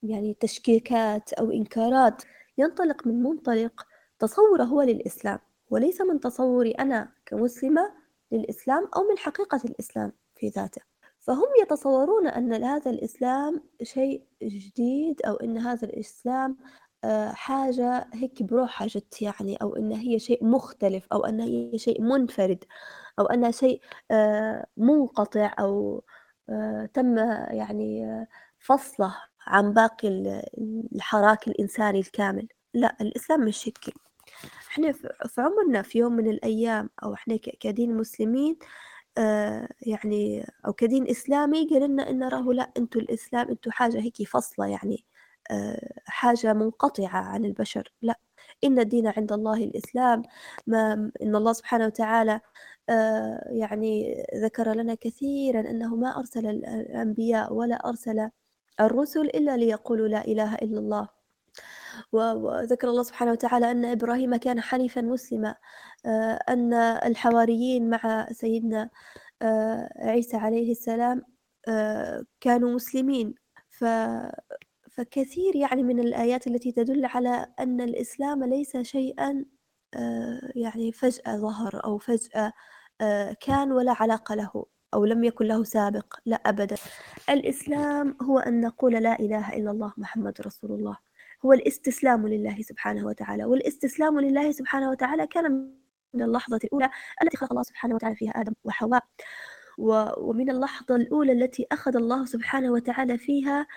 يعني تشكيكات أو إنكارات ينطلق من منطلق تصوره هو للإسلام وليس من تصوري أنا كمسلمة للإسلام أو من حقيقة الإسلام في ذاته. فهم يتصورون أن هذا الإسلام شيء جديد أو أن هذا الإسلام آه، حاجة هيك بروحها جت يعني أو أن هي شيء مختلف أو أن هي شيء منفرد أو أنها شيء آه، منقطع أو آه، تم يعني فصله عن باقي الحراك الإنساني الكامل. لا الإسلام مش هيك. إحنا في عمرنا في يوم من الأيام أو إحنا كدين مسلمين آه يعني أو كدين إسلامي قال لنا إن راهو لا أنتوا الإسلام أنتوا حاجة هيك فصلة يعني آه حاجة منقطعة عن البشر لا. إن الدين عند الله الإسلام ما إن الله سبحانه وتعالى آه يعني ذكر لنا كثيرا أنه ما أرسل الأنبياء ولا أرسل الرسل إلا ليقولوا لا إله إلا الله. وذكر الله سبحانه وتعالى أن إبراهيم كان حنيفا مسلما آه، أن الحواريين مع سيدنا آه، عيسى عليه السلام آه، كانوا مسلمين. ف فكثير يعني من الآيات التي تدل على أن الإسلام ليس شيئا يعني فجأة ظهر أو فجأة كان ولا علاقة له أو لم يكن له سابق لا أبدا. الإسلام هو أن نقول لا إله إلا الله محمد رسول الله. هو الاستسلام لله سبحانه وتعالى والاستسلام لله سبحانه وتعالى كان من اللحظة الأولى التي خلق الله سبحانه وتعالى فيها آدم وحواء ومن اللحظة الأولى التي أخذ الله سبحانه وتعالى فيها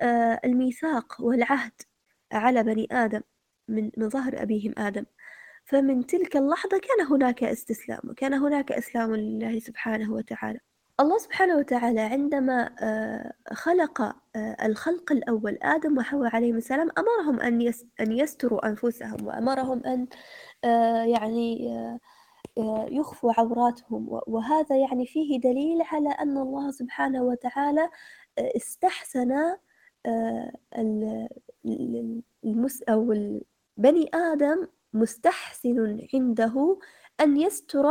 آه، الميثاق والعهد على بني آدم من من ظهر أبيهم آدم. فمن تلك اللحظة كان هناك استسلام وكان هناك إسلام لله سبحانه وتعالى. الله سبحانه وتعالى عندما آه، خلق آه، الخلق الأول آدم وحواء عليهم السلام أمرهم أن أن يستروا أنفسهم وأمرهم أن آه، يعني يخفوا عوراتهم. وهذا يعني فيه دليل على أن الله سبحانه وتعالى استحسن المس أو بني آدم مستحسن عنده أن يستر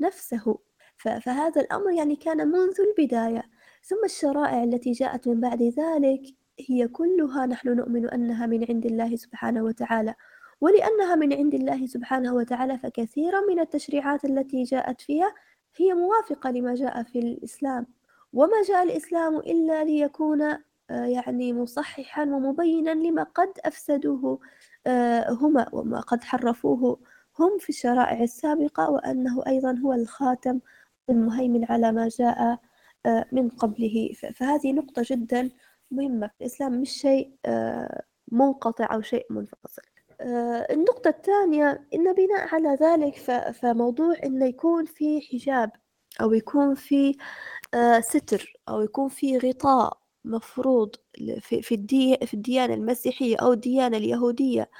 نفسه. فهذا الأمر يعني كان منذ البداية. ثم الشرائع التي جاءت من بعد ذلك هي كلها نحن نؤمن أنها من عند الله سبحانه وتعالى. ولأنها من عند الله سبحانه وتعالى فكثيرا من التشريعات التي جاءت فيها هي موافقة لما جاء في الإسلام. وما جاء الإسلام إلا ليكون آه، يعني مصححا ومبينا لما قد أفسدوه آه، هما وما قد حرفوه هم في الشرائع السابقة وأنه أيضا هو الخاتم المهيمن على ما جاء آه، من قبله. فهذه نقطة جدا مهمة في الإسلام مش شيء آه، منقطع أو شيء منفصل. آه، النقطة الثانية إن بناء على ذلك فموضوع إنه يكون في حجاب أو يكون في ستر أو يكون في غطاء مفروض في في في الديانة المسيحية أو الديانة اليهودية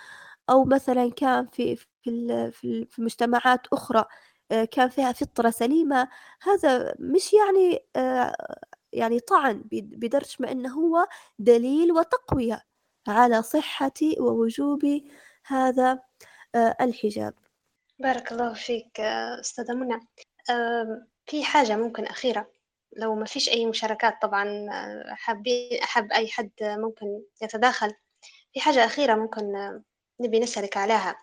أو مثلا كان في في في مجتمعات أخرى كان فيها فطرة سليمة. هذا مش يعني آه، يعني طعن بدرجة ما أنه هو دليل وتقوية على صحة ووجوب هذا آه، الحجاب. بارك الله فيك أستاذة منى. في حاجة ممكن أخيرة. لو ما فيش أي مشاركات طبعا حابين أحب أي حد ممكن يتداخل. في حاجة أخيرة ممكن نبي نسألك عليها.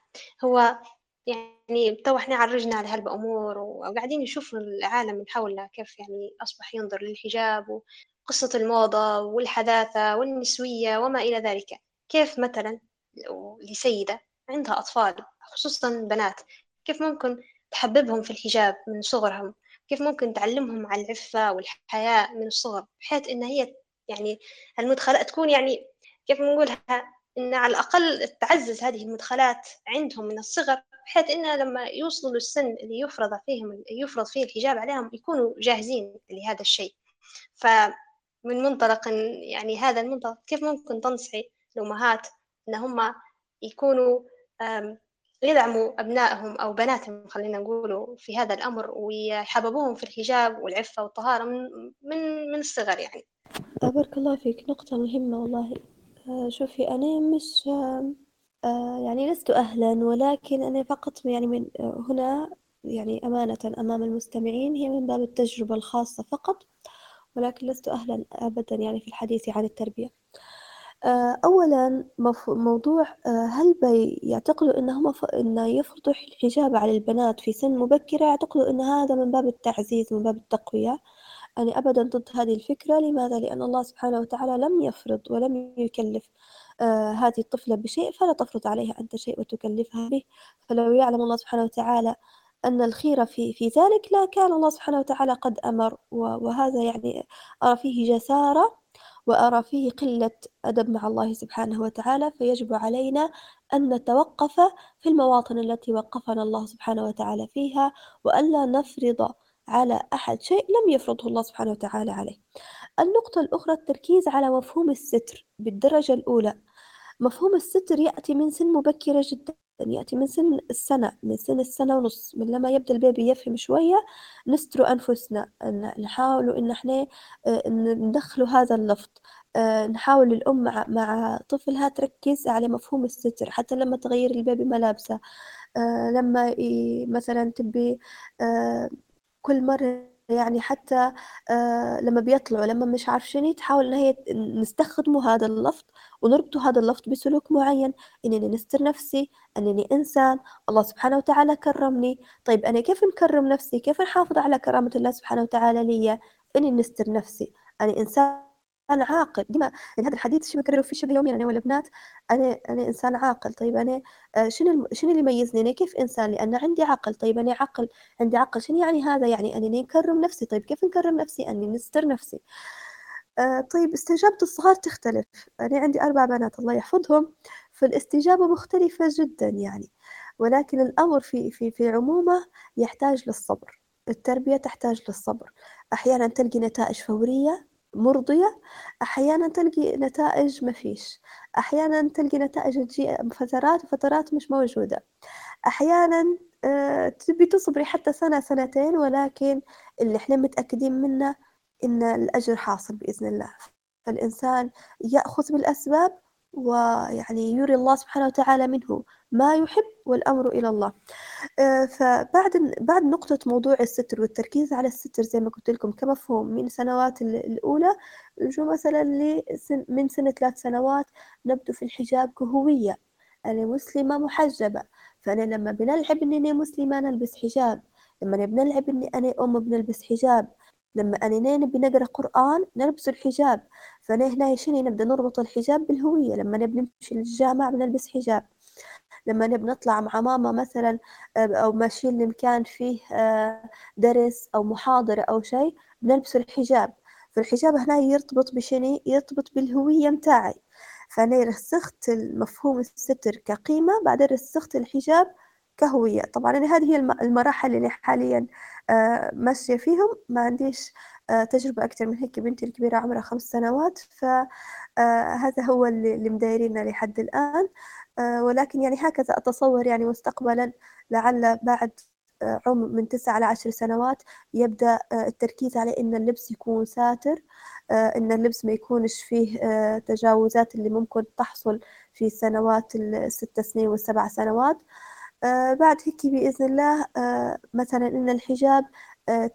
هو يعني تو إحنا عرجنا على هالبأمور وقاعدين نشوف العالم من حولنا كيف يعني أصبح ينظر للحجاب وقصة الموضة والحداثة والنسوية وما إلى ذلك. كيف مثلا لسيدة عندها أطفال خصوصا بنات كيف ممكن تحببهم في الحجاب من صغرهم؟ كيف ممكن تعلمهم على العفة والحياء من الصغر؟ بحيث إن هي يعني المدخلات تكون يعني كيف نقولها إن على الأقل تعزز هذه المدخلات عندهم من الصغر بحيث إن لما يوصلوا للسن اللي يفرض فيهم يفرض فيه الحجاب عليهم يكونوا جاهزين لهذا الشيء. فمن منطلق يعني هذا المنطلق كيف ممكن تنصحي الأمهات إن هم يكونوا يدعموا أبنائهم أو بناتهم خلينا نقولوا في هذا الأمر ويحببوهم في الحجاب والعفة والطهارة من من من الصغر يعني. بارك الله فيك نقطة مهمة والله. آه، شوفي أنا مش آه، يعني لست أهلا ولكن أنا فقط يعني من آه، هنا يعني أمانة أمام المستمعين هي من باب التجربة الخاصة فقط ولكن لست أهلا أبدا يعني في الحديث عن التربية. آه، أولا موضوع هل يعتقدوا إنهم إن يفرضوا الحجاب على البنات في سن مبكرة؟ يعتقدوا إن هذا من باب التعزيز من باب التقوية. أنا أبدا ضد هذه الفكرة. لماذا؟ لأن الله سبحانه وتعالى لم يفرض ولم يكلف هذه الطفلة بشيء فلا تفرض عليها أنت شيء وتكلفها به. فلو يعلم الله سبحانه وتعالى أن الخير في في ذلك لا كان الله سبحانه وتعالى قد أمر. وهذا يعني أرى فيه جسارة وأرى فيه قلة أدب مع الله سبحانه وتعالى. فيجب علينا أن نتوقف في المواطن التي وقفنا الله سبحانه وتعالى فيها وألا نفرض على أحد شيء لم يفرضه الله سبحانه وتعالى عليه. النقطة الأخرى التركيز على مفهوم الستر بالدرجة الأولى. مفهوم الستر يأتي من سن مبكرة جدا يأتي من سن السنة من سن السنة ونص من لما يبدأ ال baby يفهم شوية نستر أنفسنا نحاول إن إحنا آه، ندخلوا هذا اللفظ آه، نحاول الأم مع, طفلها تركز على مفهوم الستر حتى لما تغير ال baby ملابسه آه، لما مثلا تبي كل مرة يعني حتى لما بيطلعوا لما مش عارف شنو تحاول إن هي نستخدموا هذا اللفظ ونربطوا هذا اللفظ بسلوك معين. إنني نستر نفسي أنني إنسان. الله سبحانه وتعالى كرمني. طيب أنا كيف نكرم نفسي؟ كيف نحافظ على كرامة الله سبحانه وتعالى لي إني نستر نفسي. أنا إنسان أنا عاقل. ديما يعني هذا الحديث شو بكرره في شبه يوميا أنا والبنات أنا أنا إنسان عاقل. طيب أنا آه، شنو شنو اللي يميزني؟ أنا كيف إنسان؟ لأن عندي عقل. طيب أنا عقل عندي عقل. شنو يعني هذا؟ يعني أني نكرم نفسي. طيب كيف نكرم نفسي؟ أني نستر نفسي. طيب استجابة الصغار تختلف. أنا عندي أربع بنات الله يحفظهم. فالاستجابة مختلفة جدا يعني. ولكن الأمر في في في عمومه يحتاج للصبر. التربية تحتاج للصبر. أحيانا تلقي نتائج فورية مرضية. أحيانا تلقي نتائج ما فيش. أحيانا تلقي نتائج تجي فترات وفترات مش موجودة. أحيانا آه، تبي تصبري حتى سنة سنتين ولكن اللي إحنا متأكدين منه إن الأجر حاصل بإذن الله. فالإنسان يأخذ بالأسباب ويعني يري الله سبحانه وتعالى منه ما يحب والأمر إلى الله. آه، فبعد بعد نقطة موضوع الستر والتركيز على الستر زي ما قلت لكم كمفهوم من سنوات الأولى جو مثلا من سنة ثلاث سنوات نبدو في الحجاب كهوية أنا مسلمة محجبة فأنا لما بنلعب إني مسلمة نلبس حجاب لما بنلعب إني أنا أم بنلبس حجاب. لما أنا نبي نقرأ قرآن نلبس الحجاب. فأنا هنا شنو نبدأ؟ نربط الحجاب بالهوية. لما نبي نمشي للجامع بنلبس حجاب. لما نبي نطلع مع ماما مثلا آه، أو ماشيين لمكان فيه آه، درس أو محاضرة أو شيء بنلبس الحجاب. فالحجاب هنا يرتبط بشنو؟ يرتبط بالهوية متاعي. فأنا رسخت المفهوم الستر كقيمة بعدين رسخت الحجاب كهوية. طبعا أنا هذه هي المراحل اللي حاليا آه، ماشية فيهم. ما عنديش تجربة أكثر من هيك. بنتي الكبيرة عمرها خمس سنوات فهذا هو اللي مدايريننا لحد الآن. آه، ولكن يعني هكذا أتصور يعني مستقبلا لعل بعد آه، عمر من تسعة إلى عشر سنوات يبدأ آه، التركيز على إن اللبس يكون ساتر إن اللبس ما يكونش فيه تجاوزات اللي ممكن تحصل في السنوات الست سنين والسبع سنوات. بعد هيك بإذن الله مثلا إن الحجاب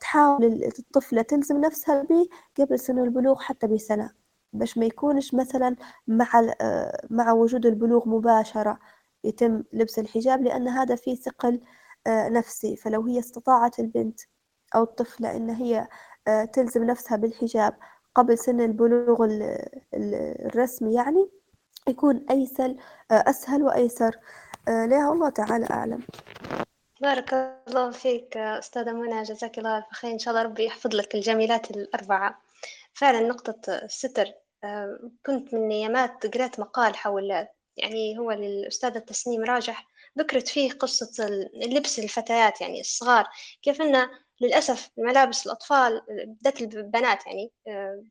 تحاول الطفلة تلزم نفسها به قبل سن البلوغ حتى بسنة. باش ما يكونش مثلا مع آه، مع وجود البلوغ مباشرة يتم لبس الحجاب لأن هذا فيه ثقل آه، نفسي. فلو هي استطاعت البنت أو الطفلة إن هي آه، تلزم نفسها بالحجاب قبل سن البلوغ الرسمي يعني يكون أيسل أسهل وأيسر. لها الله تعالى أعلم. بارك الله فيك أستاذة منى جزاك الله الف خير إن شاء الله ربي يحفظ لك الجميلات الأربعة. فعلا نقطة الستر كنت من أيامات قرأت مقال حول يعني هو للأستاذة تسنيم راجح ذكرت فيه قصة اللبس الفتيات يعني الصغار كيف أن للأسف ملابس الأطفال بالذات البنات يعني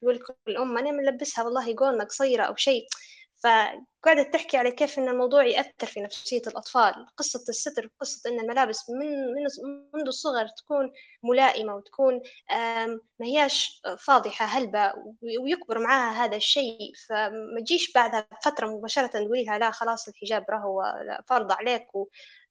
بيقول لكم الأم أنا ملبسها والله قولنا قصيرة أو شيء. قعدت تحكي على كيف إن الموضوع يأثر في نفسية الأطفال قصة الستر قصة إن الملابس من من منذ الصغر تكون ملائمة وتكون ما هياش فاضحة هلبة ويكبر معاها هذا الشيء فما تجيش بعدها فترة مباشرة تقولي لها لا خلاص الحجاب راهو فرض عليك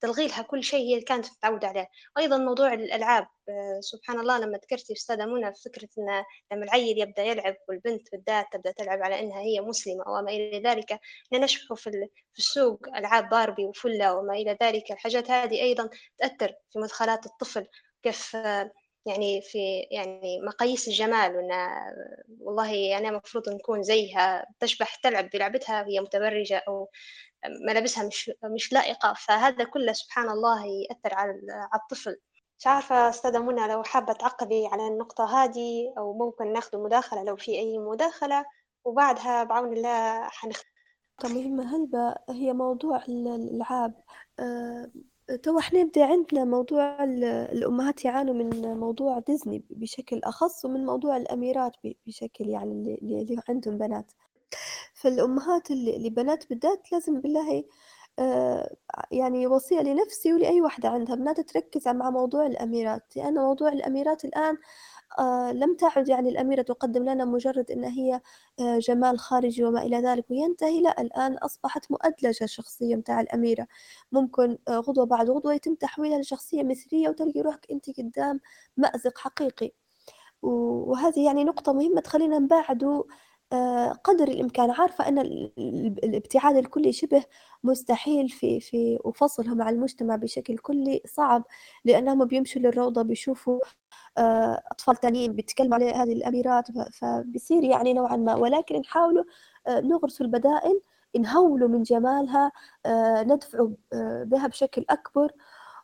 تلغي لها كل شيء هي كانت متعودة عليه. أيضا موضوع الألعاب آه، سبحان الله لما ذكرتي أستاذة منى فكرة أن لما العيل يبدأ يلعب والبنت بالذات تبدأ تلعب على أنها هي مسلمة وما إلى ذلك نشوف في السوق ألعاب باربي وفلة وما إلى ذلك. الحاجات هذه أيضا تأثر في مدخلات الطفل كيف يعني في يعني مقاييس الجمال وأن والله أنا المفروض نكون زيها تشبح تلعب بلعبتها وهي متبرجة أو ملابسها مش مش لائقة. فهذا كله سبحان الله يأثر على الطفل. مش عارفة أستاذة منى لو حابة تعقبي على النقطة هذه أو ممكن ناخذ مداخلة لو في أي مداخلة وبعدها بعون الله حنخ مهمة هلبة هي موضوع الألعاب أه تو إحنا نبدأ عندنا موضوع الأمهات يعانوا من موضوع ديزني بشكل أخص ومن موضوع الأميرات بشكل يعني اللي عندهم بنات. فالأمهات اللي بنات بالذات لازم بالله آه، يعني وصية لنفسي ولأي واحدة عندها. بنات تركز مع موضوع الأميرات لأن موضوع الأميرات الآن آه، لم تعد يعني الأميرة تقدم لنا مجرد أن هي آه، جمال خارجي وما إلى ذلك وينتهي لا الآن أصبحت مؤدلجة الشخصية متاع الأميرة. ممكن غدوة بعد غدوة يتم تحويلها لشخصية مثلية وتلقي روحك أنت قدام مأزق حقيقي. وهذه يعني نقطة مهمة تخلينا نبعدوا قدر الإمكان. عارفة أن الابتعاد الكلي شبه مستحيل في في وفصلهم عن المجتمع بشكل كلي صعب لأنهم بيمشوا للروضة بيشوفوا آه، أطفال تانيين بيتكلموا على هذه الأميرات فبصير يعني نوعا ما. ولكن نحاولوا آه، نغرس البدائل نهولوا من جمالها ندفعوا بها بشكل أكبر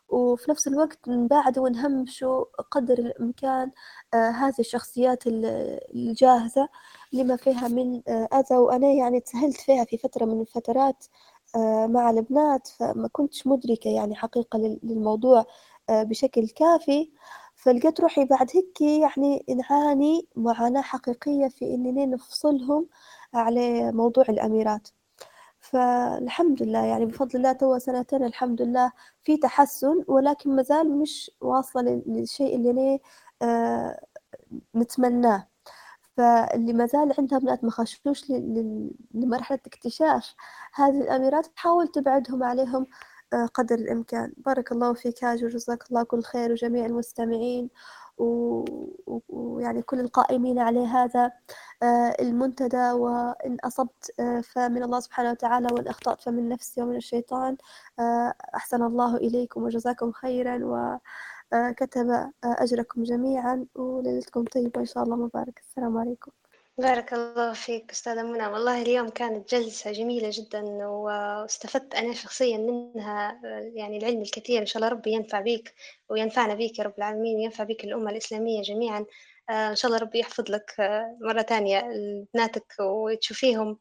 وفي نفس الوقت نباعد ونهمشوا قدر الإمكان آه هذه الشخصيات الجاهزة. لما فيها من آه أذى وأنا يعني تسهلت فيها في فترة من الفترات آه مع البنات فما كنتش مدركة يعني حقيقة للموضوع آه بشكل كافي. فلقيت روحي بعد هيك يعني نعاني معاناة حقيقية في إنني نفصلهم على موضوع الأميرات. فالحمد لله يعني بفضل الله توا سنتين الحمد لله في تحسن ولكن مازال مش واصلة للشيء اللي أنا نتمناه. فاللي ما زال عندها بنات ما خشوش لمرحلة اكتشاف. هذه الأميرات تحاول تبعدهم عليهم آه قدر الإمكان. بارك الله فيك هاجر جزاك الله كل خير وجميع المستمعين ويعني كل القائمين على هذا آه، المنتدى. وإن أصبت آه، فمن الله سبحانه وتعالى وإن أخطأت فمن نفسي ومن الشيطان أحسن الله إليكم وجزاكم خيرا. وكتب أجركم جميعا وليلتكم طيبة إن شاء الله مبارك السلام عليكم. بارك الله فيك أستاذة منى. والله اليوم كانت جلسة جميلة جدا واستفدت أنا شخصيا منها يعني العلم الكثير. إن شاء الله ربي ينفع بيك وينفعنا بيك يا رب العالمين ينفع بيك الأمة الإسلامية جميعا. آه، إن شاء الله ربي يحفظ لك آه، مرة ثانية بناتك وتشوفيهم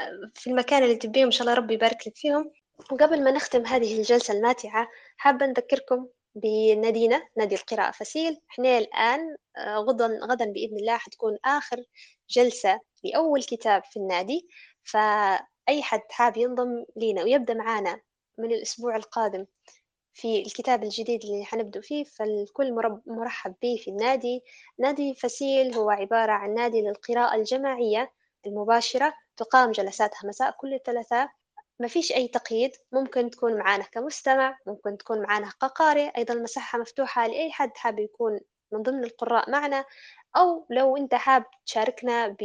آه، في المكان اللي تبيهم. إن شاء الله ربي يبارك لك فيهم. وقبل ما نختم هذه الجلسة الماتعة حابة نذكركم بنادينا نادي القراءة فسيل. إحنا الآن غدا غدا بإذن الله حتكون آخر جلسة لأول كتاب في النادي. فأي حد حاب ينضم لينا ويبدأ معانا من الأسبوع القادم في الكتاب الجديد اللي حنبدأ فيه فالكل مرحب به في النادي. نادي فسيل هو عبارة عن نادي للقراءة الجماعية المباشرة. تقام جلساتها مساء كل الثلاثاء. ما فيش أي تقييد ممكن تكون معانا كمستمع ممكن تكون معانا كقارئ أيضا المساحة مفتوحة لأي حد حاب يكون من ضمن القراء معنا أو لو أنت حاب تشاركنا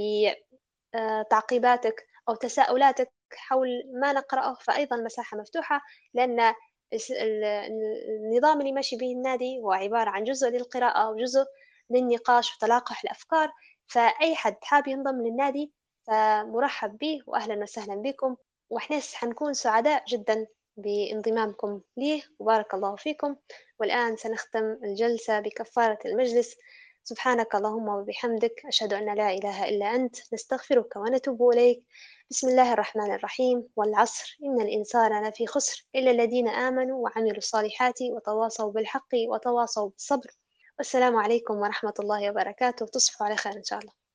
بتعقيباتك أو تساؤلاتك حول ما نقرأه فأيضا مساحة مفتوحة لأن النظام اللي ماشي به النادي هو عبارة عن جزء للقراءة وجزء للنقاش وتلاقح الأفكار فأي حد حاب ينضم للنادي فمرحب به وأهلا وسهلا بكم. وإحنا حنكون سعداء جدا بانضمامكم ليه وبارك الله فيكم. والآن سنختم الجلسة بكفارة المجلس. سبحانك اللهم وبحمدك أشهد أن لا إله إلا أنت نستغفرك ونتوب إليك. بسم الله الرحمن الرحيم. والعصر. إن الإنسان لفي خسر إلا الذين آمنوا وعملوا الصالحات وتواصوا بالحق وتواصوا بالصبر. والسلام عليكم ورحمة الله وبركاته. تصبحوا على خير إن شاء الله.